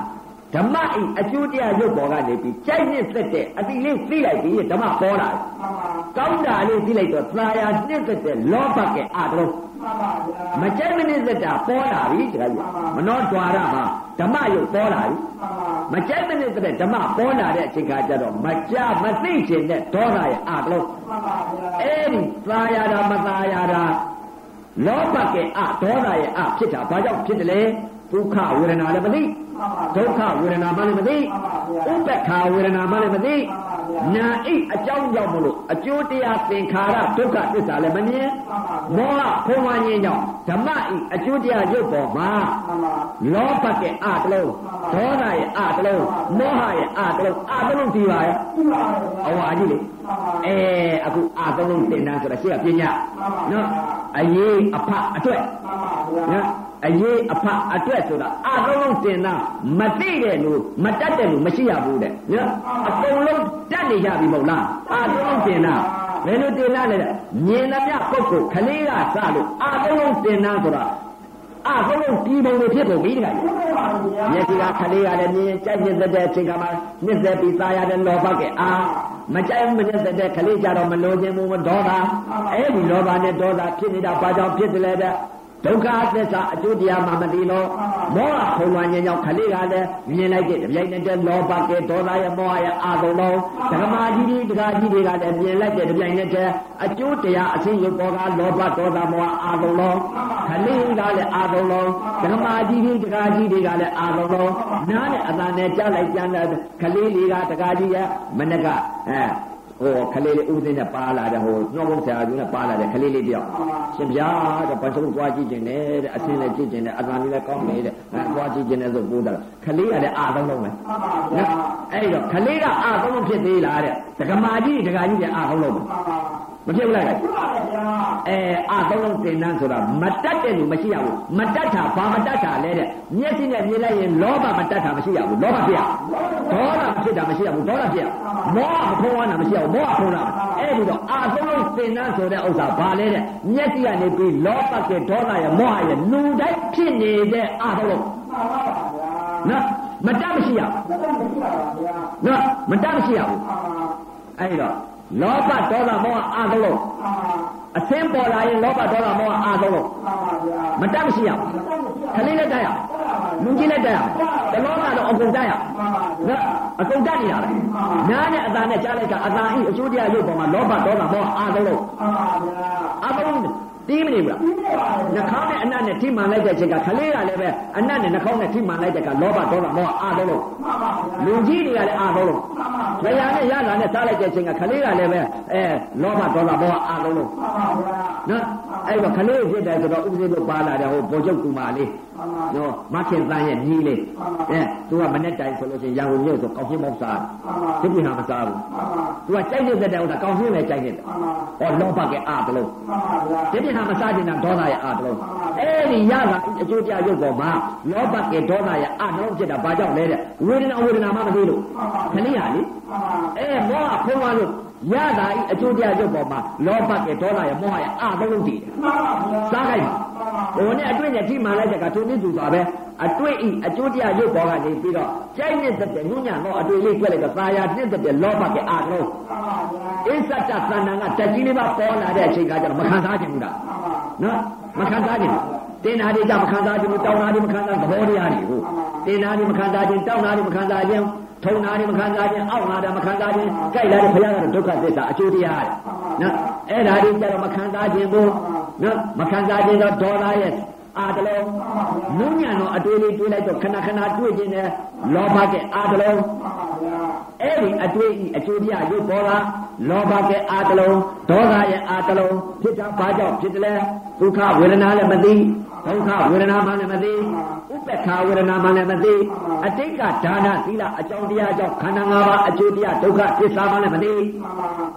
ဓမ္မဤအကျိုးတရားရုပ်ပေါ်ကနေပြီးကြိုက်နှစ်သက်တဲ့အတိလေးသိလိုက်ပြီးဓမ္မပေါ်လာတယ်မှန်ပါကောင်းတာလေးသိလိုက်တော့သာယာနှစ်သက်တဲ့လောဘကအာတလုံးမှန်ပါဗျာမကြိုက်မနစ်သက်တာပေါ်လာပြီတခါကြီးမနှောဒွါရမှာဓမ္မရုပ်ပေါ်လာပြီမှန်ပါမကြိုက်မနစ်သက်တဲ့ဓမ္မပေါ်လာတဲ့အချိန်ကကြတော့မကြမသိချင်တဲ့ဒေါသရဲ့အာတလုံးမှန်ပါဗျာအဲ့ဒီသာယာတာမသာယာတာလောဘကအာဒေါသရဲ့အာဖြစ်တာဘာကြောင့်ဖြစ်တယ်လဲ ဒုက္ခဝေဒနာလည်းမသိမှန်ပါဒုက္ခဝေဒနာမှလည်းမသိဥပ္ပခာဝေဒနာမှလည်းမသိနာအိအကြောင်းကြောင့်မလို့အကျိုးတရားသင်္ခါရဒုက္ခသစ္စာလည်းမမြင်မှန်ပါမောဟဖုံးဝါးခြင်းကြောင့်ဓမ္မဤအကျိုးတရားရုပ်ပေါ်မှာမှန်ပါလောဘကအာတလုံးဒေါသရဲ့အာတလုံးမောဟရဲ့အာတလုံးအာတလုံးဒီပါရဲ့သိပါရဲ့ဗျာအဝါကြီးလေမှန်ပါအဲအခုအာတလုံးသင်တန်းဆိုတာရှေ့ကပညာနော်အရေးအဖအတွက်မှန်ပါဗျာနော် အရေးအဖအတွက်ဆိုတာအာတလုံးသင်တန်းမသိတဲ့လူမတတ်တဲ့လူမရှိရဘူးတဲ့နော်အကုန်လုံးတတ်နေကြပြီမဟုတ်လားအာတလုံးသင်တန်းဘယ်လိုသင်တန်းလဲတဲ့မြင်သမျှပုဂ္ဂိုလ်ခလေးကစလို့အာတလုံးသင်တန်းဆိုတာအာတလုံးဒီပုံတွေဖြစ်ပုံပြီးတခါကြီးသိပါရဲ့ဗျာမျက်စိကခလေးရတယ်မြင်ကြိုက်ညစ်တဲ့အချိန်ကမှညစ်သက်ပြီးသားရတဲ့လောဘကအာမကြိုက်မညစ်တဲ့ခလေးကြတော့မလိုချင်ဘူးမဒေါသအဲ့ဒီလောဘနဲ့ဒေါသဖြစ်နေတာဘာကြောင့်ဖြစ်တယ်လဲတဲ့ ဒုက္ခသစ္စာအကျိုးတရားမှမသိလို့မောဟခုံဝါခြင်းကြောင့်ခလေးကလည်းမြင်လိုက်တဲ့ပြိုင်နေတဲ့လောဘကဒေါသရဲ့မောဟရဲ့အာသုံးလုံးဓမ္မကြီးတွေတရားကြီးတွေကလည်းမြင်လိုက်တဲ့ပြိုင်နေတဲ့အကျိုးတရားအစဉ်ရုပ်ပေါ်ကလောဘဒေါသမောဟအာသုံးလုံးခလေးကလည်းအာသုံးလုံးဓမ္မကြီးတွေတရားကြီးတွေကလည်းအာသုံးလုံးနားနဲ့အသာနဲ့ကြားလိုက်ကြတဲ့ခလေးလေးကတရားကြီးရဲ့မနကအဲ ဟိုခလေးလေးဥစဉ်နဲ့ပါလာတဲ့ဟိုနှောဘုံဆရာကြီးနဲ့ပါလာတဲ့ခလေးလေးတယောက်ရှင်ဗျာတဲ့ဘာဆုံးသွားကြည့်ကျင်တယ်တဲ့အဆင်းလည်းကြည့်ကျင်တယ်အသာလေးလည်းကောင်းနေတဲ့အဲသွားကြည့်ကျင်တယ်ဆိုပို့တာခလေးကလည်းအာသုံးလုံးပဲမှန်ပါဗျာနော်အဲ့တော့ခလေးကအာသုံးလုံးဖြစ်သေးလားတဲ့ဒကမာကြီးဒကာကြီးလည်းအာသုံးလုံးပဲ မှန်ပါမဖြစ်ဘူးလားသိပါရဲ့ဗျာအဲအာသုံးလုံးသင်တန်းဆိုတာမတတ်တဲ့လူမရှိရဘူးမတတ်တာဘာမတတ်တာလဲတဲ့မျက်စိနဲ့မြင်လိုက်ရင်လောဘမတတ်တာမရှိရဘူးလောဘဖြစ်ရဒေါသမဖြစ်တာမရှိရဘူးဒေါသဖြစ်ရမောဟမဖုံးဝါတာမရှိရဘူးမောဟဖုံးတာအဲ့ဒီတော့အာသုံးလုံးသင်တန်းဆိုတဲ့ဥစ္စာဘာလဲတဲ့မျက်စိကနေပြီးလောဘကဒေါသရဲ့မောဟရဲ့လူတိုင်းဖြစ်နေတဲ့အာသုံးလုံးမှန်ပါဗျာနော်မတတ်မရှိရဘူးမတတ်မရှိပါဗျာနော်မတတ်မရှိရဘူးမှန်ပါအဲ့ဒီတော့ လောဘဒေါသမောဟအာသုံးလုံးမှန်ပါအသင်းပေါ်လာရင်လောဘဒေါသမောဟအာသုံးလုံးမှန်ပါဗျာမတတ်မရှိရဘူးမတတ်မရှိပါခလေးနဲ့တက်ရအောင်လူကြီးနဲ့တက်ရအောင်တလောကတော့အကုန်တက်ရအောင်မှန်ပါဗျာနော်အကုန်တက်နေတာပဲနားနဲ့အသာနဲ့ကြားလိုက်တာအသာဤအကျိုးတရားရုပ်ပေါ်မှာလောဘဒေါသမောဟအာသုံးလုံးမှန်ပါဗျာအာသုံးလုံး တီးမနေဘူးလားသိပါရဲ့နှာခေါင်းနဲ့အနတ်နဲ့ထိမှန်လိုက်တဲ့အချိန်ကခလေးကလည်းပဲအနတ်နဲ့နှာခေါင်းနဲ့ထိမှန်လိုက်တဲ့ကလောဘဒေါသမောဟအာသုံးလုံးမှန်ပါဗျာလူကြီးတွေကလည်းအာသုံးလုံးမှန်ပါလျာနဲ့ရလာနဲ့စားလိုက်တဲ့အချိန်ကခလေးကလည်းပဲအဲလောဘဒေါသမောဟအာသုံးလုံးမှန်ပါဗျာနော်အဲ့တော့ခလေးဖြစ်တယ်ဆိုတော့ဥပဒေတို့ပါလာတယ်ဟိုဘုံချုပ်ကူမာလေးမှန်ပါနော်မခင်တန်းရဲ့ညီးလေးအဲသူကမနဲ့တိုင်ဆိုလို့ရှိရင်ရန်ကုန်မြို့ဆိုကောင်းရှင်းမောက်စားတယ်ဒီပြဟာမစားဘူးမှန်ပါသူကကြိုက်နေတဲ့တဲ့ဥစ္စာကောင်းရှင်းပဲကြိုက်နေတယ်မှန်ပါဟောလောဘကအာတလုံးမှန်ပါဗျာဒီပြဟာမစားတင်တာဒေါသရဲ့အာတလုံးအဲ့ဒီရတာအကျိုးပြရုပ်ပေါ်မှာလောဘကဒေါသရဲ့အာတလုံးဖြစ်တာဘာကြောင့်လဲတဲ့ဝေဒနာဝေဒနာမှမသိလို့ခဏရလေမှန်ပါအဲမောဟဖုံးသွားလို့ရတာဤအကျိုးပြရုပ်ပေါ်မှာလောဘကဒေါသရဲ့မောဟရဲ့အာတလုံးတည်တယ်မှန်ပါဗျာစားခိုက်ပါမှန်ပါဟိုနဲ့အတွင်းနဲ့ထိမှန်လိုက်တဲ့ကသူနည်းသူသွားပဲအတွေ့ဤအကျိုးတရားရုပ်ပေါ်ကနေပြီးတော့ကြိုက်နဲ့တက်တဲ့ညဉ့်ညံတော့အတွေ့လေးတွေ့လိုက်တော့သာယာနဲ့တက်တဲ့လောဘကအာလုံးအစ္ဆတသဏ္ဍာန်ကတက်ကြီးလေးပါပေါ်လာတဲ့အချိန်ကကျတော့မခံစားချင်ဘူးလားနော်မခံစားချင်ဘူးတင်နာတွေကမခံစားချင်ဘူးတောင်းနာတွေမခံစားသဘောတရားတွေဟုတ်တင်နာတွေမခံစားချင်တောင်းနာတွေမခံစားချင်ထုံနာတွေမခံစားခြင်းအောက်နာတွေမခံစားခြင်းကြိုက်လာတဲ့ဘုရားကတော့ဒုက္ခသစ္စာအကျိုးတရားနော်အဲ့ဒါတွေကြတော့မခံစားခြင်းဘူးနော်မခံစားခြင်းတော့ဒေါသရဲ့ အာတလုံးနုညံတော့အတွေ့လေးတွေးလိုက်တော့ခဏခဏတွေ့ခြင်းနဲ့လောဘကအာတလုံးအဲ့ဒီအတွေ့ဤအကျိုးတရားရုပ်ပေါ်လာလောဘကအာတလုံးဒေါသရဲ့အာတလုံးဖြစ်တာဘာကြောင့်ဖြစ်တယ်လဲ ဒုက္ခဝေဒနာလည်းမသိဒုက္ခဝေဒနာမှလည်းမသိဥပ္ပခာဝေဒနာမှလည်းမသိအတိတ်ကဒါနသီလအကြောင်းတရားကြောင့်ခန္ဓာ၅ပါးအကျိုးတရားဒုက္ခသစ္စာမှလည်းမသိ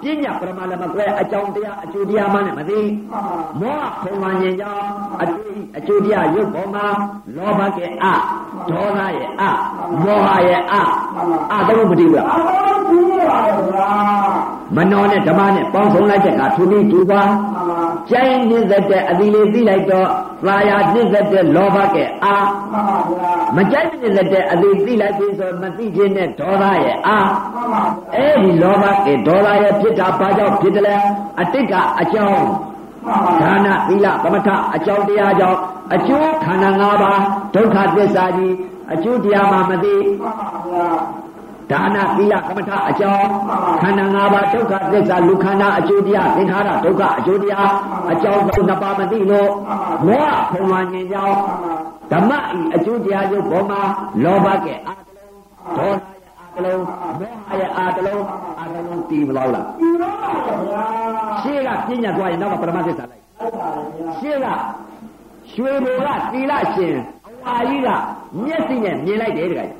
ပညာပရမလည်းမကွဲအကြောင်းတရားအကျိုးတရားမှလည်းမသိမောဟခုံမှန်ရင်ကြောင့်အတွေ့အကျိုးတရားရုပ်ပေါ်မှာလောဘကအဒေါသရဲ့အမောဟရဲ့အအတော့မတည်ဘူးလားအတော်ကြီးပါဗျာမနောနဲ့ဓမ္မနဲ့ပေါင်းစုံလိုက်တဲ့ကသူပြီးသူပါကျိုင်းနှိမ့်သက်တဲ့အသီလေးသိလိုက်တော့သာယာနှိမ့်သက်တဲ့လောဘကဲအာမှန်ပါဗျာမကြိုက်နှိမ့်သက်တဲ့အသီသိလိုက်ပြီဆိုမသိခြင်းနဲ့ဒေါသရဲ့အာမှန်ပါဗျာအဲ့ဒီလောဘကဲဒေါသရဲ့ဖြစ်တာဘာကြောင့်ဖြစ်တယ်လဲအတိတ်ကအကြောင်းမှန်ပါဒါနသီလသမထအကြောင်းတရားကြောင့်အကျိုးခန္ဓာ၅ပါးဒုက္ခသစ္စာကြီးအကျိုးတရားမှမသိမှန်ပါဗျာ ဒါနသီလကမ္မထအကြောင်းခန္ဓာ၅ပါးဒုက္ခသစ္စာလူခန္ဓာအကျိုးတရားသင်္ခါရဒုက္ခအကျိုးတရားအကြောင်းသုံးနှစ်ပါးမသိလို့မောဟဖုံမှန်ခြင်းကြောင့်ဓမ္မဤအကျိုးတရားရုပ်ပေါ်မှာလောဘကဲအာတလုံးဒေါသရဲ့အာတလုံးမောဟရဲ့အာတလုံးအာတလုံးတည်မလို့လားဒီတော့ပါဗျာရှေ့ကပြညာသွားရင်နောက်ကပရမသစ္စာလိုက်ဟုတ်ပါဗျာရှေ့ကရွှေဘိုကသီလရှင်အဝါကြီးကမျက်စိနဲ့မြင်လိုက်တယ်တခါကြီး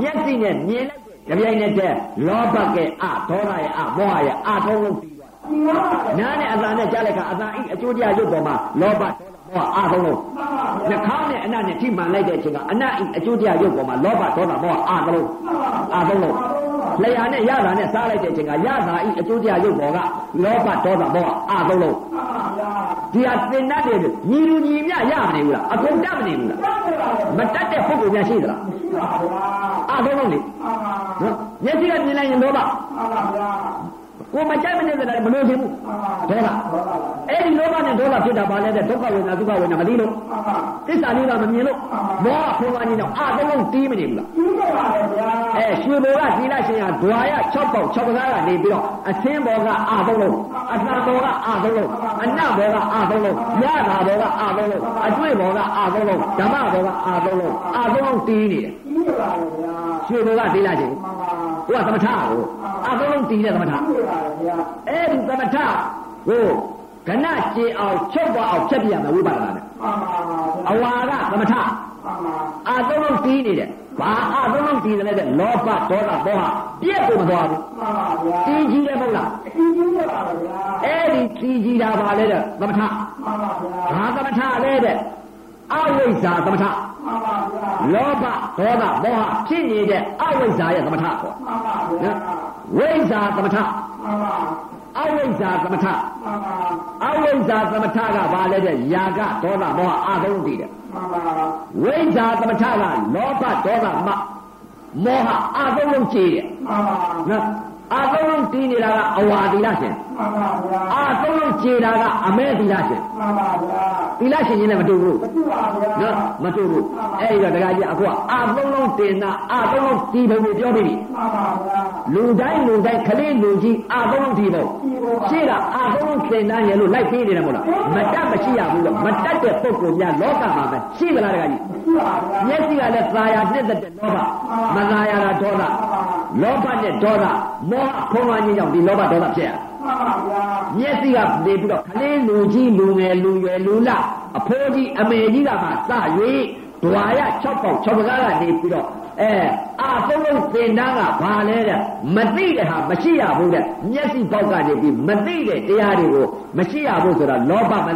မျက်စိနဲ့မြင်လိုက်တဲ့ ကြပြိုင်နဲ့တဲ့လောဘကဲအဒေါသရဲ့အမောဟရဲ့အသုံးလုံးပြီးသွားဒီတော့ပါနားနဲ့အသာနဲ့ကြားလိုက်ကအသာဤအကျိုးတရားရုပ်ပေါ်မှာလောဘ ဒေါသမောဟအသုံးလုံးနှာခေါင်းနဲ့အနတ်နဲ့ထိမှန်လိုက်တဲ့အချိန်ကအနတ်ဤအကျိုးတရားရုပ်ပေါ်မှာလောဘဒေါသမောဟအသုံးလုံးအသုံးလုံးလျာနဲ့ရတာနဲ့စားလိုက်တဲ့အချိန်ကရတာဤအကျိုးတရားရုပ်ပေါ်ကလောဘဒေါသမောဟအသုံးလုံးမှန်ပါဗျာဒီဟာသင်တတ်တယ်လို့ညီလူညီမြရမနေဘူးလားအကုန်တတ်မနေဘူးလားတတ်တယ်ပါဗျာမတတ်တဲ့ပုဂ္ဂိုလ်များရှိသလားရှိပါဗျာအသုံးလုံးလေမှန်ပါနော်မျက်စိကမြင်လိုက်ရင်လောဘမှန်ပါဗျာ ကိုမကြိုက်မနေတဲ့လည်းမလို့သေးဘူးမှန်ပါဒေါသအဲ့ဒီလောဘနဲ့ဒေါသဖြစ်တာပါလဲတဲ့ဒုက္ခဝေဒနာဒုက္ခဝေဒနာမသိလို့မှန်ပါသစ္စာလေးပါမမြင်လို့မောဟဖုံးပါနေတော့အသုံးလုံးတီးမနေဘူးလားဒီတော့ပါဗျာအဲရွှေဘိုကသီလရှင်ကဒွာရ6ပေါက်6ပကားကနေပြီးတော့အသင်းဘောကအသုံးလုံးအလှဘောကအသုံးလုံးအနတ်ဘောကအသုံးလုံးရတာဘောကအသုံးလုံးအတွေ့ဘောကအသုံးလုံးဓမ္မဘောကအသုံးလုံးအသုံးလုံးတီးနေတယ်ဒီတော့ပါဗျာရွှေဘိုကသီလရှင်မှန်ပါဟိုကသမထကိုအသုံးလုံးတီးတဲ့သမထဒီတော့ပါ ဗျာအဲ့ဒီသမထကိုကဏကျေအောင်ချုပ်သွားအောင်ဖြတ်ပြရမယ်ဝိပဿနာနဲ့မှန်ပါဗျာအဝါကသမထမှန်ပါအာသုံးလုံးတီးနေတယ်ဘာအာသုံးလုံးတီးတယ်လဲတဲ့လောဘဒေါသမောဟပြည့်ကိုမသွားဘူးမှန်ပါဗျာတီးကြီးတယ်မဟုတ်လားဒီဒီတော့ပါဗျာအဲ့ဒီတီးကြီးတာပါလဲတဲ့သမထမှန်ပါဗျာဘာသမထလဲတဲ့အဝိဇ္ဇာသမထမှန်ပါဗျာလောဘဒေါသမောဟဖြစ်နေတဲ့အဝိဇ္ဇာရဲ့သမထခေါ်မှန်ပါဗျာနော် ဝိဇ္ဇာသမထမှန်ပါအဝိဇ္ဇာသမထမှန်ပါအဝိဇ္ဇာသမထကဘာလဲတဲ့ယာကဒေါသမောဟအာသုံးတည်တယ်မှန်ပါဝိဇ္ဇာသမထကလောဘဒေါသမမောဟအာသုံးလုံးကြည်တယ်မှန်ပါနော်အာသုံးလုံးတည်နေတာကအဝါသီလရှင်မှန်ပါဗျာအာသုံးလုံးကြည်တာကအမဲသီလရှင်မှန်ပါဗျာသီလရှင်ချင်းနဲ့မတူဘူးမတူပါဗျာနော်မတူဘူးအဲ့ဒီတော့ဒကာကြီးအခုကအာသုံးလုံးတင်တာအာသုံးလုံးတည်ဖို့ပြောပြီးပြီမှန်ပါဗျာလူတိုင်းလူတိုင်းခလေးလူကြီးအာသုံးလုံးတည်ဖို့ရှေ့ကအာသုံးလုံးသင်တန်းရလို့လိုက်ပေးနေတယ်မို့လားမတတ်မရှိရဘူးလို့မတတ်တဲ့ပုဂ္ဂိုလ်များလောကမှာပဲရှိသလားဒကာကြီးရှိပါဗျာမျက်စိကလည်းသာယာနှစ်သက်တဲ့လောဘမသာယာတာဒေါသလောဘနဲ့ဒေါသမောဟဖုံးလွှမ်းခြင်းကြောင့်ဒီလောဘဒေါသဖြစ်ရ မှန်ပါဗျာမျက်စိကနေပြီးတော့ခလေးလူကြီးလူငယ်လူရွယ်လူလအဖိုးကြီးအမေကြီးကမှစ၍ဒွာရ6ပေါက်6ပကားကနေပြီးတော့အဲအာသုံးလုံးသင်တန်းကဘာလဲတဲ့မသိတဲ့ဟာမရှိရဘူးတဲ့မျက်စိပေါက်ကနေပြီးမသိတဲ့တရားတွေကိုမရှိရဘူးဆိုတော့လောဘမ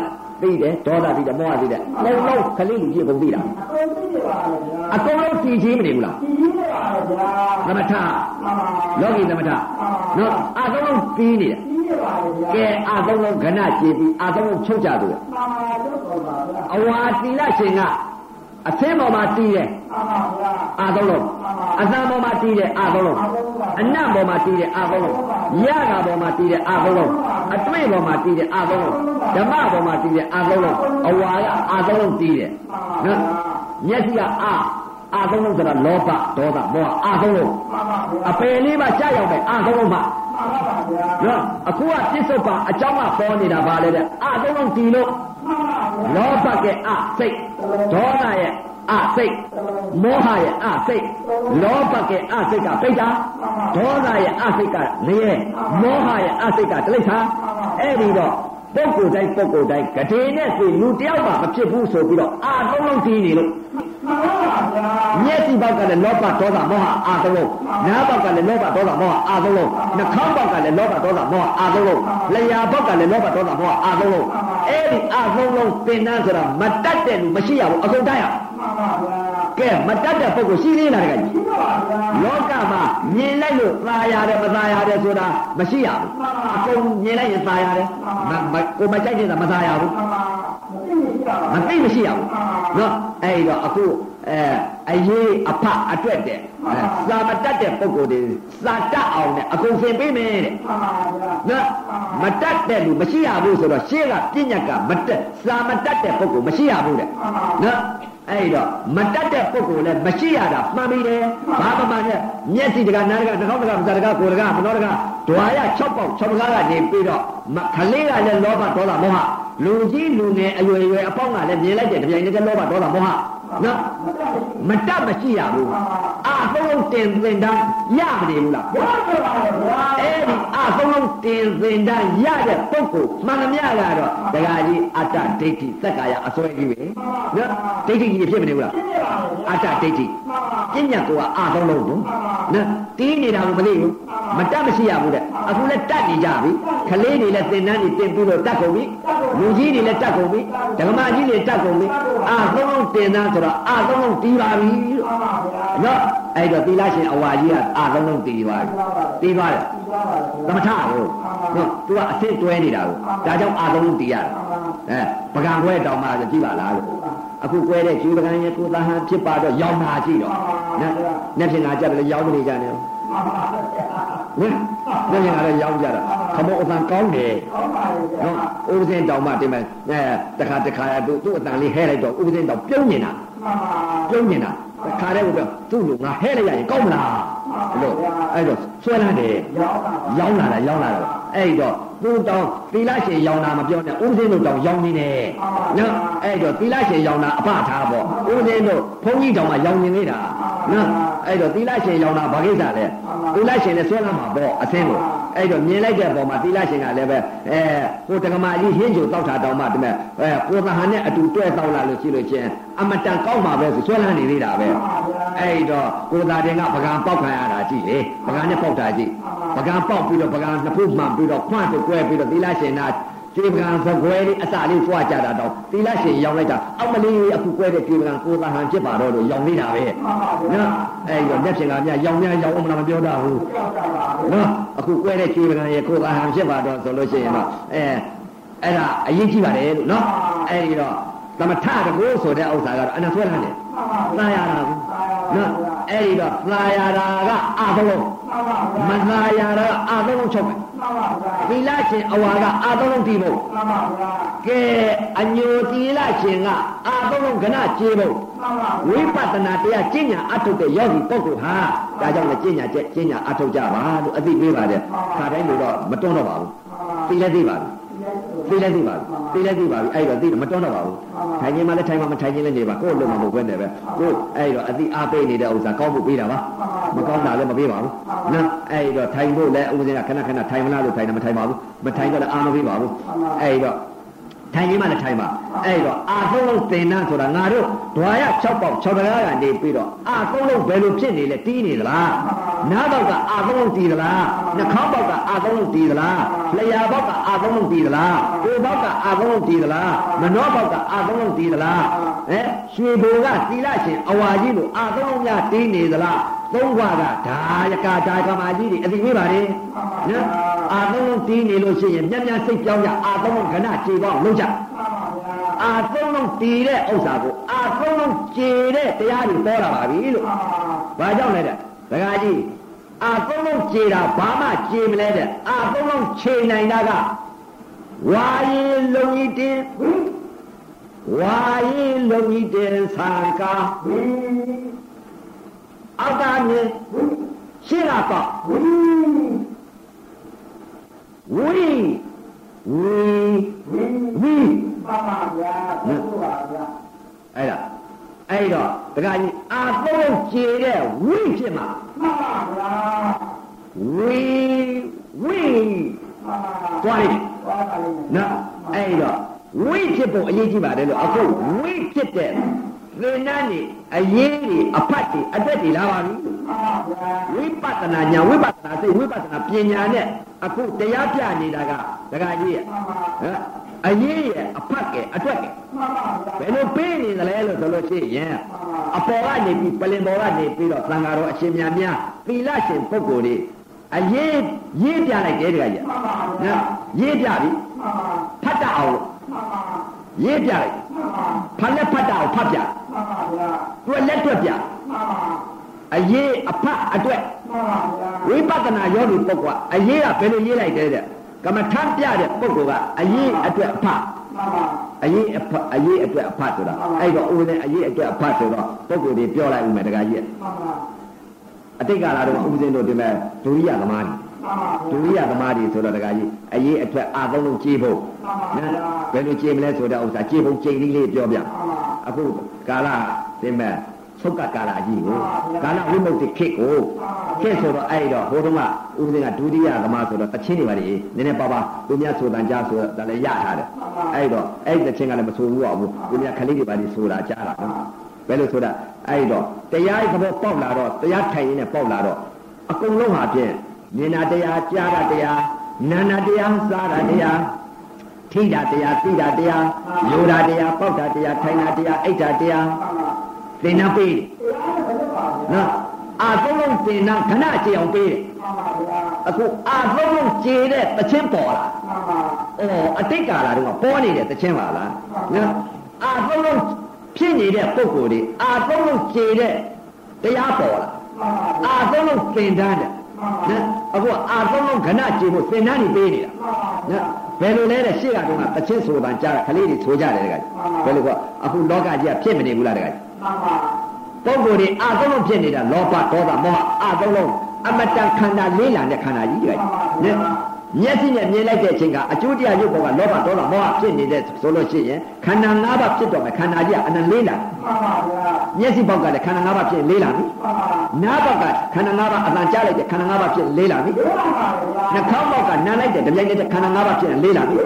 သိတယ်ဒေါသသိတယ်မောဟသိတယ်လုံးလုံးခလေးလူကြီးကုန်သိတာအကုန်သိပါဗျာအကုန်လုံးသိချင်းမနေဘူးလားဒီဒီတော့ပါဗျာသမထမှန်ပါလောကီသမထနော်အာသုံးလုံးပြီးနေတယ်ဒီတော့ပါဗျာကဲအာသုံးလုံးခဏကြည့်ပြီးအာသုံးလုံးချုပ်ကြသူမှန်ပါတော့ပါဗျာအဝါသီလရှင်က အသင်းပေါ်မှာတီးတယ်မှန်ပါဗျာအာသုံးလုံးအသံပေါ်မှာတီးတယ်အာသုံးလုံးအနတ်ပေါ်မှာတီးတယ်အာသုံးလုံးရကပေါ်မှာတီးတယ်အာသုံးလုံးအတွေ့ပေါ်မှာတီးတယ်အာသုံးလုံးဓမ္မပေါ်မှာတီးတယ်အာသုံးလုံးအဝါကအာသုံးလုံးတီးတယ်နော်မျက်စိကအာ အာသုံးလုံးဆိုတာလောဘဒေါသမောဟအာသုံးလုံးမှန်ပါဗျာအပယ်လေးပါကြာရောက်မယ်အာသုံးလုံးမှာမှန်ပါဗျာနော်အခုကပြစ္ဆုတ်ပါအကြောင်းကပေါ်နေတာပါလေတဲ့အာသုံးလုံးတီလို့မှန်ပါဗျာလောဘကအာစိတ်ဒေါသရဲ့အာစိတ်မောဟရဲ့အာစိတ်လောဘကအာစိတ်ကပိဋ္ဌာဒေါသရဲ့အာစိတ်ကလျဲမောဟရဲ့အာစိတ်ကတိဋ္ဌာအဲ့ဒီတော့ ပုဂ္ဂိုလ်တိုင်းပုဂ္ဂိုလ်တိုင်းဂတိနဲ့ဆိုလူတယောက်မှမဖြစ်ဘူးဆိုပြီးတော့အာသုံးလုံးတီးနေလို့ မှန်ပါဗျာ မျက်စိဘောက်ကလည်းလောဘဒေါသမောဟအာသုံးလုံးနားဘောက်ကလည်းလောဘဒေါသမောဟအာသုံးလုံးနှာခေါင်းဘောက်ကလည်းလောဘဒေါသမောဟအာသုံးလုံးလျှာဘောက်ကလည်းလောဘဒေါသမောဟအာသုံးလုံးအဲ့ဒီအာသုံးလုံးသင်္นานဆိုတာမတတ်တဲ့လူမရှိရဘူးအကုန်တတ်ရ မှန်ပါဗျာ ကဲမတတ်တဲ့ပုဂ္ဂိုလ်ရှိသေးလားတကကြီး မှန်ပါဗျာ း လောကမှာမြင်လိုက်လို့သာရတယ်မသာရတယ်ဆိုတာမရှိရဘူးအကုန်မြင်လိုက်ရင်သာရတယ်မမကိုမကြိုက်တဲ့သာမသာရဘူးမှန်ပါမသိမရှိတာမသိမရှိရဘူးနော်အဲ့တော့အခုအဲ အရေးအဖအတွက်တဲ့အဲစာမတတ်တဲ့ပုဂ္ဂိုလ်တွေစာတတ်အောင်နဲ့အကုန်သင်ပေးမယ်တဲ့မှန်ပါဗျာနော်မတတ်တဲ့လူမရှိရဘူးဆိုတော့ရှေ့ကပြညတ်ကမတက်စာမတတ်တဲ့ပုဂ္ဂိုလ်မရှိရဘူးတဲ့နော်အဲ့တော့မတတ်တဲ့ပုဂ္ဂိုလ်လည်းမရှိရတာမှန်ပြီတယ်ဘာမှမနဲ့မျက်စိတကနားတကနှာခေါင်းတကပါးစပ်တကကိုယ်တကမနောတကဒွာရ6ပေါက်6ကားကနေပြီးတော့ခလေးကလည်းလောဘဒေါသမောဟလူကြီးလူငယ်အရွယ်ရွယ်အပေါင်းကလည်းမြင်လိုက်တဲ့တပြိုင်တည်းလောဘဒေါသမောဟ နော်မတတ်မရှိရဘူးအာသုံးလုံးတင်သင်တန်းရမနေဘူးလားဘုရားပြောပါလေဗျာအဲ့ဒီအာသုံးလုံးတင်သင်တန်းရတဲ့ပုဂ္ဂိုလ်မှန်သမျှကတော့ဒကာကြီးအတ္တဒိဋ္ဌိသက္ကာယအစွဲကြီးပဲနော်ဒိဋ္ဌိကြီးဖြစ်မနေဘူးလားပြည့်ပါလေဗျာအတ္တဒိဋ္ဌိမှန်ပါပညာကိုကအာသုံးလုံးကိုနော်တီးနေတာကိုမသိဘူးမတတ်မရှိရဘူးတဲ့အခုလည်းတတ်နေကြပြီခလေးတွေလည်းသင်တန်းတွေတင်ပြီးတော့တတ်ကုန်ပြီလူကြီးတွေလည်းတတ်ကုန်ပြီဓမ္မကြီးတွေတတ်ကုန်ပြီအာသုံးလုံးတင်တန်းဆိုတော့အာသုံးလုံးတီးပါပြီလို့မှန်ပါဗျာနော်အဲ့တော့သီလရှင်အဝါကြီးကအာလုံးလုံးတည်သွားတယ်တည်သွားတယ်ပြပါပါလေသမထကိုနော်သူကအစ်စ်တွဲနေတာကိုဒါကြောင့်အာလုံးလုံးတည်ရတယ်အဲပကံခွဲတောင်မှကြည့်ပါလားလို့အခုကွဲတဲ့ကျူပကံရဲ့ကိုသာဟန်ဖြစ်ပါတော့ရောင်းတာကြည့်တော့နော်နေ့ပြင်ကကြတယ်ရောင်းနေကြတယ်မှန်ပါဗျာဟင်နေ့ပြင်ကလည်းရောင်းကြတာခမောအသံကောင်းတယ်ဟောပါလေဗျာနော်ဥပဇင်းတောင်မှတင်မယ်အဲတခါတခါသူ့အတန်လေးဟဲလိုက်တော့ဥပဇင်းတောင်ပြုံးနေတာမှန် ပါပြုံးနေတာခါတဲ့ကိုပြောသူ့လူငါဟဲလိုက်ရရင်ကောင်းမလားအဲ့လိုအဲ့တော့ဆွဲလာတယ်ရောင်းတာပါရောင်းလာတာရောင်းလာတာအဲ့တော့သူ့တောင်သီလရှင်ရောင်းတာမပြောနဲ့ဦးစင်းတို့တောင်ရောင်းနေတယ်နော်အဲ့တော့သီလရှင်ရောင်းတာအဖထားပေါ့ဦးစင်းတို့ဘုန်းကြီးတောင်မှရောင်းနေနေတာ နော်အဲ့တော့သီလရှင်ရောင်းတာဘာကိစ္စလဲသီလရှင်လည်းဆွဲလာမှာပေါ့အသင်းကိုအဲ့တော့မြင်လိုက်တဲ့ပုံမှာသီလရှင်ကလည်းပဲအဲဟိုတက္ကမကြီးဟင်းချိုတောက်တာတောင်မှဒီမဲ့အဲကိုသဟန်နဲ့အတူတွဲတောက်လာလို့ရှိလို့ချင်းအမတန်ကောက်မှာပဲဆိုဆွဲလာနေသေးတာပဲအဲ့တော့ကိုသာတင်ကပကံပေါက်ခံရတာကြည့်လေပကံနဲ့ပေါက်တာကြည့်ပကံပေါက်ပြီးတော့ပကံနှစ်ဖူးမှန်ပြီးတော့ခွန့်ទៅကွဲပြီးတော့သီလရှင်နာ ကျေပကံသကွဲလေးအစလေးဖွာကြတာတော့သီလရှင်ရောင်းလိုက်တာအောက်မလေးအခုကွဲတဲ့ကျေပကံကိုသာဟန်ဖြစ်ပါတော့လို့ရောင်းနေတာပဲနော်အဲ့တော့မျက်ရှင်ကမြရောင်းများရောင်းအောင်မလားမပြောတတ်ဘူးကြောက်တာပါလေနော်အခုကွဲတဲ့ကျေပကံရဲ့ကိုသာဟန်ဖြစ်ပါတော့ဆိုလို့ရှိရင်တော့အဲအဲ့ဒါအရေးကြီးပါတယ်လို့နော်အဲ့ဒီတော့သမထတကူဆိုတဲ့ဥစ္စာကတော့အနဆွဲလာတယ်မှန်ပါဗျာသာယာတာဘူးနော်အဲ့ဒီတော့သာယာတာကအဘလုံးမှန်ပါဗျာမသာယာတာကအဘလုံးချုပ်မယ် မှန်ပါဗျာသီလရှင်အဝါကအာသုံးလုံးတည်ဖို့မှန်ပါဗျာကဲအညိုသီလရှင်ကအာသုံးလုံးကဏကျေဖို့မှန်ပါဝိပဿနာတရားကျင့်ညာအထုတ်တဲ့ယောဂီပုဂ္ဂိုလ်ဟာဒါကြောင့်လည်းကျင့်ညာကျကျင့်ညာအထုတ်ကြပါလို့အသိပေးပါတယ်ခါတိုင်းလို့တော့မတွန်းတော့ပါဘူးသိလည်းသိပါပြီသိလည်းသိပါပြီသိလည်းသိပါပြီအဲ့တော့သိမတွန်းတော့ပါဘူးထိုင်ခြင်းမှလည်းထိုင်မှမထိုင်ခြင်းလည်းနေပါကိုယ်လုံးမဟုတ်ဘဲနဲ့ပဲကိုယ်အဲ့တော့အသိအားပေးနေတဲ့ဥစ္စာကောင်းဖို့ပေးတာပါ မကောင်းတာလည်းမပေးပါဘူးနော်အဲ့တော့ထိုင်ဖို့လည်းဥပဒေကခဏခဏထိုင်မလားလို့ထိုင်တယ်မထိုင်ပါဘူးမထိုင်တော့လည်းအားမပေးပါဘူးအဲ့တော့ ထိုင်ကြီးမှလည်းထိုင်ပါအဲ့တော့အာသုံးလုံးသေနဆိုတာငါတို့ဒွာရ6ပေါက်6တရားကနေပြီးတော့အာသုံးလုံးဘယ်လိုဖြစ်နေလဲတီးနေသလားနားပေါက်ကအာသုံးလုံးတီးသလားနှာခေါင်းပေါက်ကအာသုံးလုံးတီးသလားလျှာပေါက်ကအာသုံးလုံးတီးသလားကိုယ်ပေါက်ကအာသုံးလုံးတီးသလားမနှောပေါက်ကအာသုံးလုံးတီးသလားဟဲ့ရွှေဘိုကတီလာရှင်အဝါကြီးလို့အာသုံးလုံးများတီးနေသလားသုံးခွာကဒါယကဒါကမာကြီးတွေအသိပေးပါတယ်နော် အာသုံးလုံးတီးနေလို့ရှိရင်မျက်မျက်စိတ်ပြောင်းကြအာသုံးလုံးခဏခြေပေါင်းလုံးကြမှန်ပါဗျာအာသုံးလုံးတည်တဲ့ဥစ္စာကိုအာသုံးလုံးကျေတဲ့တရားတွေပေါ်လာပါပြီလို့မှန်ပါဘာကြောင့်လဲတဲ့ဒကာကြီးအာသုံးလုံးကျေတာဘာမှကျေမလဲတဲ့အာသုံးလုံးခြေနိုင်တာကဝါရင်လုံကြီးတင်ဝိဝါရင်လုံကြီးတင်ဆံကာဝိအောက်တာမြင်ဝိရှင်းလာတော့ဝိ ဝီဝီဝိဝီပါပါဗျာဟုတ်ပါဗျာအဲ့ဒါအဲ့တော့ဒကာကြီးအာသုံးလုံးကျေတဲ့ဝီဖြစ်မှာမှန်ပါဗျာဝီဝီမှန်ပါသွားလိုက်သွားပါလိမ့်မယ်နော်အဲ့တော့ဝိဖြစ်ဖို့အရေးကြီးပါတယ်လို့အခုဝိဖြစ်တဲ့ သေနတ်နေအရေးတွေအဖတ်တွေအသက်တွေလာပါပြီဝိပဿနာညာဝိပဿနာစိတ်ဝိပဿနာပညာနဲ့အခုတရားပြနေတာကဒကာကြီးရဲ့ဟမ်အရေးရဲ့အဖတ်ကဲအထွက်ကဲဘယ်လိုပေးနေသလဲလို့ဆိုလို့ရှိရင်အပေါ်ကနေပြီးပလင်ပေါ်ကနေပြီးတော့သံဃာတော်အရှင်မြတ်များသီလရှင်ပုဂ္ဂိုလ်တွေအရေးရေးပြလိုက်တယ်ဒကာကြီးနော်ရေးပြပြီဖတ်တတ်အောင်လို့ ရေးပြလိုက်မှန်ပါဖတ်လက်ဖတ်တတ်အောင်ဖတ်ပြမှန်ပါဗျာသူကလက်တွက်ပြမှန်ပါအရေးအဖတ်အတွက်မှန်ပါဗျာဝိပဿနာယောဂီပုဂ္ဂိုလ်ကအရေးကဘယ်လိုရေးလိုက်တယ်တဲ့ကမ္မထမ်းပြတဲ့ပုဂ္ဂိုလ်ကအရေးအတွက်အဖတ်မှန်ပါအရေးအဖတ်အရေးအတွက်အဖတ်ဆိုတာအဲ့တော့ဦးနဲ့အရေးအတွက်အဖတ်ဆိုတော့ပုဂ္ဂိုလ်တွေပြောလိုက်ဦးမယ်တခါကြီးမှန်ပါအတိတ်ကာလတော့ဦးဇင်းတို့ဒီမဲ့ဒုရိယသမားတွေမှန်ပါ ဒုရိယသမားတွေဆိုတော့တခါကြီးအရေးအတွက်အာသုံးလုံးကြေးဖို့မှန်ပါနော်ဘယ်လိုကြေးမလဲဆိုတဲ့ဥစ္စာကြေးဖို့ကြေးလေးလေးပြောပြမှန်ပါအခုကာလဒီမဲ့သုတ်ကကာလကြီးကိုမှန်ပါဗျာကာလဝိမု ക്തി ခေတ်ကိုမှန်ပါဗျာခေတ်ဆိုတော့အဲ့တော့ဟိုတုန်းကဦးဇင်းကဒုတိယသမားဆိုတော့တချင်းတွေပါလေနည်းနည်းပါပါသူများဆိုတန်ကြားဆိုတော့လည်းရထားတယ်မှန်ပါအဲ့တော့အဲ့တချင်းကလည်းမဆိုဘူးပါဘူးသူများခလေးတွေပါလေဆိုတာကြားတာနော်ဘယ်လိုဆိုတာအဲ့တော့တရားရဲ့သဘောပေါက်လာတော့တရားထိုင်ရင်းနဲ့ပေါက်လာတော့အကုန်လုံးဟာဖြင့် မြင်တာတရားကြားတာတရားနာနာတရားစားတာတရားထိတာတရားသိတာတရားယူတာတရားပေါက်တာတရားထိုင်တာတရားအိတ်တာတရားသင်္နာပေးတယ်တရားနဲ့ဘယ်လိုပါဗျာနော်အာသုံးလုံးသင်္နာခဏကြည်အောင်ပေးတယ်မှန်ပါဗျာအခုအာသုံးလုံးကြည်တဲ့တခြင်းပေါ်လာမှန်ပါအော်အတိတ်ကာလတုန်းကပေါ်နေတဲ့တခြင်းပါလားနော်အာသုံးလုံးဖြစ်နေတဲ့ပုံကိုယ်တွေအာသုံးလုံးကြည်တဲ့တရားပေါ်လာမှန်ပါအာသုံးလုံးသင်္တန်းတဲ့နော် အခုအာသုံးလုံးခဏကြည်ဖို့သင်္တန်းနေပေးနေတာမှန်ပါနော်ဘယ်လိုလဲတဲ့ရှေ့ကတုန်းကတခြင်းဆိုတာကြားခလေးတွေဆိုကြတယ်တကယ်ဘယ်လိုကအခုလောကကြီးကဖြစ်မနေဘူးလားတကယ်မှန်ပါပုဂ္ဂိုလ်တွေအာသုံးလုံးဖြစ်နေတာလောဘဒေါသမောဟအာသုံးလုံးအမတန်ခန္ဓာလေးလာတဲ့ခန္ဓာကြီးတွေနဲ့မျက်စိနဲ့မြင်လိုက်တဲ့အချိန်ကအကျိုးတရားရုပ်ပေါ်ကလောဘဒေါသမောဟဖြစ်နေတဲ့ဆိုလို့ရှိရင်ခန္ဓာ၅ပါးဖြစ်တော့မယ်ခန္ဓာကြီးကအနလေးလာမှန်ပါဗျာ မျက်စိဘောက်ကလည်းခန္ဓာ၅ပါးဖြစ်လေးလာပြီမှန်ပါနားဘောက်ကခန္ဓာ၅ပါးအတန်ကြားလိုက်တဲ့ခန္ဓာ၅ပါးဖြစ်လေးလာပြီဘယ်ပါပါဗျာနှာခေါင်းဘောက်ကနားလိုက်တဲ့တပြိုင်တည်းခန္ဓာ၅ပါးဖြစ်လေးလာပြီ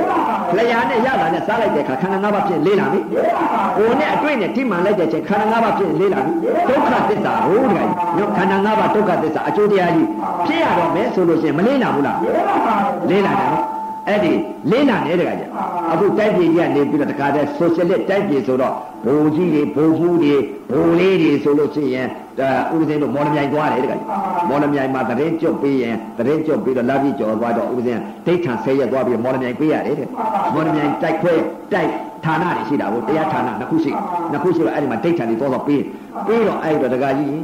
လျှာနဲ့ရတာနဲ့စားလိုက်တဲ့အခါခန္ဓာ၅ပါးဖြစ်လေးလာပြီဘယ်ပါပါ။ကိုယ်နဲ့အတွေ့နဲ့ထိမှန်လိုက်တဲ့ချိန်ခန္ဓာ၅ပါးဖြစ်လေးလာပြီ။ဒုက္ခသစ္စာဟိုတကယ်။ညခန္ဓာ၅ပါးဒုက္ခသစ္စာအကျိုးတရားကြီးဖြစ်ရတော့မယ်ဆိုလို့ရှိရင်မလေးနာဘူးလားဘယ်ပါပါ။လေးနာတယ်နော်။ အဲ့ဒီလေးနာနေတကယ်ကြ။အခုတိုက်ပြည်ကြီးကနေပြီးတော့တခါတည်း socialist တိုက်ပြည်ဆိုတော့ဘိုလ်ကြီးတွေဘိုလ်ဘူးတွေဘိုလ်လေးတွေဆိုလို့ရှိရင်ဒါဥပဒေတို့မော်လမြိုင်သွားတယ်တကယ်ကြ။မော်လမြိုင်မှာတရင်ကျွတ်ပြီးရင်တရင်ကျွတ်ပြီးတော့လာပြီးကြော်သွားတော့ဥပဒေဒိဋ္ဌံဆဲရက်သွားပြီးမော်လမြိုင်ပေးရတယ်တဲ့။မော်လမြိုင်တိုက်ခွဲတိုက်ဌာနတွေရှိတာကိုတရားဌာနနှစ်ခုရှိနှစ်ခုရှိတော့အဲ့ဒီမှာဒိဋ္ဌံတွေတော့တော့ပေးပြီးတော့အဲ့တော့တကကြီး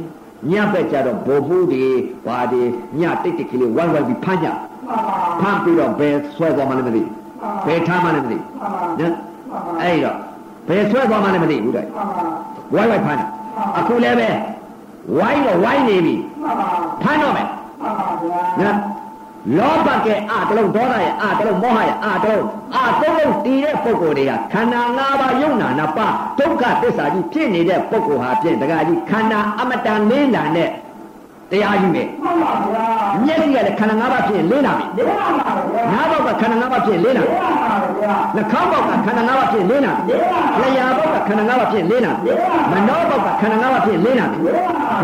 ညဘက်ကြတော့ဘိုလ်ဘူးတွေဘာတွေညတိတ်တိတ်ကလေးဝိုင်းဝိုင်းပြီးဖမ်းကြမှန်ပါ ဖမ်းပြီးတော့ဘယ်ဆွဲသွားမှလည်းမသိဘယ်ထားမှလည်းမသိနော်အဲ့တော့ဘယ်ဆွဲသွားမှလည်းမသိဘူးတဲ့မှန်ပါဝိုင်းဝိုင်းဖမ်းတာအခုလည်းပဲဝိုင်းတော့ဝိုင်းနေပြီမှန်ပါဖမ်းတော့မယ်မှန်ပါဗျာနော်လောဘကဲအာတလုံးဒေါသရဲ့အာတလုံးမောဟရဲ့အာတလုံးအာသုံးလုံးတည်တဲ့ပုဂ္ဂိုလ်တွေကခန္ဓာ၅ပါးယုံနာနာပါဒုက္ခသစ္စာကြီးဖြစ်နေတဲ့ပုဂ္ဂိုလ်ဟာဖြင့်တကကြီးခန္ဓာအမတန်လေးလာတဲ့ တရားကြီးပဲမှန်ပါဗျာမျက်စိကလည်းခန္ဓာ၅ပါးဖြစ်ရင်လေးလာပြီဘယ်ပါပါဗျာနားဘောက်ကခန္ဓာ၅ပါးဖြစ်ရင်လေးလာဘပြီယ်ပါပါဗျာနှာခေါင်းဘောက်ကခန္ဓာ၅ပါးဖြစ်လေးနာပြီလျှာဘောက်ကခန္ဓာ၅ပါးဖြစ်လေးနာပြီမနောဘောက်ကခန္ဓာ၅ပါးဖြစ်လေးနာပြီ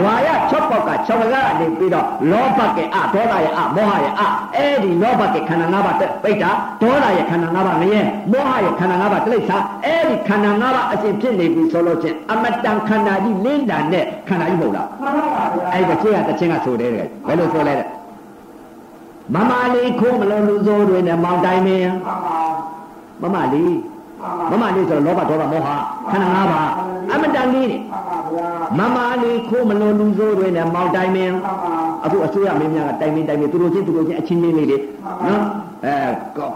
ဝါရ6ဘောက်က6ဘောက်ကနေပြီးတော့လောဘကဲအဒေါသရဲ့အမောဟရဲ့အအဲ့ဒီလောဘကဲခန္ဓာ၅ပါးပိတ်တာဒေါသရဲ့ခန္ဓာ၅ပါးငရဲမောဟရဲ့ခန္ဓာ၅ပါးတိဋ္ဌာအဲ့ဒီခန္ဓာ၅ပါးအစဉ်ဖြစ်နေပြီဆိုလို့ချင်းအမတန်ခန္ဓာကြီးလင်းတန်တဲ့ခန္ဓာကြီးမဟုတ်လားမှန်ပါဗျာအဲ့ဒီချင်းကတချင်းကဆိုတယ်တဲ့ဘယ်လိုဆိုလဲတဲ့မမလေးခိုးမလို့လူစိုးတွေနဲ့မောင်တိုင်းမင်းမှန်ပါမမလေး မမလေးဆိုတော့လောဘဒေါသမောဟခန္ဓာ၅ပါးအမတန်လေးနေမှန်ပါဗျာမမလေးခိုးမလို့လူဆိုးတွေနဲ့မောင်တိုင်မင်းမှန်ပါအခုအစိုးရမင်းများကတိုင်မင်းတိုင်မင်းသူတို့ချင်းသူတို့ချင်းအချင်းချင်းလေးတွေနော်အဲ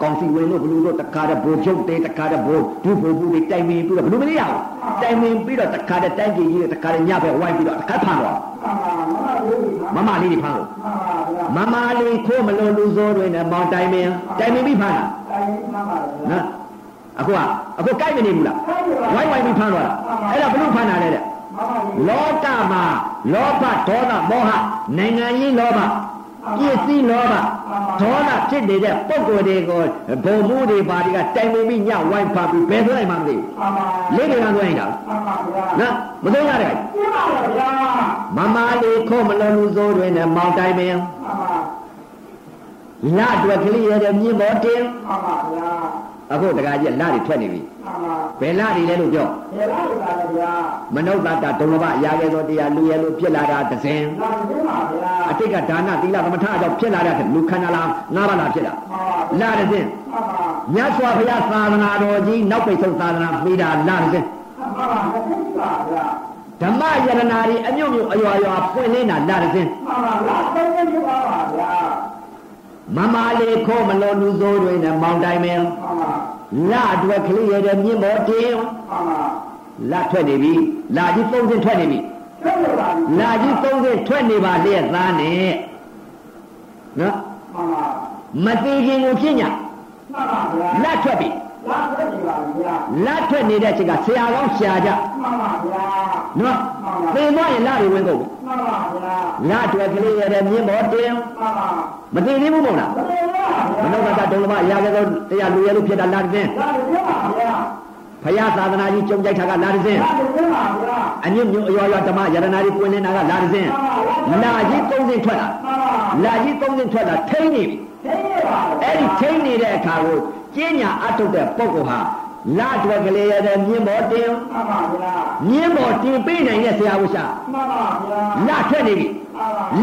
ကောင်စီဝင်တို့ဘလူတို့တခါတည်းဘိုလ်ချုပ်တွေတခါတည်းဘိုလ်ဒုဘိုလ်ဘူးတွေတိုင်မင်းပြီးတော့ဘလူမလေးရအောင်တိုင်မင်းပြီးတော့တခါတည်းတိုင်ကြီးကြီးတွေတခါတည်းညဘက်ဝိုင်းပြီးတော့တခါဖမ်းတော့မှန်ပါမှန်ပါလေးမမလေးတွေဖမ်းလို့မှန်ပါဗျာမမလေးခိုးမလို့လူဆိုးတွေနဲ့မောင်တိုင်မင်းတိုင်မင်းပြီးဖမ်းတာတိုင်းမှန်ပါဗျာနော် အခုကအခုကြိုက်မနေဘူးလားဝိုင်းဝိုင်းပြီးဖမ်းတော့တာအဲ့ဒါဘလို့ဖမ်းတာလဲတဲ့မှန်ပါဗျာလောကမှာလောဘဒေါသမောဟနိုင်ငံရေးလောဘပြည့်စည်လောဘဒေါသဖြစ်နေတဲ့ပုံကိုယ်တွေကိုဘုံမှုတွေပါတွေကတိုင်ပင်ပြီးညဝိုင်းဖာပြီးဘယ်သွင်းနိုင်မှမသိမှန်ပါဘူးလေးတွေကသွင်းနေတာမှန်ပါဗျာနော်မသွင်းရတယ်မှန်ပါဗျာမမလေးခိုးမလုံးလူစိုးတွေနဲ့မောင်တိုင်ပင်မှန်ပါလအတွက်ကလေးရတဲ့မြင်းမောတင်မှန်ပါဗျာ အခုတကကြီးလတွေထွက်နေပြီမှန်ပါဘယ်လတွေလဲလို့ပြောဘယ်လိုလဲဗျာမနုဿတဒုံလဘရာခဲ့သောတရားလူရလို့ဖြစ်လာတာတစ်စင်လာပြီပါဗျာအတိတ်ကဒါနသီလသမထအကြောင်းဖြစ်လာတဲ့လူခန္ဓာလားငါးပါးလားဖြစ်လာမှန်ပါလာတဲ့စဉ်မှန်ပါမြတ်စွာဘုရားသာသနာတော်ကြီးနောက်ပိတ်ဆုံးသာသနာပေးတာလာတဲ့စဉ်မှန်ပါမသိပါဗျာဓမ္မယရနာတွေအမြုပ်မြုပ်အရွာရွာပွင့်လင်းတာလာတဲ့စဉ်မှန်ပါလာသိနေပါပါဗျာ မမလေးခိုးမလို့လူစိုးတွေနဲ့မောင်တိုင်မင်းမှန်ပါလအတွက်ကလေးရတဲ့မြင့်မောတင်မှန်ပါလထွက်နေပြီလာကြီးသုံးစင်းထွက်နေပြီသိနေပါပြီလာကြီးသုံးစင်းထွက်နေပါလျက်သားနဲ့နော်မှန်ပါမသေးခင်ကိုဖြစ်ညာမှန်ပါဗျာလက်ထွက်ပြီလာသိနေပါဗျာလက်ထွက်နေတဲ့အချိန်ကဆရာကောင်းရှာကြမှန်ပါဗျာနော်သေသွားရင်လာတွေဝင်ကုန် မှန်ပါဗျာလာအတွက်ကလေးရတဲ့မြင်းမောတင်မှန်ပါမသေးသေးဘူးမဟုတ်လားမသိပါဗျာမနောကတဒုံလမရာခဲ့သောတရားလူရလို့ဖြစ်တာလာတဲ့လာပြီပါဗျာဖယားသာသနာကြီးကြုံကြိုက်တာကလာတဲ့လာပြီပါဗျာအညွတ်ညွတ်အရွာရွာဓမ္မယရနာကြီးပွင့်နေတာကလာတဲ့လာကြီးသုံးစင်းထွက်လာမှန်ပါလာကြီးသုံးစင်းထွက်လာထိမ့်နေပြီသိနေပါအဲ့ဒီထိမ့်နေတဲ့အခါကိုကျင်းညာအထုတ်တဲ့ပုဂ္ဂိုလ်ဟာ လာအတွက်ကလေးရတဲ့မြင်းမောတင်မှန်ပါဗျာမြင်းမောတင်ပေးနိုင်တဲ့ဆရာဝရှာမှန်ပါဗျာလာထွက်နေပြီမှန်ပါ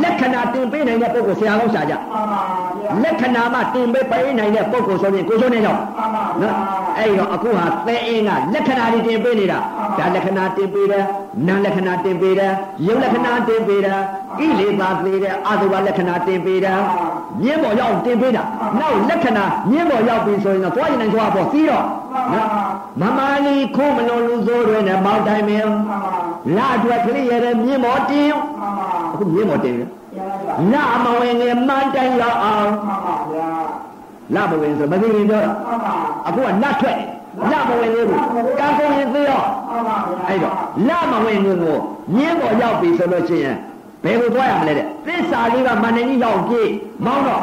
လက္ခဏာတင်ပေးနိုင်တဲ့ပုဂ္ဂိုလ်ဆရာကောင်းရှာကြမှန်ပါဗျာလက္ခဏာမှတင်ပေးပေးနိုင်တဲ့ပုဂ္ဂိုလ်ဆိုရင်ကိုယ်ဆိုနေတော့မှန်ပါဗျာနော်အဲ့တော့အခုဟာသဲအင်းကလက္ခဏာတွေတင်ပေးနေတာဒါလက္ခဏာတင်ပေးတယ်နာလက္ခဏာတင်ပေးတယ်ယုတ်လက္ခဏာတင်ပေးတယ်ကိလေသာသေးတယ်အာသုဘလက္ခဏာတင်ပေးတယ်မြင်းပေါ်ရောက်တင်ပေးတာနောက်လက္ခဏာမြင်းပေါ်ရောက်ပြီဆိုရင်တော့သွားရင်နိုင်သွားပေါ့စီးတော့နော်မမလီခိုးမလုံးလူစိုးတွေနဲ့မောက်တိုင်းမင်းမှန်ပါလာအတွက်ကလေးရတဲ့မြင်းပေါ်တင်မှန်ပါ အခုမြင်းပေါ်တင်တယ်ကျန်ပါလာမဝင်ငယ်မှန်တိုင်လောက်အောင်မှန်ပါဗျာလာမဝင်ဆိုမသိရင်ပြောတာမှန်ပါအခုကနတ်ထွက်လာမဝင်သေးဘူးကံကုန်ရင်သေးရောမှန်ပါဗျာအဲ့တော့လာမဝင်ငယ်ကိုမြင်းပေါ်ရောက်ပြီဆိုလို့ရှိရင်ဘယ်ကိုသွားရမလဲတဲ့သစ္စာလေးကမန္တကြီးရောက်ပြေးမောင်းတော့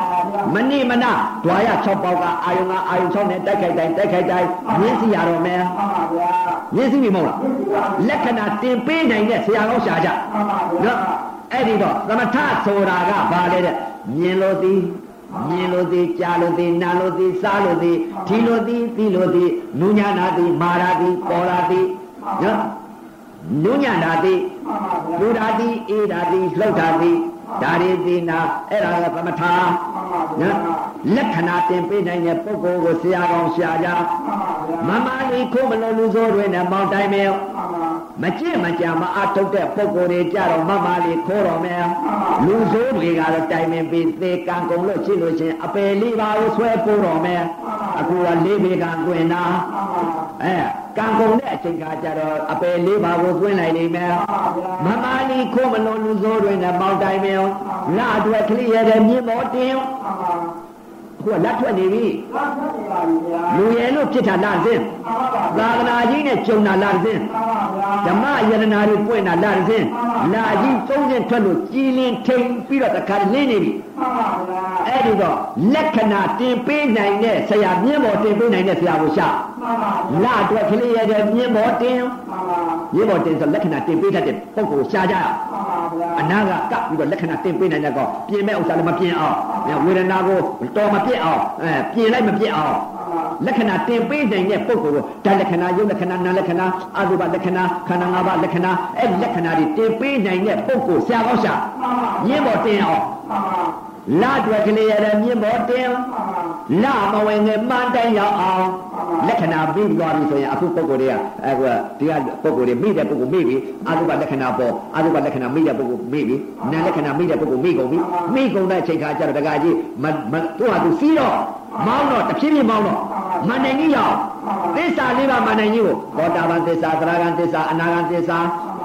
မနိမနဒွာရ6ပေါက်ကအာယုံကအာယုံ6နဲ့တိုက်ခိုက်တိုင်းတိုက်ခိုက်တိုင်းမြင်းစီရတော့မယ်မှန်ပါဗျာမြင်းစီပြီမဟုတ်လားလက္ခဏာတင်ပေးနိုင်တဲ့ဆရာကောင်းရှာကြမှန်ပါဗျာနော် အဲ့ဒီတော့သမထဆိုတာကဘာလဲတဲ့မြင်လို့သည်မြင်လို့သည်ကြားလို့သည်နားလို့သည်စားလို့သည်ထီလို့သည်သီလို့သည်နုညာနာသည်မာရာသည်ပေါ်ရာသည်နော်နုညာနာသည်မှန်ပါဗျာလူရာသည်အေးရာသည်လှုပ်တာသည်ဒါရီသည်နာအဲ့ဒါကသမထမှန်ပါဗျာနော်လက္ခဏာတင်ပေးနိုင်တဲ့ပုဂ္ဂိုလ်ကိုဆရာကောင်းရှာကြမှန်ပါဗျာမမလေးခိုးမလို့လူစိုးတွေနဲ့မောင်းတိုင်းမယ် မှန်ပါမကြည့်မကြမအထုတ်တဲ့ပုံကိုယ်တွေကြတော့မမလေးခိုးတော်မယ်လူဆိုးတွေကတော့တိုင်ပင်ပြီးသေကံကုန်လို့ရှိလို့ချင်းအပယ်လေးပါကိုဆွဲပို့တော်မယ်အခုကလေးပေကံတွင်တာမှန်ပါအဲကံကုန်တဲ့အချိန်ခါကျတော့အပယ်လေးပါကိုသွင်းနိုင်နေမယ်မမလေးခိုးမလို့လူဆိုးတွေနဲ့ပေါင်းတိုင်မယ်လာအတွက်ကလေးရတဲ့မြင်းမောတင်မှန်ပါအ ခုကလက်ထွက်နေပြီလာဆက်နေပါပြီဗျာလူရဲလို့ဖြစ်တာလာစင်းမှန်ပါဗျာသာသနာကြီးနဲ့ကျုံတာလာစင်းမှန်ပါဗျာဓမ္မယရနာတွေပွင့်တာလာတဲ့စဉ်လာကြီးသုံးစဉ်ထွက်လို့ကြည်လင်ထိန်ပြီးတော့တခါလင်းနေပြီမှန်ပါဗျာအဲ့ဒီတော့လက္ခဏာတင်ပေးနိုင်တဲ့ဆရာမြင်းပေါ်တင်ပေးနိုင်တဲ့ဆရာကိုရှာမှန်ပါဗျာလာအတွက်ကလေးရတဲ့မြင်းပေါ်တင် မှန်ပါမြင်းပေါ်တင်ဆိုလက္ခဏာတင်ပေးတတ်တဲ့ပုဂ္ဂိုလ်ရှာကြရမှန်ပါဗျာအနာကကပ်ပြီးတော့လက္ခဏာတင်ပေးနိုင်တဲ့ကောပြင်မဲ့ဥစ္စာလည်းမပြင်အောင်ဝေဒနာကိုတော်မပြစ်အောင်အဲပြင်လိုက်မပြစ်အောင်လက္ခဏာတင်ပေးနိုင်တဲ့ပုဂ္ဂိုလ်ကိုဓာတ်လက္ခဏာယုတ်လက္ခဏာနာလက္ခဏာအတုပလက္ခဏာခန္ဓာ၅ပါးလက္ခဏာအဲ့ဒီလက္ခဏာတွေတင်ပေးနိုင်တဲ့ပုဂ္ဂိုလ်ဆရာကောင်းရှာမှန်ပါမြင်းပေါ်တင်အောင်မှန်ပါလအတွက်ကလေးရတဲ့မြင့်ဘောတင်လမဝင်ငယ်မှန်တိုင်ရောက်အောင်လက္ခဏာပြီးသွားပြီဆိုရင်အခုပုံကိုယ်တွေကအခုဒီကပုံကိုယ်တွေမိတဲ့ပုံကိုမိပြီအာသုဘလက္ခဏာပေါ်အာသုဘလက္ခဏာမိတဲ့ပုံကိုမိပြီနာလက္ခဏာမိတဲ့ပုံကိုမိကုန်ပြီမိကုန်တဲ့အချိန်ခါကျတော့တကကြီးမသူ့ဟာသူစီးတော့မောင်းတော့တဖြည်းဖြည်းမောင်းတော့မန္တန်ကြီးရောက်သစ္စာလေးပါမန္တန်ကြီးကိုဘောတာပန်သစ္စာသရဂန်သစ္စာအနာဂန်သစ္စာ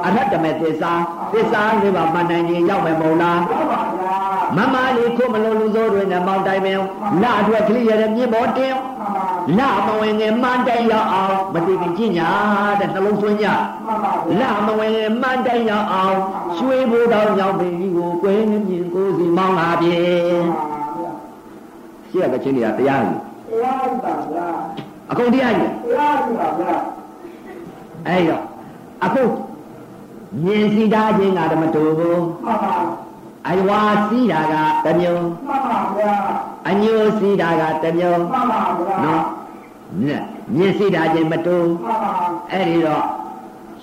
အရဟတမေသစ္စာသစ္စာလေးပါမန္တန်ကြီးရောက်မယ်မဟုတ်လားဟုတ်ပါဗျာမမလေးခုမလုံးလူစိုးတွေနဲ့မောင်းတိုင်းမင်းလာအတွက်ကလေးရတဲ့မြေပေါ်တင် လာမဝင်ငယ်မှန်တိုင်ရောက်အောင်မတိခင်ကြညာတဲ့နှလုံးသွင်းကြမှန်ပါဗျာလာမဝင်ငယ်မှန်တိုင်ရောက်အောင်ရွှေဘိုးတော်ရောက်ပြီကိုကွယ်မြင်ကိုစီမောင်းလာပြီရှေ့ကချင်းတွေကတရားကြီးတရားပါဗျာအကုန်တရားကြီးတရားပါဗျာအဲ့တော့အခုမြင်စီတာချင်းကဓမ္မတူဘူးမှန်ပါအယဝါစီတာကတစ်မျိုးမှန်ပါဗျာအညိုစီတာကတစ်မျိုးမှန်ပါဗျာနော် မြင်မြင်စီတာချင်းမတူမှန်ပါအဲ့ဒီတော့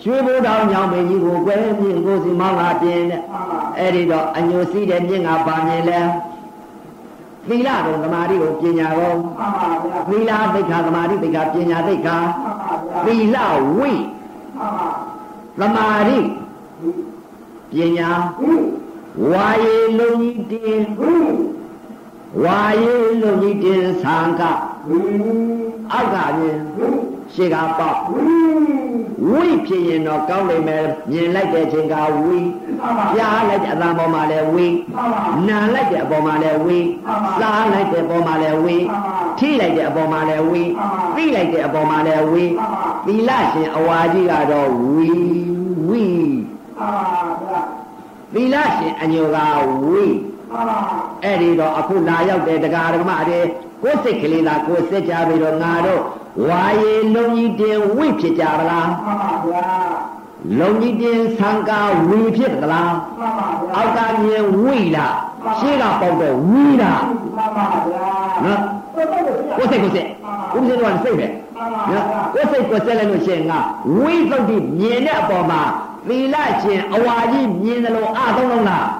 ရွှေဘိုးတော်ညောင်ပင်ကြီးကိုကွယ်မြင့်ကိုစီမောင်းလာပြင်းတဲ့မှန်ပါအဲ့ဒီတော့အညိုစီးတဲ့မြင့်ကပါမြင်လဲသီလတော်သမာဓိကိုပညာကောမှန်ပါဗျာသီလသိက္ခာသမာဓိသိက္ခာပညာသိက္ခာမှန်ပါဗျာသီလဝိမှန်ပါသမာဓိပညာဟိဝါယေလုံးကြီးတင်ဟိဝါယေလုံးကြီးတင်သံဃဟိ အောက်ကမြင်ဟိရှေ့ကပေါ့ဟိဝိဖြစ်ရင်တော့ကောင်းလိမ့်မယ်မြင်လိုက်တဲ့ချိန်ကဝိမှန်ပါကြားလိုက်တဲ့အသံပေါ်မှာလည်းဝိမှန်ပါနာလိုက်တဲ့အပေါ်မှာလည်းဝိစားလိုက်တဲ့အပေါ်မှာလည်းဝိထိလိုက်တဲ့အပေါ်မှာလည်းဝိသိလိုက်တဲ့အပေါ်မှာလည်းဝိသီလရှင်အဝါကြီးကတော့ဝိဝိမှန်ပါဗျာသီလရှင်အညိုကဝိမှန်ပါအဲ့ဒီတော့အခုလာရောက်တဲ့တရားဓမ္မတွေ ကိုယ်စိတ်ကလေးလားကိုယ်စစ်ကြပြီးတော့ငါတို့ဝါယေလုံးကြီးတင်ဝိဖြစ်ကြပါလားမှန်ပါဗျာလုံးကြီးတင်သံဃာဝိဖြစ်သလားမှန်ပါဗျာအောက်ကမြင်ဝိလားရှေ့ကပေါက်တော့ဝိလားမှန်ပါဗျာနော်ဟုတ်ပါဘူးဗျာကိုယ်စိတ်ကိုယ်စိတ်ဥပဒေတော်ကစိတ်ပဲနော်ကိုယ်စိတ်ကိုယ်စိတ်လိုက်လို့ရှိရင်ငါဝိသုဒ္ဓိမြင်တဲ့အပေါ်မှာသီလရှင်အဝါကြီးမြင်တယ်လို့အသုံးလုံးလားမှန်ပါဗျာ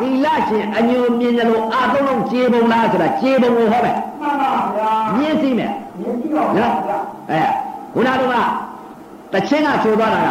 သီလရှင်အညိုမြင်တယ်လို့အသုံးလုံးခြေပုံလားဆိုတာခြေပုံကိုဟောမယ်မှန်ပါဗျာမြင်စီမယ်မြင်ကြည့်ပါဗျာနော်အဲခုနကတော့တချင်းကဆိုသွားတာက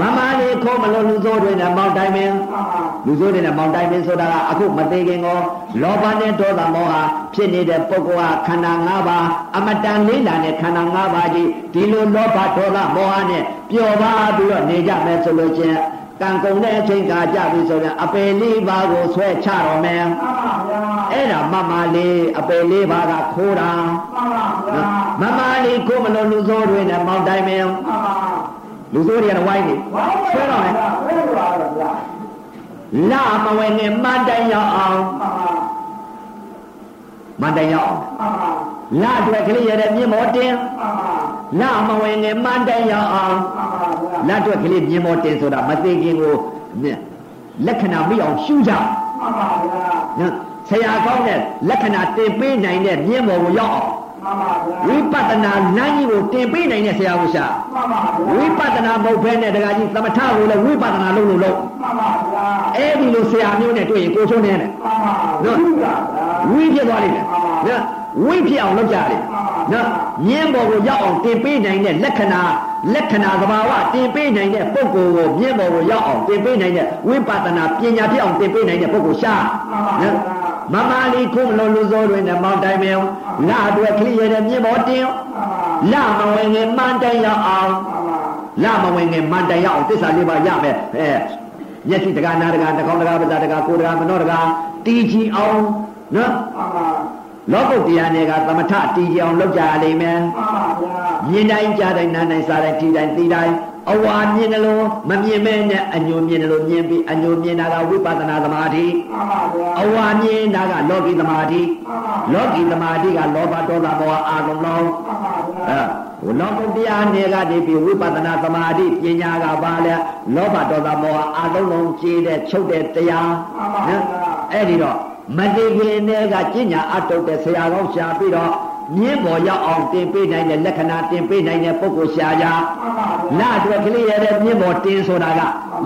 မမလေးခေါ်မလို့လူစိုးတွေနဲ့မောင်တိုင်းမင်းမှန်ပါလူဆိုးတွေနဲ့မောင်တိုင်ပင်ဆိုတာကအခုမသေးခင်ကောလောဘနဲ့ဒေါသမောဟဖြစ်နေတဲ့ပုဂ္ဂိုလ်ဟာခန္ဓာ၅ပါးအမတန်လေးလာတဲ့ခန္ဓာ၅ပါးကြီးဒီလိုလောဘဒေါသမောဟနဲ့ပျော်ပါပြီးတော့နေကြမယ်ဆိုလို့ချင်း ကံကုန်တဲ့အချိန်ကကြပြီဆိုရင်အပယ်လေးပါးကိုဆွဲချတော့မယ်မှန်ပါဗျာအဲ့ဒါမမလေးအပယ်လေးပါးကခိုးတာမှန်ပါဗျာမမလေးကိုမလို့လူဆိုးတွေနဲ့မောင်တိုင်ပင်မှန်ပါလူဆိုးတွေကလည်းဝိုင်းနေဝါဆွဲတော့မယ်ဆွဲတော့ပါဗျာလာမဝင်နဲ့မန်တိုင်ရောက်အောင်မှန်ပါမန်တိုင်ရောက်အောင်မှန်ပါ လာအတွက်ကလေးရတဲ့မြင့်မောတင်မှန်ပါလာမဝင်ငယ်မှန်တိုင်ရောက်အောင်မှန်ပါဗျာလာအတွက်ကလေးမြင့်မောတင်ဆိုတာမသိခင်ကိုလက္ခဏာမိအောင်ရှုကြမှန်ပါဗျာနော်ဆရာကောင်းတဲ့လက္ခဏာတင်ပေးနိုင်တဲ့မြင့်မောကိုရောက်အောင်မှန်ပါဗျာဝိပဿနာလမ်းကြီးကိုတင်ပေးနိုင်တဲ့ဆရာကိုရှာမှန်ပါဗျာဝိပဿနာမဟုတ်ဘဲနဲ့တခါကြီးသမထကိုလည်းဝိပဿနာလုပ်လို့လုပ်မှန်ပါဗျာအဲ့ဒီလိုဆရာမျိုးနဲ့တွေ့ရင်ကိုချုံးနေတယ်မှန်ပါနော်ဗျာဝိဖြစ်သွားလိမ့်မယ်နော် ဝိဖြစ်အောင်လုပ်ကြတယ်နော်မြင်းပေါ်ကိုရောက်အောင်တင်ပေးနိုင်တဲ့လက္ခဏာလက္ခဏာသဘာဝတင်ပေးနိုင်တဲ့ပုဂ္ဂိုလ်ကိုမြင်းပေါ်ကိုရောက်အောင်တင်ပေးနိုင်တဲ့ဝိပဿနာပညာဖြစ်အောင်တင်ပေးနိုင်တဲ့ပုဂ္ဂိုလ်ရှာနော်မမလေးခုမလို့လူစိုးတွေနဲ့မောင်းတိုင်မယ်ငါအတွက်ခလိရတဲ့မြင်းပေါ်တင်လာမဝင်ငယ်မှန်တိုင်ရောက်အောင်လာမဝင်ငယ်မှန်တိုင်ရောက်အောင်သစ္စာလေးပါရမယ်အဲမျက်စိတကားနာတကားတကောင်းတကားပဇာတကားကိုယ်တကားမနောတကားတီးချီအောင်နော်မှန်ပါ လောကုတ်တရားနယ်ကသမထတီးကြအောင်လုပ်ကြရလိမ့်မယ်မှန်ပါဗျာမြင်တိုင်းကြားတိုင်းနားတိုင်းစားတိုင်းထီတိုင်းသိတိုင်းအဝါမြင်တယ်လို့မမြင်မဲနဲ့အညိုမြင်တယ်လို့မြင်ပြီးအညိုမြင်တာကဝိပဿနာသမာဓိမှန်ပါဗျာအဝါမြင်တာကလောကီသမာဓိမှန်ပါလောကီသမာဓိကလောဘဒေါသမောဟအာရုံလုံးမှန်ပါဗျာအဲလောကုတ်တရားနယ်ကနေပြီးဝိပဿနာသမာဓိပညာကပါလဲလောဘဒေါသမောဟအာရုံလုံးကြည်တဲ့ချုပ်တဲ့တရားနော်အဲ့ဒီတော့ မတိခင်နဲ့ကကျင့်ညာအထုတ်တဲ့ဆရာကောင်းရှာပြီးတော့ မြင်းပေါ်ရောက်အောင်တင်ပေးနိုင်တဲ့လက္ခဏာတင်ပေးနိုင်တဲ့ပုဂ္ဂိုလ်ရှားကြမှန်ပါဗျာလအတွက်ကလေးရတဲ့မြင်းပေါ်တင်ဆိုတာက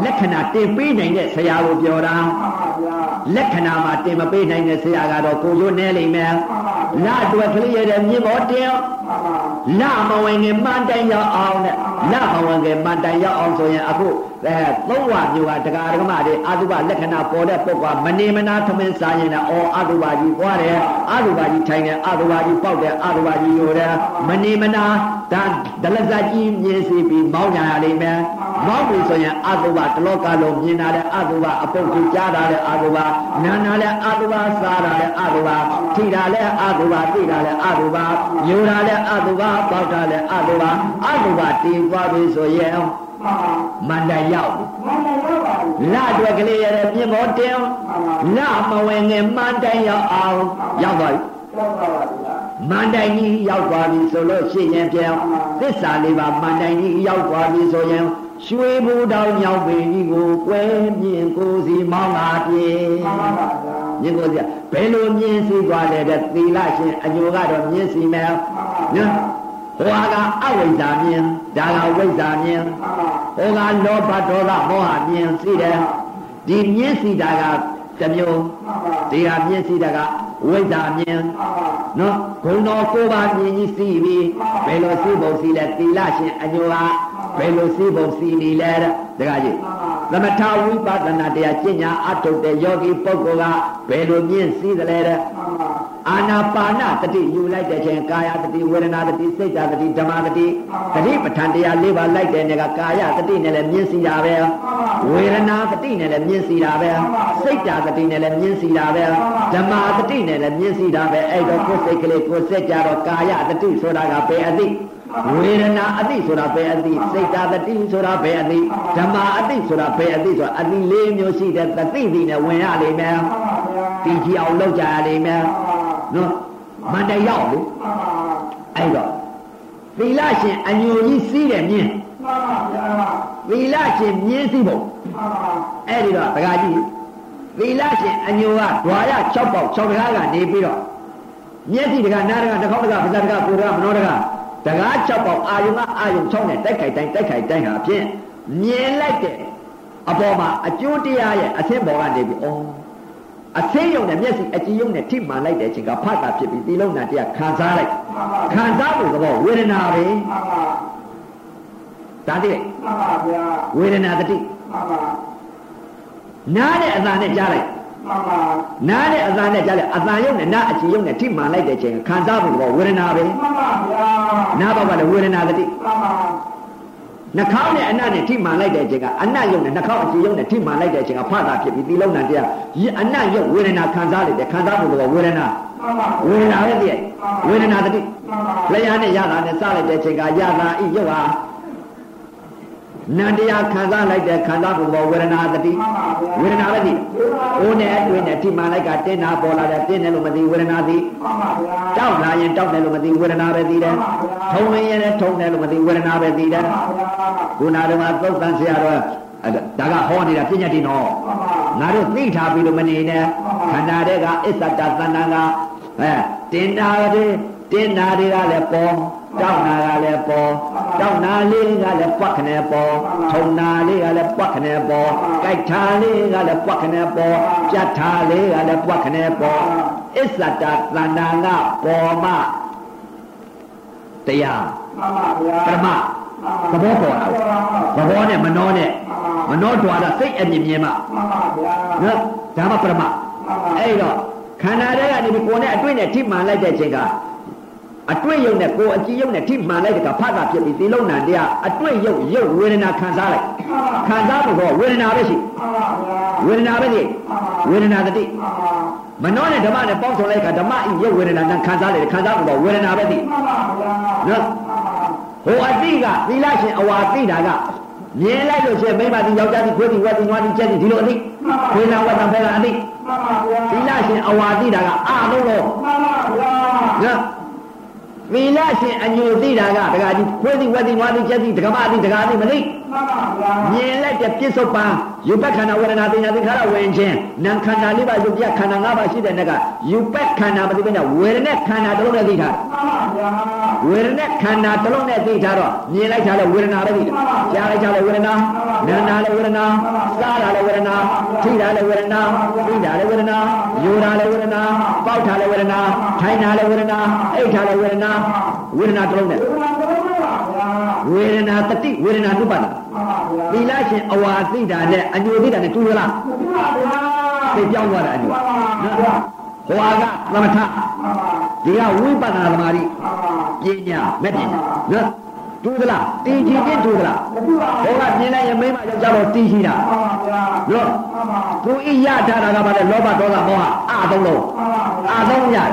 လက္ခဏာတင်ပေးနိုင်တဲ့ဆရာကိုပြောတာမှန်ပါဗျာလက္ခဏာမှာတင်မပေးနိုင်တဲ့ဆရာကတော့ကိုရိုးနဲလိမ့်မယ်မှန်ပါဗျာလအတွက်ကလေးရတဲ့မြင်းပေါ်တင်မှန်ပါလမဝင်ခင်မှန်တိုင်ရောက်အောင်တဲ့လမဝင်ခင်မှန်တိုင်ရောက်အောင်ဆိုရင်အခုအဲသုံးဝမျိုးကတရားဓမ္မတွေအာသုဘလက္ခဏာပေါ်တဲ့ပုဂ္ဂိုလ်ကမနေမနာသမင်းစားရင်လည်းအော်အာသုဘကြီးပွားတယ်အာသုဘကြီးထိုင်တယ်အာသုဘကြီးပေါက်တယ်အာသုဘကြီးယိုတယ်မနေမနာဒါဒလဇာကြီးမြင်စီပြီးမောင်းကြရလိမ့်မယ်မောင်းပြီဆိုရင်အာသုဘတလောကလုံးမြင်တာတဲ့အာသုဘအပုတ်ကြီးကြားတာတဲ့အာသုဘနာနာတဲ့အာသုဘစားတာတဲ့အာသုဘထိတာတဲ့အာသုဘသိတာတဲ့အာသုဘယိုတာတဲ့အာသုဘပေါက်တာတဲ့အာသုဘအာသုဘတည်သွားပြီဆိုရင်မှန်ပါမန္တရောက်ပြီမှန်တယ်ရောက်ပါဘူးလအတွက်ကလေးရတဲ့ပြင်ပေါ်တင်လမဝင်ငယ်မန္တိုင်ရောက်အောင်ရောက်သွားပြီရောက်ပါပါဗျာ မန္တိုင်ကြီးရောက်သွားပြီဆိုလို့ရှိရင်ပြန်သစ္စာလေးပါမန္တိုင်ကြီးရောက်သွားပြီဆိုရင်ရွှေဘူတောင်ညောင်ပင်ကြီးကိုကွဲမြင်ကိုစီမောင်းလာပြေမှန်ပါပါဗျာမြင်ကိုစီဘယ်လိုမြင်စီသွားလဲတဲ့သီလရှင်အညိုကတော့မြင်စီမယ်နော်ဟိုကအဝိဇ္ဇာမြင်ဒါကဝိဇ္ဇာမြင်မှန်ပါဟိုကလောဘဒေါသမောဟမြင်စီတယ်ဒီမြင်စီတာကတစ်မျိုးမှန်ပါဒီဟာမြင်စီတာက ဝိဇ္ဇာမြင်မှန်ပါနော်ဘုံတော်ကိုယ်ပါမြင်ကြီးစီပြီးဘယ်လိုစီပုံစီလဲသီလရှင်အညိုကဘယ်လိုစီပုံစီနေလဲတဲ့တခါကြီးသမထဝိပဿနာတရားကျင့်ညာအထုတ်တဲ့ယောဂီပုဂ္ဂိုလ်ကဘယ်လိုမြင်စီသလဲတဲ့မှန်ပါ အာနာပါနတတိယူလိုက်တဲ့ချိန်ကာယတတိဝေဒနာတတိစိတ်ဓာတတိဓမ္မတတိတတိပဋ္ဌာန်တရား၄ပါးလိုက်တဲ့နေကကာယတတိနဲ့လည်းမြင်စီတာပဲဝေဒနာတတိနဲ့လည်းမြင်စီတာပဲစိတ်ဓာတတိနဲ့လည်းမြင်စီတာပဲဓမ္မတတိနဲ့လည်းမြင်စီတာပဲအဲ့တော့ကိုယ်စိတ်ကလေးကိုယ်စိတ်ကြတော့ကာယတတိဆိုတာကဘယ်အသိဝေဒနာအတိဆိုတာဘယ်အသိစိတ်ဓာတတိဆိုတာဘယ်အသိဓမ္မအတိဆိုတာဘယ်အသိဆိုတာအသိ၄မျိုးရှိတဲ့တတိတိနဲ့ဝင်ရလိမ့်မယ်မှန်ပါဗျာဒီကြည့်အောင်လောက်ကြရလိမ့်မယ်မှ န်ပါနော်မန္တရောက်လေမှန်ပါအဲ့တော့သီလရှင်အညိုကြီးစီးတယ်မြင်းမှန်ပါဗျာသီလရှင်မြင်းစီးဖို့မှန်ပါအဲ့ဒီတော့တခါကြီးသီလရှင်အညိုကဓွာရ6ပေါက်6တကားကနေပြီးတော့မျက်စိတကားနားတကားတစ်ခေါက်တကားပါးစပ်တကားကိုယ်တကားမနောတကားတကား6ပေါက်အာယုံကအာယုံ6နဲ့တိုက်ခိုက်တိုင်းတိုက်ခိုက်တိုင်းဟာဖြင့်မြင်လိုက်တဲ့အပေါ်မှာအကျိုးတရားရဲ့အဆင့်ပေါ်ကနေပြီးဩ အဆင်းယုံနဲ့မျက်စိအကြည့်ယုံနဲ့ထိမှန်လိုက်တဲ့အချိန်ကဖတ်တာဖြစ်ပြီးဒီလုံးနာတရားခံစားလိုက်ခံစားဖို့သဘောဝေဒနာပဲမှန်ပါဒါတည်းမှန်ပါဗျာဝေဒနာတတိမှန်ပါနားတဲ့အသံနဲ့ကြားလိုက်မှန်ပါနားတဲ့အသံနဲ့ကြားလိုက်အသံယုံနဲ့နားအကြည့်ယုံနဲ့ထိမှန်လိုက်တဲ့အချိန်ခံစားဖို့သဘောဝေဒနာပဲမှန်ပါဗျာနားဘောက်ကလည်းဝေဒနာတတိမှန်ပါ နှာခေါင်းနဲ့အနံ့နဲ့ထိမှန်လိုက်တဲ့အချိန်ကအနံ့ယုံနဲ့နှာခေါင်းအကြည့်ယုံနဲ့ထိမှန်လိုက်တဲ့အချိန်ကဖတ်တာဖြစ်ပြီးဒီလုံးနာတရားဒီအနံ့ယုံဝေဒနာခံစားလိုက်တယ်ခံစားဖို့သဘောဝေဒနာမှန်ပါဝေဒနာပဲတည်းဝေဒနာတတိမှန်ပါလျှာနဲ့ရတာနဲ့စလိုက်တဲ့အချိန်ကရတာဤယုတ်ဟာ နန္တရားခံစားလိုက်တဲ့ခံစားဖို့ဘောဝေဒနာတတိမှန်ပါဗျာဝေဒနာပဲဒီကိုယ်နဲ့အတွင်းနဲ့ထိမှန်လိုက်ကတင်းတာပေါ်လာတယ်တင်းတယ်လို့မသိဝေဒနာသိမှန်ပါဗျာတောက်လာရင်တောက်တယ်လို့မသိဝေဒနာပဲသိတယ်ထုံရင်ရင်ထုံတယ်လို့မသိဝေဒနာပဲသိတယ်မှန်ပါဗျာခုနတုန်းကသုတ်တန်ဆရာတော်အဲ့ဒါဒါကဟောနေတာပြညတ်တင်တော့မှန်ပါငါတို့သိထားပြီးလို့မနေနဲ့ခန္ဓာတဲ့ကအစ္ဆတသဏ္ဍာန်ကအဲတင်တာတွေတင်တာတွေကလည်းပေါ် တောက်နာကလည်းပေါ်တောက်နာလေးကလည်းပွက်ခနဲ့ပေါ်ထုံနာလေးကလည်းပွက်ခနဲ့ပေါ်ကြိုက်ထားလေးကလည်းပွက်ခနဲ့ပေါ်ပြတ်ထားလေးကလည်းပွက်ခနဲ့ပေါ်အစ္ဆတသဏ္ဍာန်ကပေါ်မှတရားမှန်ပါဗျာပရမသဘောပေါ်တာသဘောနဲ့မနှောနဲ့မနှောတွာတာစိတ်အမြင်မြင်မှမှန်ပါဗျာနော်ဒါမှပရမမှန်ပါအဲ့တော့ခန္ဓာတွေကနေဒီကိုယ်နဲ့အတွေ့နဲ့ထိမှန်လိုက်တဲ့အချိန်က အတွေ့ယုံနဲ့ကိုယ်အကြည့်ယုံနဲ့ထိမှန်လိုက်တဲ့ကဖတ်တာဖြစ်ပြီးဒီလုံးနာတရားအတွေ့ယုံယုံဝေဒနာခံစားလိုက်ခံစားဖို့တော့ဝေဒနာပဲရှိမှန်ပါဗျာဝေဒနာပဲရှိဝေဒနာတတိမှန်ပါမနှောနဲ့ဓမ္မနဲ့ပေါင်းစုံလိုက်ခါဓမ္မဤယုံဝေဒနာနဲ့ခံစားလိုက်ခံစားဖို့တော့ဝေဒနာပဲသိမှန်ပါဗျာနော်ဟိုအတိကသီလရှင်အဝါသိတာကမြင်လိုက်လို့ရှိရင်မိမတိယောက်ျားတိခွေးတိဝက်တိနွားတိကျက်တိဒီလိုအသိခွေးနာဝက်တံဖဲလာအသိမှန်ပါဗျာသီလရှင်အဝါသိတာကအာလုံးလုံးမှန် ပါဗျာနော်သီလရှင်အညိုသိတာကဒကာကြီးခွေးတိဝက်တိနွားတိကျက်တိဒကမအသိဒကာအသိမသိ မှမှန်ပါဗျာမြင်လိုက်တဲ့ပြစ္ဆုတ်ပံယူပက်ခန္ဓာဝေဒနာသင်ညာသင်္ခါရဝင်ခြင်းနာမ်ခန္ဓာလေးပါယုတ်ပြခန္ဓာ၅ပါးရှိတဲ့နေ့ကယူပက်ခန္ဓာမသိဘဲနဲ့ဝေဒနာခန္ဓာတစ်လုံးနဲ့သိထားမှန်ပါဗျာဝေဒနာခန္ဓာတစ်လုံးနဲ့သိထားတော့မြင်လိုက်တာလည်းဝေဒနာပဲသိတယ်ကြားလိုက်တာလည်းဝေဒနာနာနာလည်းဝေဒနာစားတာလည်းဝေဒနာထိတာလည်းဝေဒနာသိတာလည်းဝေဒနာယူတာလည်းဝေဒနာပေါက်တာလည်းဝေဒနာထိုင်တာလည်းဝေဒနာအိတ်တာလည်းဝေဒနာဝေဒနာတစ်လုံးနဲ့ဒီမှာတော့ပါဗျာ ဝေဒနာတတိဝေဒနာနုပါဒမှန်ပါဗျာသီလရှင်အဝါသိတာနဲ့အညိုသိတာနဲ့တူသလားဒီမှာဗျာသိပြောင်းသွားတာအညိုမှန်ပါနော်ဗျာဟောကသမထမှန်ပါဒီကဝိပဿနာသမာဓိမှန်ပါပညာမဲ့ပညာနော်တူသလားတည်ကြည်ခြင်းတူသလားမတူပါဟောကမြင်လိုက်ရင်မိမယောက်ျားတော့တည်ရှိတာမှန်ပါဗျာနော်မှန်ပါကိုဣရထားတာကဘာလဲလောဘဒေါသမောဟအာသုံးလုံးမှန်ပါဗျာအာသုံးရတယ်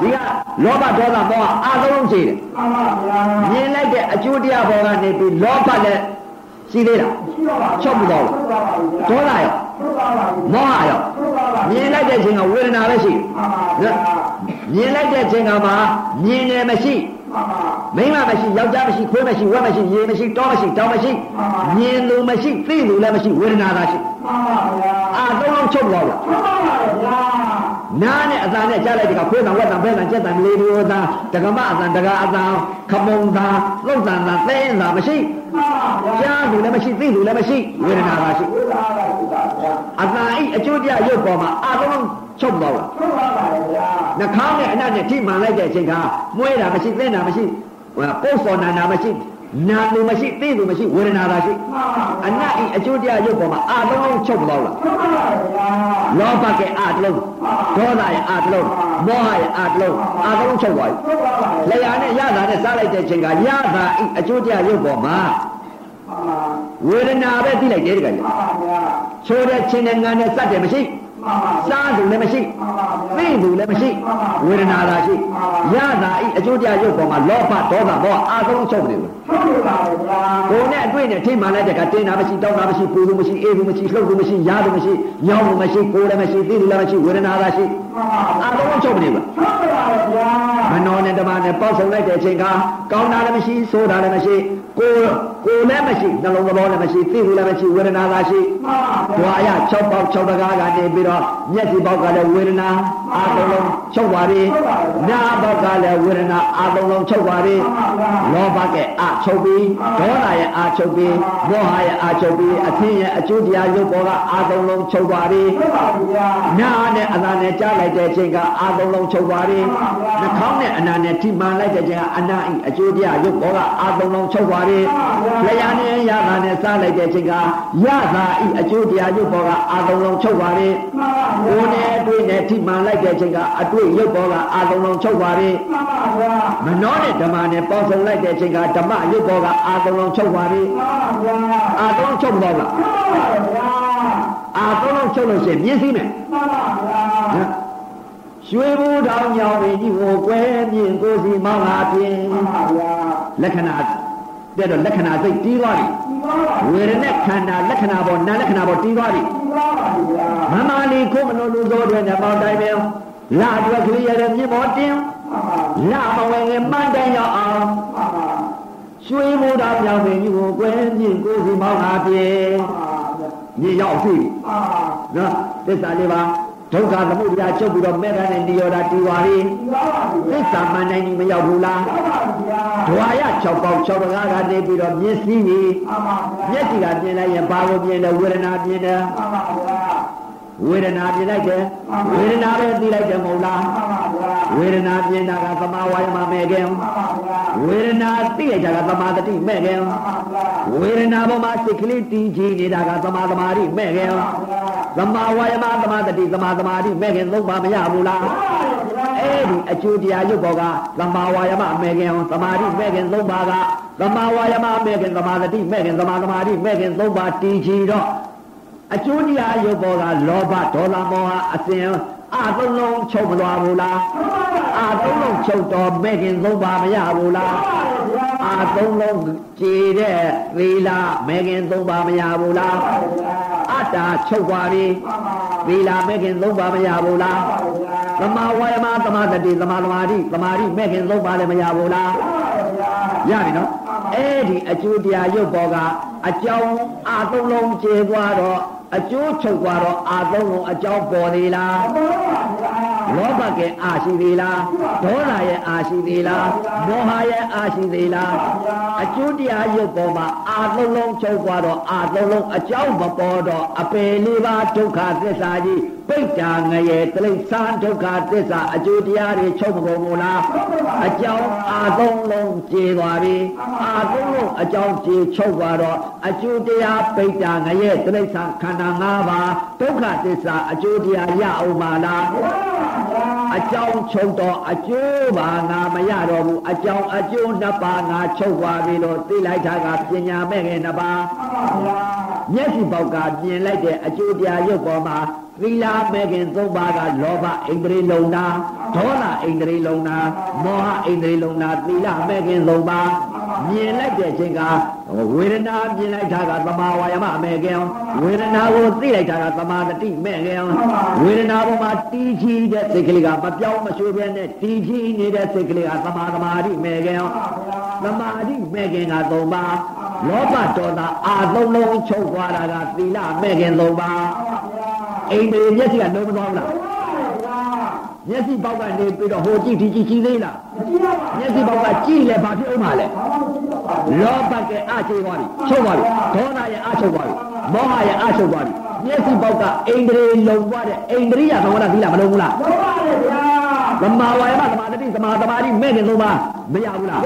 ဒီကလောဘဒေါသမောဟအာသုံးလုံးရှိတယ်မှန်ပါဗျာမြင်လိုက်တဲ့အကျိုးတရားဘောကနေပြီးလောဘလည်းရှိသေးတာရှိတော့ပါချုပ်ပြီးတော့ဟုတ်ပါပါဗျာဒေါသရောဟုတ်ပါပါမောဟရောဟုတ်ပါပါမြင်လိုက်တဲ့အချိန်ကဝေဒနာပဲရှိမှန်ပါဗျာမြင်လိုက်တဲ့အချိန်ကမှမြင်တယ်မရှိမှန်ပါမိန်းမမရှိယောက်ျားမရှိခွေးမရှိဝက်မရှိရေမရှိတောမရှိတောင်မရှိမြင်သူမရှိသိသူလည်းမရှိဝေဒနာသာရှိမှန်ပါဗျာအာသုံးလုံးချုပ်တော့လားဟုတ်ပါပါဗျာ နားနဲ့အသာနဲ့ကြားလိုက်တဲ့ကခွေးတံဝက်တံဖဲတံကြက်တံလေးမျိုးသာတက္ကမအသာတကအသာခမုံသာလှုပ်တံသာသဲရင်သာမရှိမှန်ပါဗျာကြားသူလည်းမရှိသိသူလည်းမရှိဝေဒနာသာရှိဝိလာပါဗျာဗျာအသာဤအကျိုးတရားရုပ်ပေါ်မှာအာသုံးလုံးချုပ်တော့လားဟုတ်ပါပါဗျာနှာခေါင်းနဲ့အနတ်နဲ့ထိမှန်လိုက်တဲ့အချိန်ကမွေးတာမရှိသိတာမရှိဟိုပုတ်စော်နာနာမရှိ နာလူမရှိသိသူမရှိဝေဒနာသာရှိမှန်ပါအနတ်ဤအကျိုးတရားရုပ်ပေါ်မှာအာသုံးလုံးချုပ်တော့လားဟုတ်ပါပါဗျာလောဘကအာတလုံးဒေါသရဲ့အာတလုံးမောဟရဲ့အာတလုံးအာတလုံးချုပ်သွားပြီဟုတ်ပါပါလျာနဲ့ရတာနဲ့စားလိုက်တဲ့အချိန်ကရတာဤအကျိုးတရားရုပ်ပေါ်မှာမှန်ပါဝေဒနာပဲသိလိုက်တယ်တကယ်ကြီးမှန်ပါဗျာချိုးတဲ့ချင်းနဲ့ငန်းနဲ့စက်တယ်မရှိမှန်ပါ စားသူလည်းမရှိမှန်ပါဗျာသိသူလည်းမရှိဝေဒနာသာရှိရတာဤအကျိုးတရားရုပ်ပေါ်မှာလောဘဒေါသမောဟအာတလုံးချုပ်နေတယ်ဟုတ်ပါပါဗျာကိုယ်နဲ့အတွေ့နဲ့ထိမှန်လိုက်တဲ့ကတင်းတာမရှိတောင်းတာမရှိပူလို့မရှိအေးလို့မရှိလှုပ်လို့မရှိရားလို့မရှိညောင်းလို့မရှိကိုယ်လည်းမရှိသိလို့လည်းမရှိဝေဒနာသာရှိမှန်ပါအာလုံးချုပ်နေပါဟုတ်ပါပါဗျာမနောနဲ့ဓမ္မနဲ့ပေါက်ဆုံလိုက်တဲ့အချိန်ကကောင်းတာလည်းမရှိဆိုးတာလည်းမရှိကိုယ်ကိုယ်လည်းမရှိနှလုံးသဘောလည်းမရှိသိလို့လည်းမရှိဝေဒနာသာရှိမှန်ပါဓွာရ6ပေါက်6တကားကနေပြီးတော့မျက်စိပေါက်ကလည်းဝေဒနာအာလုံးလုံးချုပ်ပါပြီနားပေါက်ကလည်းဝေဒနာအာလုံးလုံးချုပ်ပါပြီလောဘကဲအာချုပ်ပြီးဒေါသရဲ့အာချုပ်ပြီးမောဟရဲ့အာချုပ်ပြီးအသင်းရဲ့အကျိုးတရားရုပ်ပေါ်ကအာလုံးလုံးချုပ်ပါပြီဟုတ်ပါဗျာနာနဲ့အနာနဲ့ကြားလိုက်တဲ့အချိန်ကအာသုံးလုံးချုပ်သွားပြီနှာခေါင်းနဲ့အနာနဲ့ထိမှန်လိုက်တဲ့အချိန်ကအနာဤအကျိုးတရားရုပ်ပေါ်ကအာသုံးလုံးချုပ်သွားပြီလျာနဲ့ရတာနဲ့စားလိုက်တဲ့အချိန်ကရတာဤအကျိုးတရားရုပ်ပေါ်ကအာသုံးလုံးချုပ်သွားပြီမှန်ပါကိုယ်နဲ့အတွေ့နဲ့ထိမှန်လိုက်တဲ့အချိန်ကအတွေ့ရုပ်ပေါ်ကအာသုံးလုံးချုပ်သွားပြီမှန်ပါဗျာမနှောနဲ့ဓမ္မနဲ့ပေါင်းစုံလိုက်တဲ့အချိန်ကဓမ္မရုပ်ပေါ်ကအာသုံးလုံးချုပ်သွားပြီမှန်ပါဗျာအာသုံးလုံးချုပ်မတော့လားဟုတ်ပါဗျာအာသုံးလုံးချုပ်လို့ရှိရင်မြင်းစည်းမယ်မှန်ပါဗျာနော်ရွှေဘူးတောင်ညောင်ပင်ကြီးကိုကွဲမြင်ကိုစီမောင်းလာပြင်မှန်ပါဗျာလက္ခဏာ တဲ့တော့လက္ခဏာစိတ်တီးသွားပြီဒီပါပါဝေဒနဲ့ခန္ဓာလက္ခဏာပေါ်နာလက္ခဏာပေါ်တီးသွားပြီဒီပါပါဗျာမမလီကိုမနိုလူသောတွေနဲ့ပေါင်းတိုင်းပဲလာအတွက်ကလေးရတဲ့မြင့်ပေါ်တင်မှန်ပါလာမဝင်ငယ်မှန်တိုင်းရောက်အောင်မှန်ပါရွှေဘူးတောင်ညောင်ပင်ကြီးကိုကွဲမြင်ကိုစီမောင်းလာပြင်မှန်ပါဗျာညရောက်ပြီမှန်ပါနော်သစ္စာလေးပါ ဒုက္ခသမုဒယချုပ်ပြီးတော့မေတ္တာနဲ့နိရောဓတီးသွားပြီဒီပါပါသဗျာစ္စာမှန်တိုင်းကြီးမရောက်ဘူးလားဟုတ်ပါဗျာဓဝါရ6ပေါက်6တကားကနေပြီးတော့မျက်စိကြီးမှန်ပါဗျာမျက်စိကပြင်လိုက်ရင်ဘာကိုပြင်လဲဝေဒနာပြင်တယ်မှန်ပါဗျာ ဝေဒနာပြင်လိုက်တယ်ဝေဒနာပဲသိလိုက်တယ်မဟုတ်လားမှန်ပါဗျာဝေဒနာပြင်တာကသမာဝါယမမဲ့ခင်မှန်ပါဗျာဝေဒနာသိလိုက်တာကသမာတတိမဲ့ခင်မှန်ပါဗျာဝေဒနာပေါ်မှာစိတ်ကလေးတည်ကြည်နေတာကသမာသမာဓိမဲ့ခင်မှန်ပါဗျာသမာဝါယမသမာတတိသမာသမာဓိမဲ့ခင်သုံးပါမရဘူးလားအဲ့ဒီအကျိုးတရားရုပ်ပေါ်ကသမာဝါယမမဲ့ခင်သမာဓိမဲ့ခင်သုံးပါကသမာဝါယမမဲ့ခင်သမာတတိမဲ့ခင်သမာသမာဓိမဲ့ခင်သုံးပါတည်ကြည်တော့ အကျိုးတရားရုပ်ပေါ်ကလောဘဒေါသမောဟအစဉ်အသုံးလုံးချုပ်မသွားဘူးလားအသုံးလုံးချုပ်တော့မဲ့ခင်သုံးပါမရဘူးလားအသုံးလုံးကြည်တဲ့သီလမဲ့ခင်သုံးပါမရဘူးလားအတ္တာချုပ်သွားပြီသီလမဲ့ခင်သုံးပါမရဘူးလားသမာဝါယမသမာတတိသမာသမာဓိသမာဓိမဲ့ခင်သုံးပါလည်းမရဘူးလားရပြီနော်အဲ့ဒီအကျိုးတရားရုပ်ပေါ်ကအအကြောင်းအာသုံးလုံးကျေသွားတော့ အကျိုးချုပ်သွားတော့အာသုံးလုံးအကြောင်းပေါ်သေးလားဘောပါဗျာလောဘကဲအာရှိသေးလားဒေါသရဲ့အာရှိသေးလားမောဟရဲ့အာရှိသေးလားအကျိုးတရားရုပ်ပေါ်မှာအာသုံးလုံးချုပ်သွားတော့အာသုံးလုံးအကြောင်းမပေါ်တော့အပေလေးပါးဒုက္ခသစ္စာကြီး ပိဋ္ဌာငရေတိဋ္ဌာဒုက္ခသစ္စာအကျိုးတရားတွေချုပ်မကုန်ဘူးလားအကြောင်းအာသုံးလုံးကျေသွားပြီအာသုံးလုံးအကြောင်းကျေချုပ်သွားတော့အကျိုးတရားပိဋ္ဌာငရေတိဋ္ဌာခန္ဓာ၅ပါးဒုက္ခသစ္စာအကျိုးတရားရအောင်ပါလား အကြောင်းချုပ်တော့အကျိုးပါငါမရတော့ဘူးအကြောင်းအကျိုးနှစ်ပါးငါချုပ်သွားပြီလို့သိလိုက်တာကပညာမဲ့ခင်နှစ်ပါးမျက်စိပေါက်ကပြင်လိုက်တဲ့အကျိုးတရားရုပ်ပေါ်မှာသီလမဲ့ခင်သုံးပါးကလောဘဣန္ဒြေလုံနာဒေါသဣန္ဒြေလုံနာမောဟဣန္ဒြေလုံနာသီလမဲ့ခင်သုံးပါး မြင်လိုက်တဲ့အချိန်ကဝေဒနာမြင်လိုက်တာကသမာဝါယမအမဲ့ခင်ဝေဒနာကိုသိလိုက်တာကသမာတတိမဲ့ခင်ဝေဒနာပေါ်မှာတီးချီတဲ့စိတ်ကလေးကမပြောင်းမရွှေ့ဘဲနဲ့တီးချီနေတဲ့စိတ်ကလေးကသမာသမာဓိမဲ့ခင်သမာဓိမဲ့ခင်ကသုံးပါးလောဘဒေါသအာသုံးလုံးချုပ်သွားတာကသီလမဲ့ခင်သုံးပါးအိမ်တွေမျက်စိကလုံးမသွားဘူးလား မျက်စိပေါက်ကနေပြီးတော့ဟိုကြည့်ဒီကြည့်ကြည့်သေးလားမျက်စိပေါက်ကကြည့်လဲဘာဖြစ်အောင်မလဲလောဘကအာချုပ်သွားပြီချုပ်သွားပြီဒေါသရဲ့အာချုပ်သွားပြီမောဟရဲ့အာချုပ်သွားပြီမျက်စိပေါက်ကအိန္ဒြေလုံသွားတဲ့အိန္ဒြိယသဘောလားသီလမလုံးဘူးလားဘောပါဗျာသမာဝါယမသမာဓိသမာသမာဓိမဲ့ခင်သုံးပါမရဘူးလား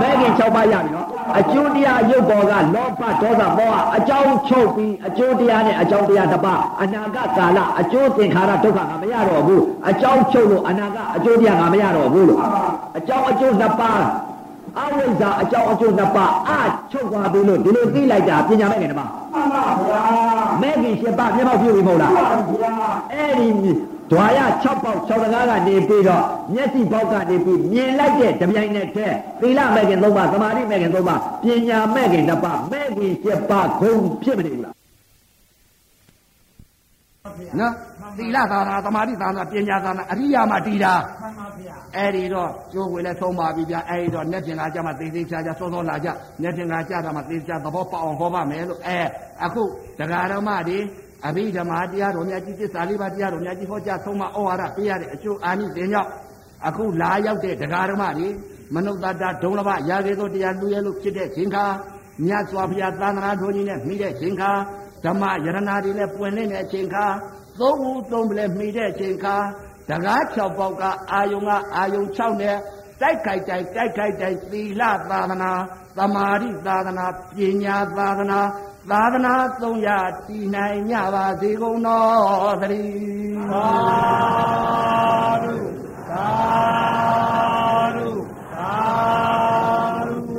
မဲ့ခင်6ပါးရပြီနော် အကျိုးတရားရုပ်ပေါ်ကလောဘဒေါသမောဟအကြောင်းချုပ်ပြီးအကျိုးတရားနဲ့အကြောင်းတရားတစ်ပါးအနာဂတ်ကာလအကျိုးသင်္ခါရဒုက္ခငါမရတော့ဘူးအကြောင်းချုပ်လို့အနာဂတ်အကျိုးတရားငါမရတော့ဘူးလို့အကြောင်းအကျိုးနှစ်ပါးအဝိဇ္ဇာအကြောင်းအကျိုးနှစ်ပါးအချုပ်သွားပြီလို့ဒီလိုသိလိုက်တာပညာမဲ့ခင်တစ်ပါးမှန်ပါဗျာမဲ့ခင်7ပါးမျက်မှောက်ပြုပြီမဟုတ်လားဗျာအဲ့ဒီ ဓွာရ6ပေါက်6တကားကနေပြီးတော့မျက်စိပေါက်ကနေပြီးမြင်လိုက်တဲ့တပြိုင်နက်တည်းသီလမဲ့ခင်3ပါးသမာဓိမဲ့ခင်3ပါးပညာမဲ့ခင်2ပါးမဲ့ခင်7ပါးဂုံဖြစ်မနေဘူးလားနော်သီလသာနာသမာဓိသာနာပညာသာနာအရိယာမတည်တာမှန်ပါဗျာအဲ့ဒီတော့ကျိုးဝင်လဲဆုံးပါပြီဗျာအဲ့ဒီတော့လက်ပြင်ကကြမှာသေသေးချာချာစောစောလာကြလက်ပြင်ကကြတာမှသေသေးချာသဘောပေါက်အောင်ဟောပါမယ်လို့အဲအခုတရားတော်မတွေ အဘိဓမ္မာတရားတော်မြတ်ကြီးသစ္စာလေးပါးတရားတော်မြတ်ကြီးဟောကြားဆုံးမဩဝါဒပေးရတဲ့အကျိုးအာနိသင်ကြောင့်အခုလာရောက်တဲ့တရားတော်မတွေမနုဿတာဒုံလဘရာဂေသောတရားလူရဲလို့ဖြစ်တဲ့ရှင်ခါမြတ်စွာဘုရားသာသနာတော်ကြီးနဲ့မိတဲ့ရှင်ခါဓမ္မယရနာတွေနဲ့ပွင့်လင်းတဲ့အချိန်ခါသုံးဦးသုံးပလဲမိတဲ့အချိန်ခါတကား6ပေါက်ကအာယုံကအာယုံ6နဲ့တိုက်ခိုက်တိုက်တိုက်ခိုက်တိုက်သီလသာသနာသမာဓိသာသနာပညာသာသနာ သာသနာ300တည်နိုင်ကြပါစေကုန်တော်သတည်းသာဓုသာဓုသာဓု